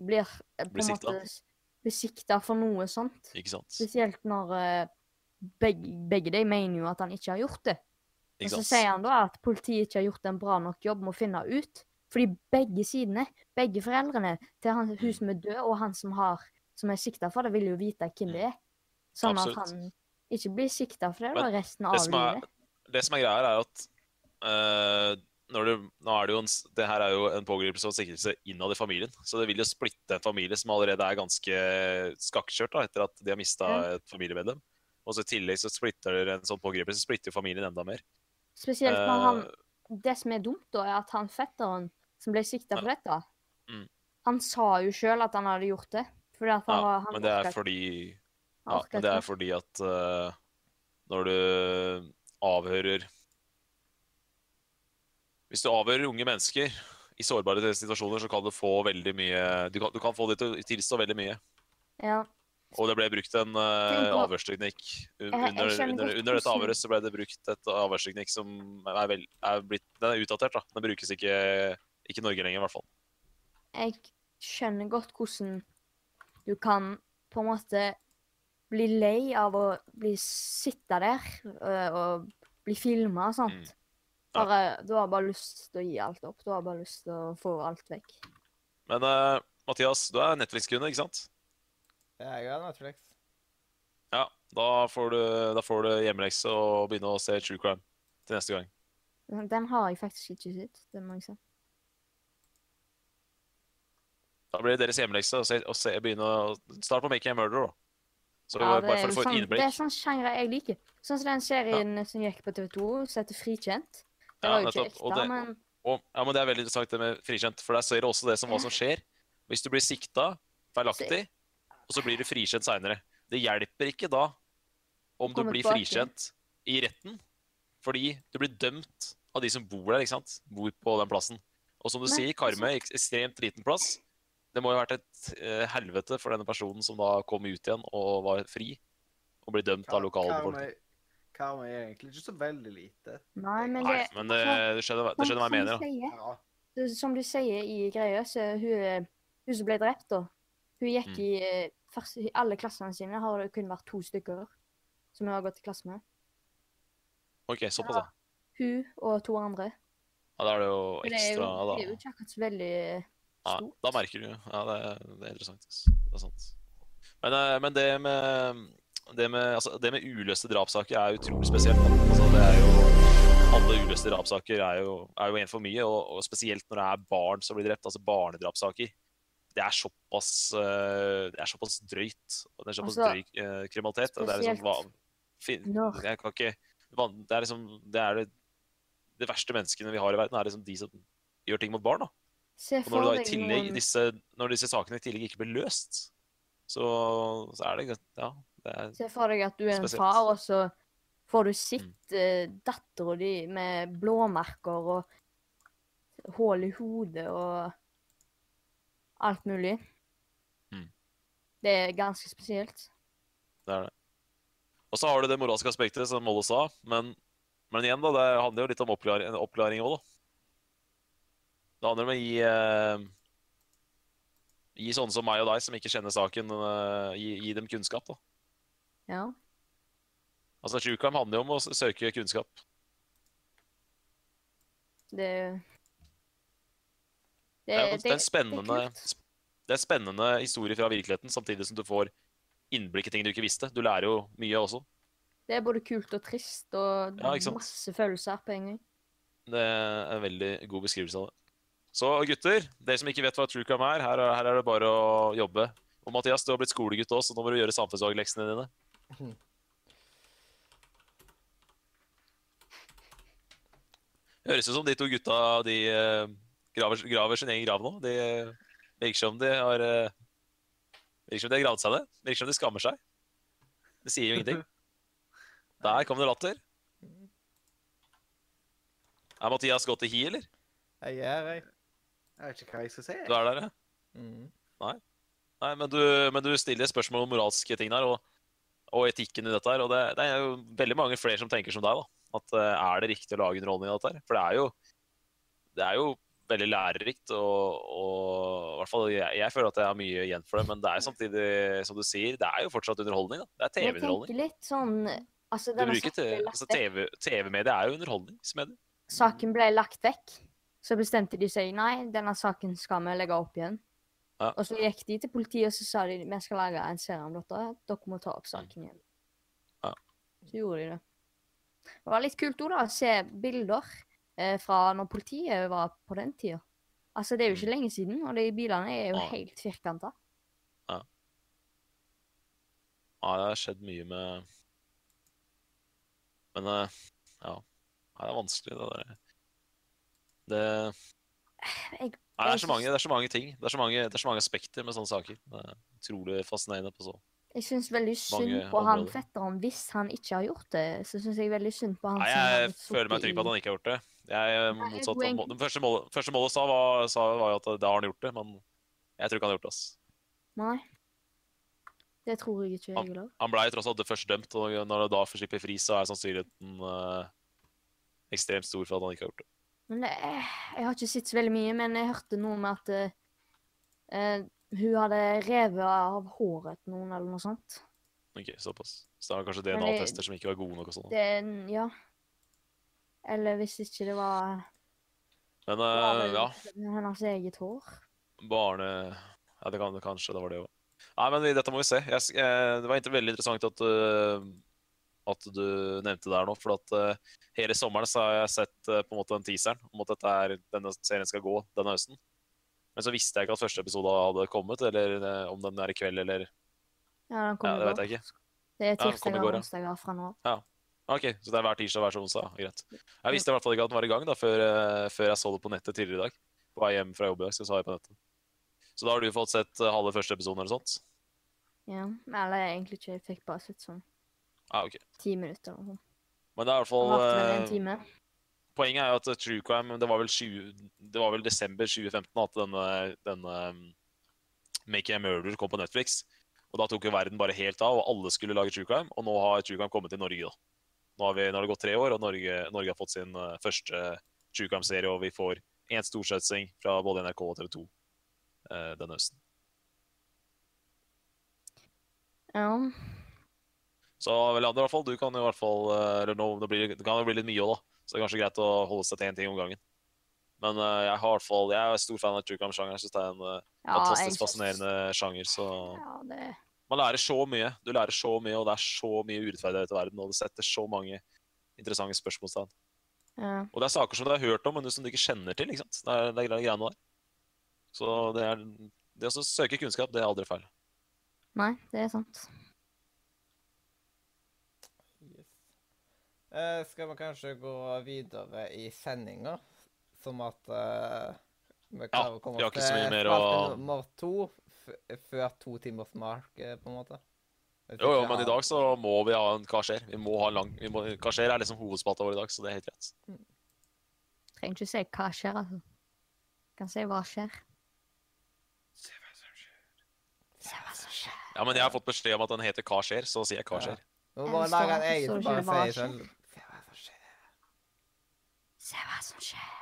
blir eh, på en måte besikta for noe sånt. Ikke sant? Spesielt når eh, begge, begge de mener jo at han ikke har gjort det. Og så sier han da at politiet ikke har gjort en bra nok jobb med å finne ut. Fordi begge sidene, begge foreldrene til han, hun som er død, og han som, har, som er sikta for det, vil jo vite hvem det er. Sånn at han ikke blir sikta for det da, resten av det livet. er-. Det som er greia er at eh, du, nå er det, jo en, det her er jo en pågripelse og siktelse innad i familien. Så det vil jo splitte en familie som allerede er ganske skakkjørt da, etter at de har mista Ja. et familiemedlem. Og så i tillegg så splitter det en sånn pågripelse så splitter jo familien enda mer. Spesielt når han Eh, Det som er dumt, da, er at han fetteren som ble sikta for dette, Mm. han sa jo sjøl at han hadde gjort det. Fordi at han ja, var han men det er fordi Ja, men det er fordi at uh, når du avhører Hvis du avhører unge mennesker i sårbare situasjoner, så kan du få veldig mye Du kan, du kan få det til å tilstå veldig mye. Ja. Og det ble brukt en uh, avhørsteknikk under, under, under dette avhøret så ble det brukt et avhørsteknikk som er, vel, er blitt Den er utdatert, da. Den brukes ikke, ikke i Norge lenger, i hvert fall. jeg skjønner godt hvordan du kan på en måte bli lei av å bli sitte der og, og bli filma og sånt. Mm. Ja. Bare, du har bare lyst til å gi alt opp. Du har bare lyst til å få alt vekk. Men uh, Mathias, du er Netflix-kunde, ikke sant? Jeg er Netflix. Ja, da får du, da får du hjemmelekse og begynne å se True Crime til neste gang. Den- har jeg faktisk ikke sett. Det må jeg si. Da blir det deres hjemmelekse å se, å se, begynne å starte på Making a Murder, da. Så Ja, det bare for å få sånn, et det er innblikk. sånn sjanger jeg liker. Sånn som den serien som gikk på TV2, som heter Frikjent. Det Ja, var jo ikke ekte, det- men Og, ja, men Det er veldig interessant det med frikjent, for der ser du også det som hva som skjer. Hvis du blir sikta feilaktig, og så blir du frikjent seinere. Det hjelper ikke da om du blir frikjent i retten, fordi du blir dømt av de som bor der, ikke sant? Bor på den plassen. Og som du Men, sier, Karmøy, ek- ekstremt liten plass. Det må jo ha vært et eh, helvete for denne personen som da kom ut igjen og var fri, og ble dømt av lokalbefolkningen. Karma er egentlig ikke så veldig lite. Nei, men Nei, det men det, du skjønner, hva- du hva jeg mener, da. Sier, Ja. det- som du sier i greia, så hun, hun som ble drept, da Hun gikk Mm. i eh, først, I alle klassene sine har det kun vært to stykker som hun har gått i klasse med. OK, såpass, da. Hun og to andre. Ja, da er det jo ekstra Det jo, ekstra det er jo da. ikke akkurat så veldig Ja, da merker du jo. Ja, det, er- det er interessant. Det er sant. Men, eh, men det med det med, altså, det med uløste drapssaker er utrolig spesielt. Altså, det er jo alle uløste drapssaker er jo, er jo en for mye, og, og, spesielt når det er barn som blir drept, altså barnedrapssaker. Det er såpass, uh, det er såpass drøyt, og det er såpass altså, drøy uh, kriminalitet. og det er liksom van, fin, jeg kan ikke, Det er liksom det, er det, det, verste menneskene vi har i verden, er liksom de som gjør ting mot barn. da. Og når, da, tillegg, disse, når disse sakene i tillegg ikke blir løst, så, så er det ja, Se for deg at du er en spesielt. far, og så får du sett mm. dattera di med blåmerker og hull i hodet og alt mulig. Mm. Det er ganske spesielt. Det er det. Og så har du det moralske aspektet, som Molle sa. Men, men, igjen, da, det handler jo litt om oppklaring, oppklaring òg, da. Det handler om å gi eh, Gi sånne som meg og deg, som ikke kjenner saken, eh, gi, gi, dem kunnskap, da. Ja. Altså, crime handler jo om å søke kunnskap. Det Det, det, det, er en spennende, det er spennende historie fra virkeligheten, samtidig som du får innblikk i ting du ikke visste. Du lærer jo mye også. Det er både kult og trist og det ja, masse følelser på en gang. Det er en veldig god beskrivelse av det. Så gutter, dere som ikke vet hva true crime er, her, her er det bare å jobbe. Og Mathias, du har blitt skolegutt også, så nå må du gjøre samfunnsfagleksene dine. Høres ut som de to gutta de uh, graver, graver, sin egen grav nå. De virker som de har uh, Virker som de har gravd seg det. Virker som de skammer seg. Det sier jo ingenting. Der kom det latter. Er Mathias gått i hi, eller? Jeg er jeg. Jeg vet ikke hva jeg skal si. Du er der, ja? Mm. Nei. Nei men, du, men, du, stiller spørsmål om moralske ting der, og, og etikken i dette her. Og det, det, er jo veldig mange flere som tenker som deg, da. At uh, er det riktig å lage underholdning i dette her? For det er jo, det er jo veldig lærerikt, og, og i hvert fall jeg, jeg, føler at jeg har mye igjen for det. Men det er samtidig, som du sier, det er jo fortsatt underholdning. da. Det er TV-underholdning. Jeg tenker litt sånn altså, altså TV-mediet TV er jo underholdningsmedie. Saken ble lagt vekk, så bestemte de seg nei, denne saken skal vi legge opp igjen. Ja. Og så gikk de til politiet og så sa de, vi skal lage en serie om dette. Dere må ta opp saken igjen. Ja. Så gjorde de det. Det var litt kult også, da, å se bilder eh, fra når politiet var på den tida. Altså, det er jo ikke mm. lenge siden, og de bilene er jo ja. helt firkanta. Ja. ja, det har skjedd mye med Men uh, ja. Det er vanskelig, det der. Det jeg, Nei, det, er så mange, det er så mange ting. Det er så mange, det er så mange aspekter med sånne saker. Det er utrolig fascinerende på så jeg syns veldig synd på han fetteren hvis han ikke har gjort det. Så syns jeg veldig synd på han Nei, jeg føler meg trygg på at han ikke har gjort det. Jeg, motsatt, Nei, det første målet, første målet sa, var, sa, var at da har han gjort det, men jeg tror ikke han har gjort det. ass. Nei. Det tror jeg ikke. Han, han ble tross alt først dømt, og når det da får slippe fri, så er sannsynligheten uh, ekstremt stor for at han ikke har gjort det. Men det, Jeg har ikke sett så veldig mye, men jeg hørte noe med at uh, hun hadde revet av håret til noen, eller noe sånt. Ok, såpass. Så det var kanskje DNA-tester som ikke var gode nok og sånn? Ja. Eller hvis ikke det var Men uh, ja. Hennes eget hår. Barne... Ja, det kan det kanskje. Det var det òg. Nei, men dette må vi se. Jeg, jeg, det var veldig interessant at, uh, at du nevnte det her nå. For at uh, hele sommeren så har jeg sett uh, på en måte den teaseren om at dette er, denne serien skal gå denne høsten. Men så visste jeg ikke at første episode hadde kommet, eller uh, om den er i kveld, eller Ja, den kommer ja, det vet jeg ikke. Det er tirsdag og onsdag fra nå Ja. OK, så det er hver tirsdag og hver onsdag. Greit. Jeg visste i hvert fall ikke at den var i gang da, før, før, jeg så det på nettet tidligere i dag. På vei hjem fra jobb i dag, så sa jeg på nettet. Så da har du fått sett halve første episode eller sånt? Ja. Eller egentlig ikke. Jeg fikk bare sett sånn ah, ok. ti minutter eller noe. Men det er i hvert fall en time poenget er jo at True Crime Det var vel, 20, det var vel desember 2015 at denne, denne Make Making a Murder kom på Netflix. Og da tok jo verden bare helt av, og alle skulle lage True Crime. Og nå har True Crime kommet til Norge, da. Nå har, vi, nå har det gått tre år, og Norge, Norge har fått sin uh, første True Crime-serie, og vi får én storsatsing fra både NRK og TV 2 uh, denne høsten. Ja. Så vel, i hvert fall, du kan i hvert fall Eller nå, det, blir, det kan jo bli litt mye òg, da. Så det er kanskje greit å holde seg til én ting om gangen. Men uh, jeg, har fall, jeg er stor fan av true crime-sjangeren. Jeg syns det er en uh, ja, fantastisk fascinerende sjanger. Så ja, det... man lærer så mye. Du lærer så mye, og det er så mye urettferdighet i verden. Og det setter så mange interessante spørsmålstegn. Ja. Og det er saker som du har hørt om, men som du ikke kjenner til. ikke sant? Det er det er greiene der. Så det er det å søke kunnskap, det er aldri feil. Nei, det er sant. Yes. Eh, skal vi kanskje gå videre i sendinga, som at uh, vi klarer å komme vi har oss ikke til mer å- spalte nummer to f før to timers mark, eh, på en måte? Jo, jo, men i dag så må vi ha en kasjer. Vi må ha en lang, vi må, kasjer er liksom hovedspalta vår i dag, så det er helt greit. Trenger ikke si hva skjer, altså. Kan si hva skjer. Se hva som skjer. Se hva som skjer. Ja, men jeg har fått beskjed om at den heter Hva skjer, så sier jeg Hva Ja. Nå må lage en egen bare det hva sier skjer? sånn Se hva som skjer. Se hva som skjer.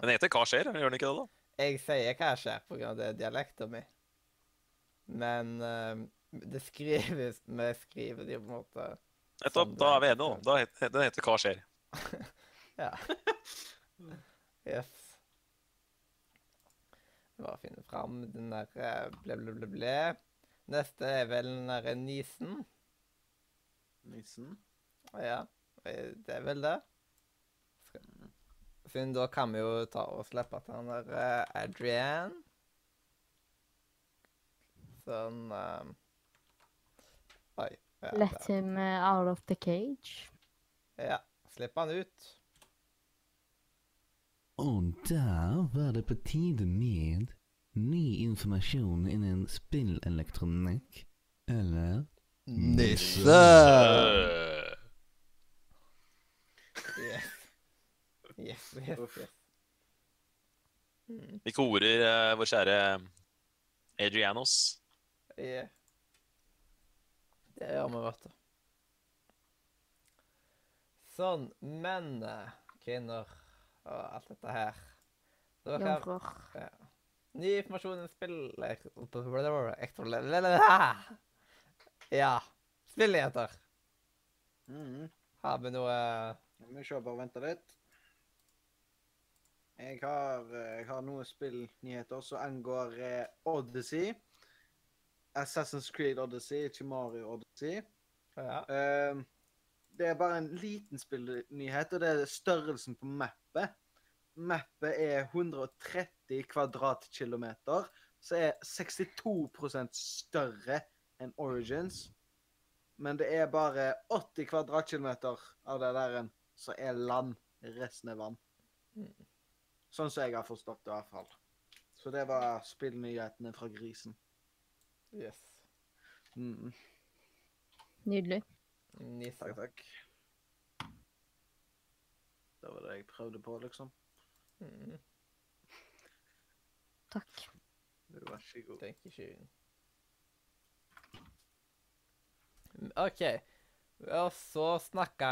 Den heter Hva skjer, gjør den ikke det, da? Jeg sier hva skjer på grunn av det dialekten min. Men uh, det skrives Vi skriver det jo på en måte Nettopp. Da er vi enige, da. da den heter Hva skjer. Ja. Yes. Bare finne fram den der eh, ble, ble, ble, ble. Neste er vel den derre nisen. Nisen? Ja, det er vel det. Skal... Da kan vi jo ta og slippe til han der eh, Adrian. Sånn um, Oi. Ja, Let der. him uh, out of the cage. ja. Slipp han ut. Og der var det på tide med ny informasjon innen spillelektronikk. Eller Nisse! Øh. Yes. Yes, yes, Uff. yes. Mm. Vi korer uh, vår kjære Adrianos. Yeah. Det gjør vi, vet du. Sånn. Men eh, kvinner og alt dette her Det var her. ja. ny informasjon om spill... Ja. Spillnyheter. Mm. Har vi noe Vi må se, bare vente litt. Jeg har, eh, jeg har noen spillnyheter som angår eh, Odyssey. Assassin's Creed Odyssey, ikke Mario Odyssey. Ja. Eh, det er bare en liten spillnyhet, og det er størrelsen på mappet. Mappet er 130 kvadratkilometer, som er 62% større enn Origins. Men det er bare 80 kvadratkilometer av det der som er land. Resten er vann. Mm. Sånn som jeg har forstått det, i hvert fall. Så det var spillnyhetene fra grisen. Yes. Mm. Nydelig. Nisse. Takk, takk. Det var det jeg prøvde på, liksom. Mm. Takk. Vær så god. Thank you, OK. Og så snakka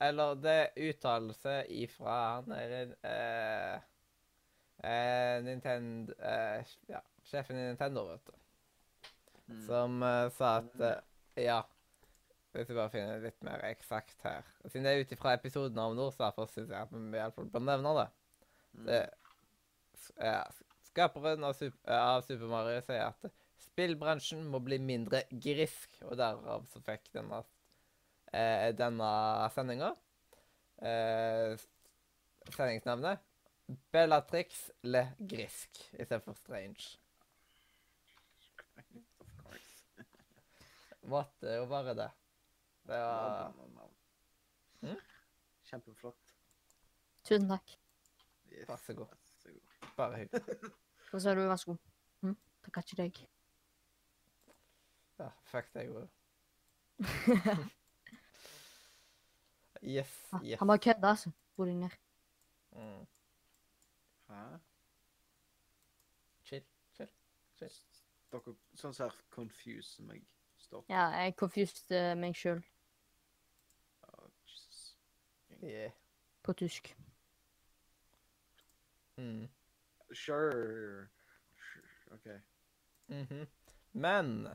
Eller det er uttalelse ifra han der eh, eh, Nintendo eh, Ja, sjefen i Nintendo, vet du. Mm. Som eh, sa at eh, Ja. Hvis vi bare finner litt mer eksakt her. Siden det er ut ifra episoden av Nord, så derfor syns jeg at vi i hvert fall bør nevne det. Mm. det ja, skaperen av, Sup- av Super Mario sier at spillbransjen må bli mindre grisk, og derav så fikk denne, eh, denne sendinga eh, sendingsnevnet. sendingsnavnet Bellatrix Le Grisk istedenfor Strange. Måtte jo bare det. Det var Mm? Kjempeflott. Tusen takk. Yes. Vær så god. Bare hyggelig. Hva sa du? Vær så god. Hm? Takker ikke deg. Ja, fuck deg jo. Yes, yes. Han bare kødda, altså. Ro deg ned. Mm. Hæ? Chill, chill. Dere sånn som her confuser meg. Stopp. Ja, jeg confused eh, meg sjøl Oh, Jesus. Yeah. på tysk. Mm. Sure. sure. OK. Mhm. Men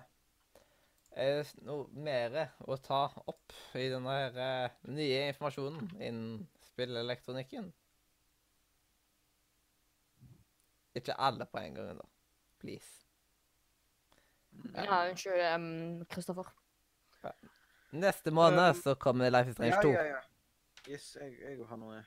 er det noe mer å ta opp i denne her, eh, nye informasjonen innen spillelektronikken? Ikke alle på en gang, da. Please. Ja, unnskyld, Kristoffer. Neste måned Um, så kommer Life is Strange 2. Ja, ja, ja. Yes, jeg, jeg har noe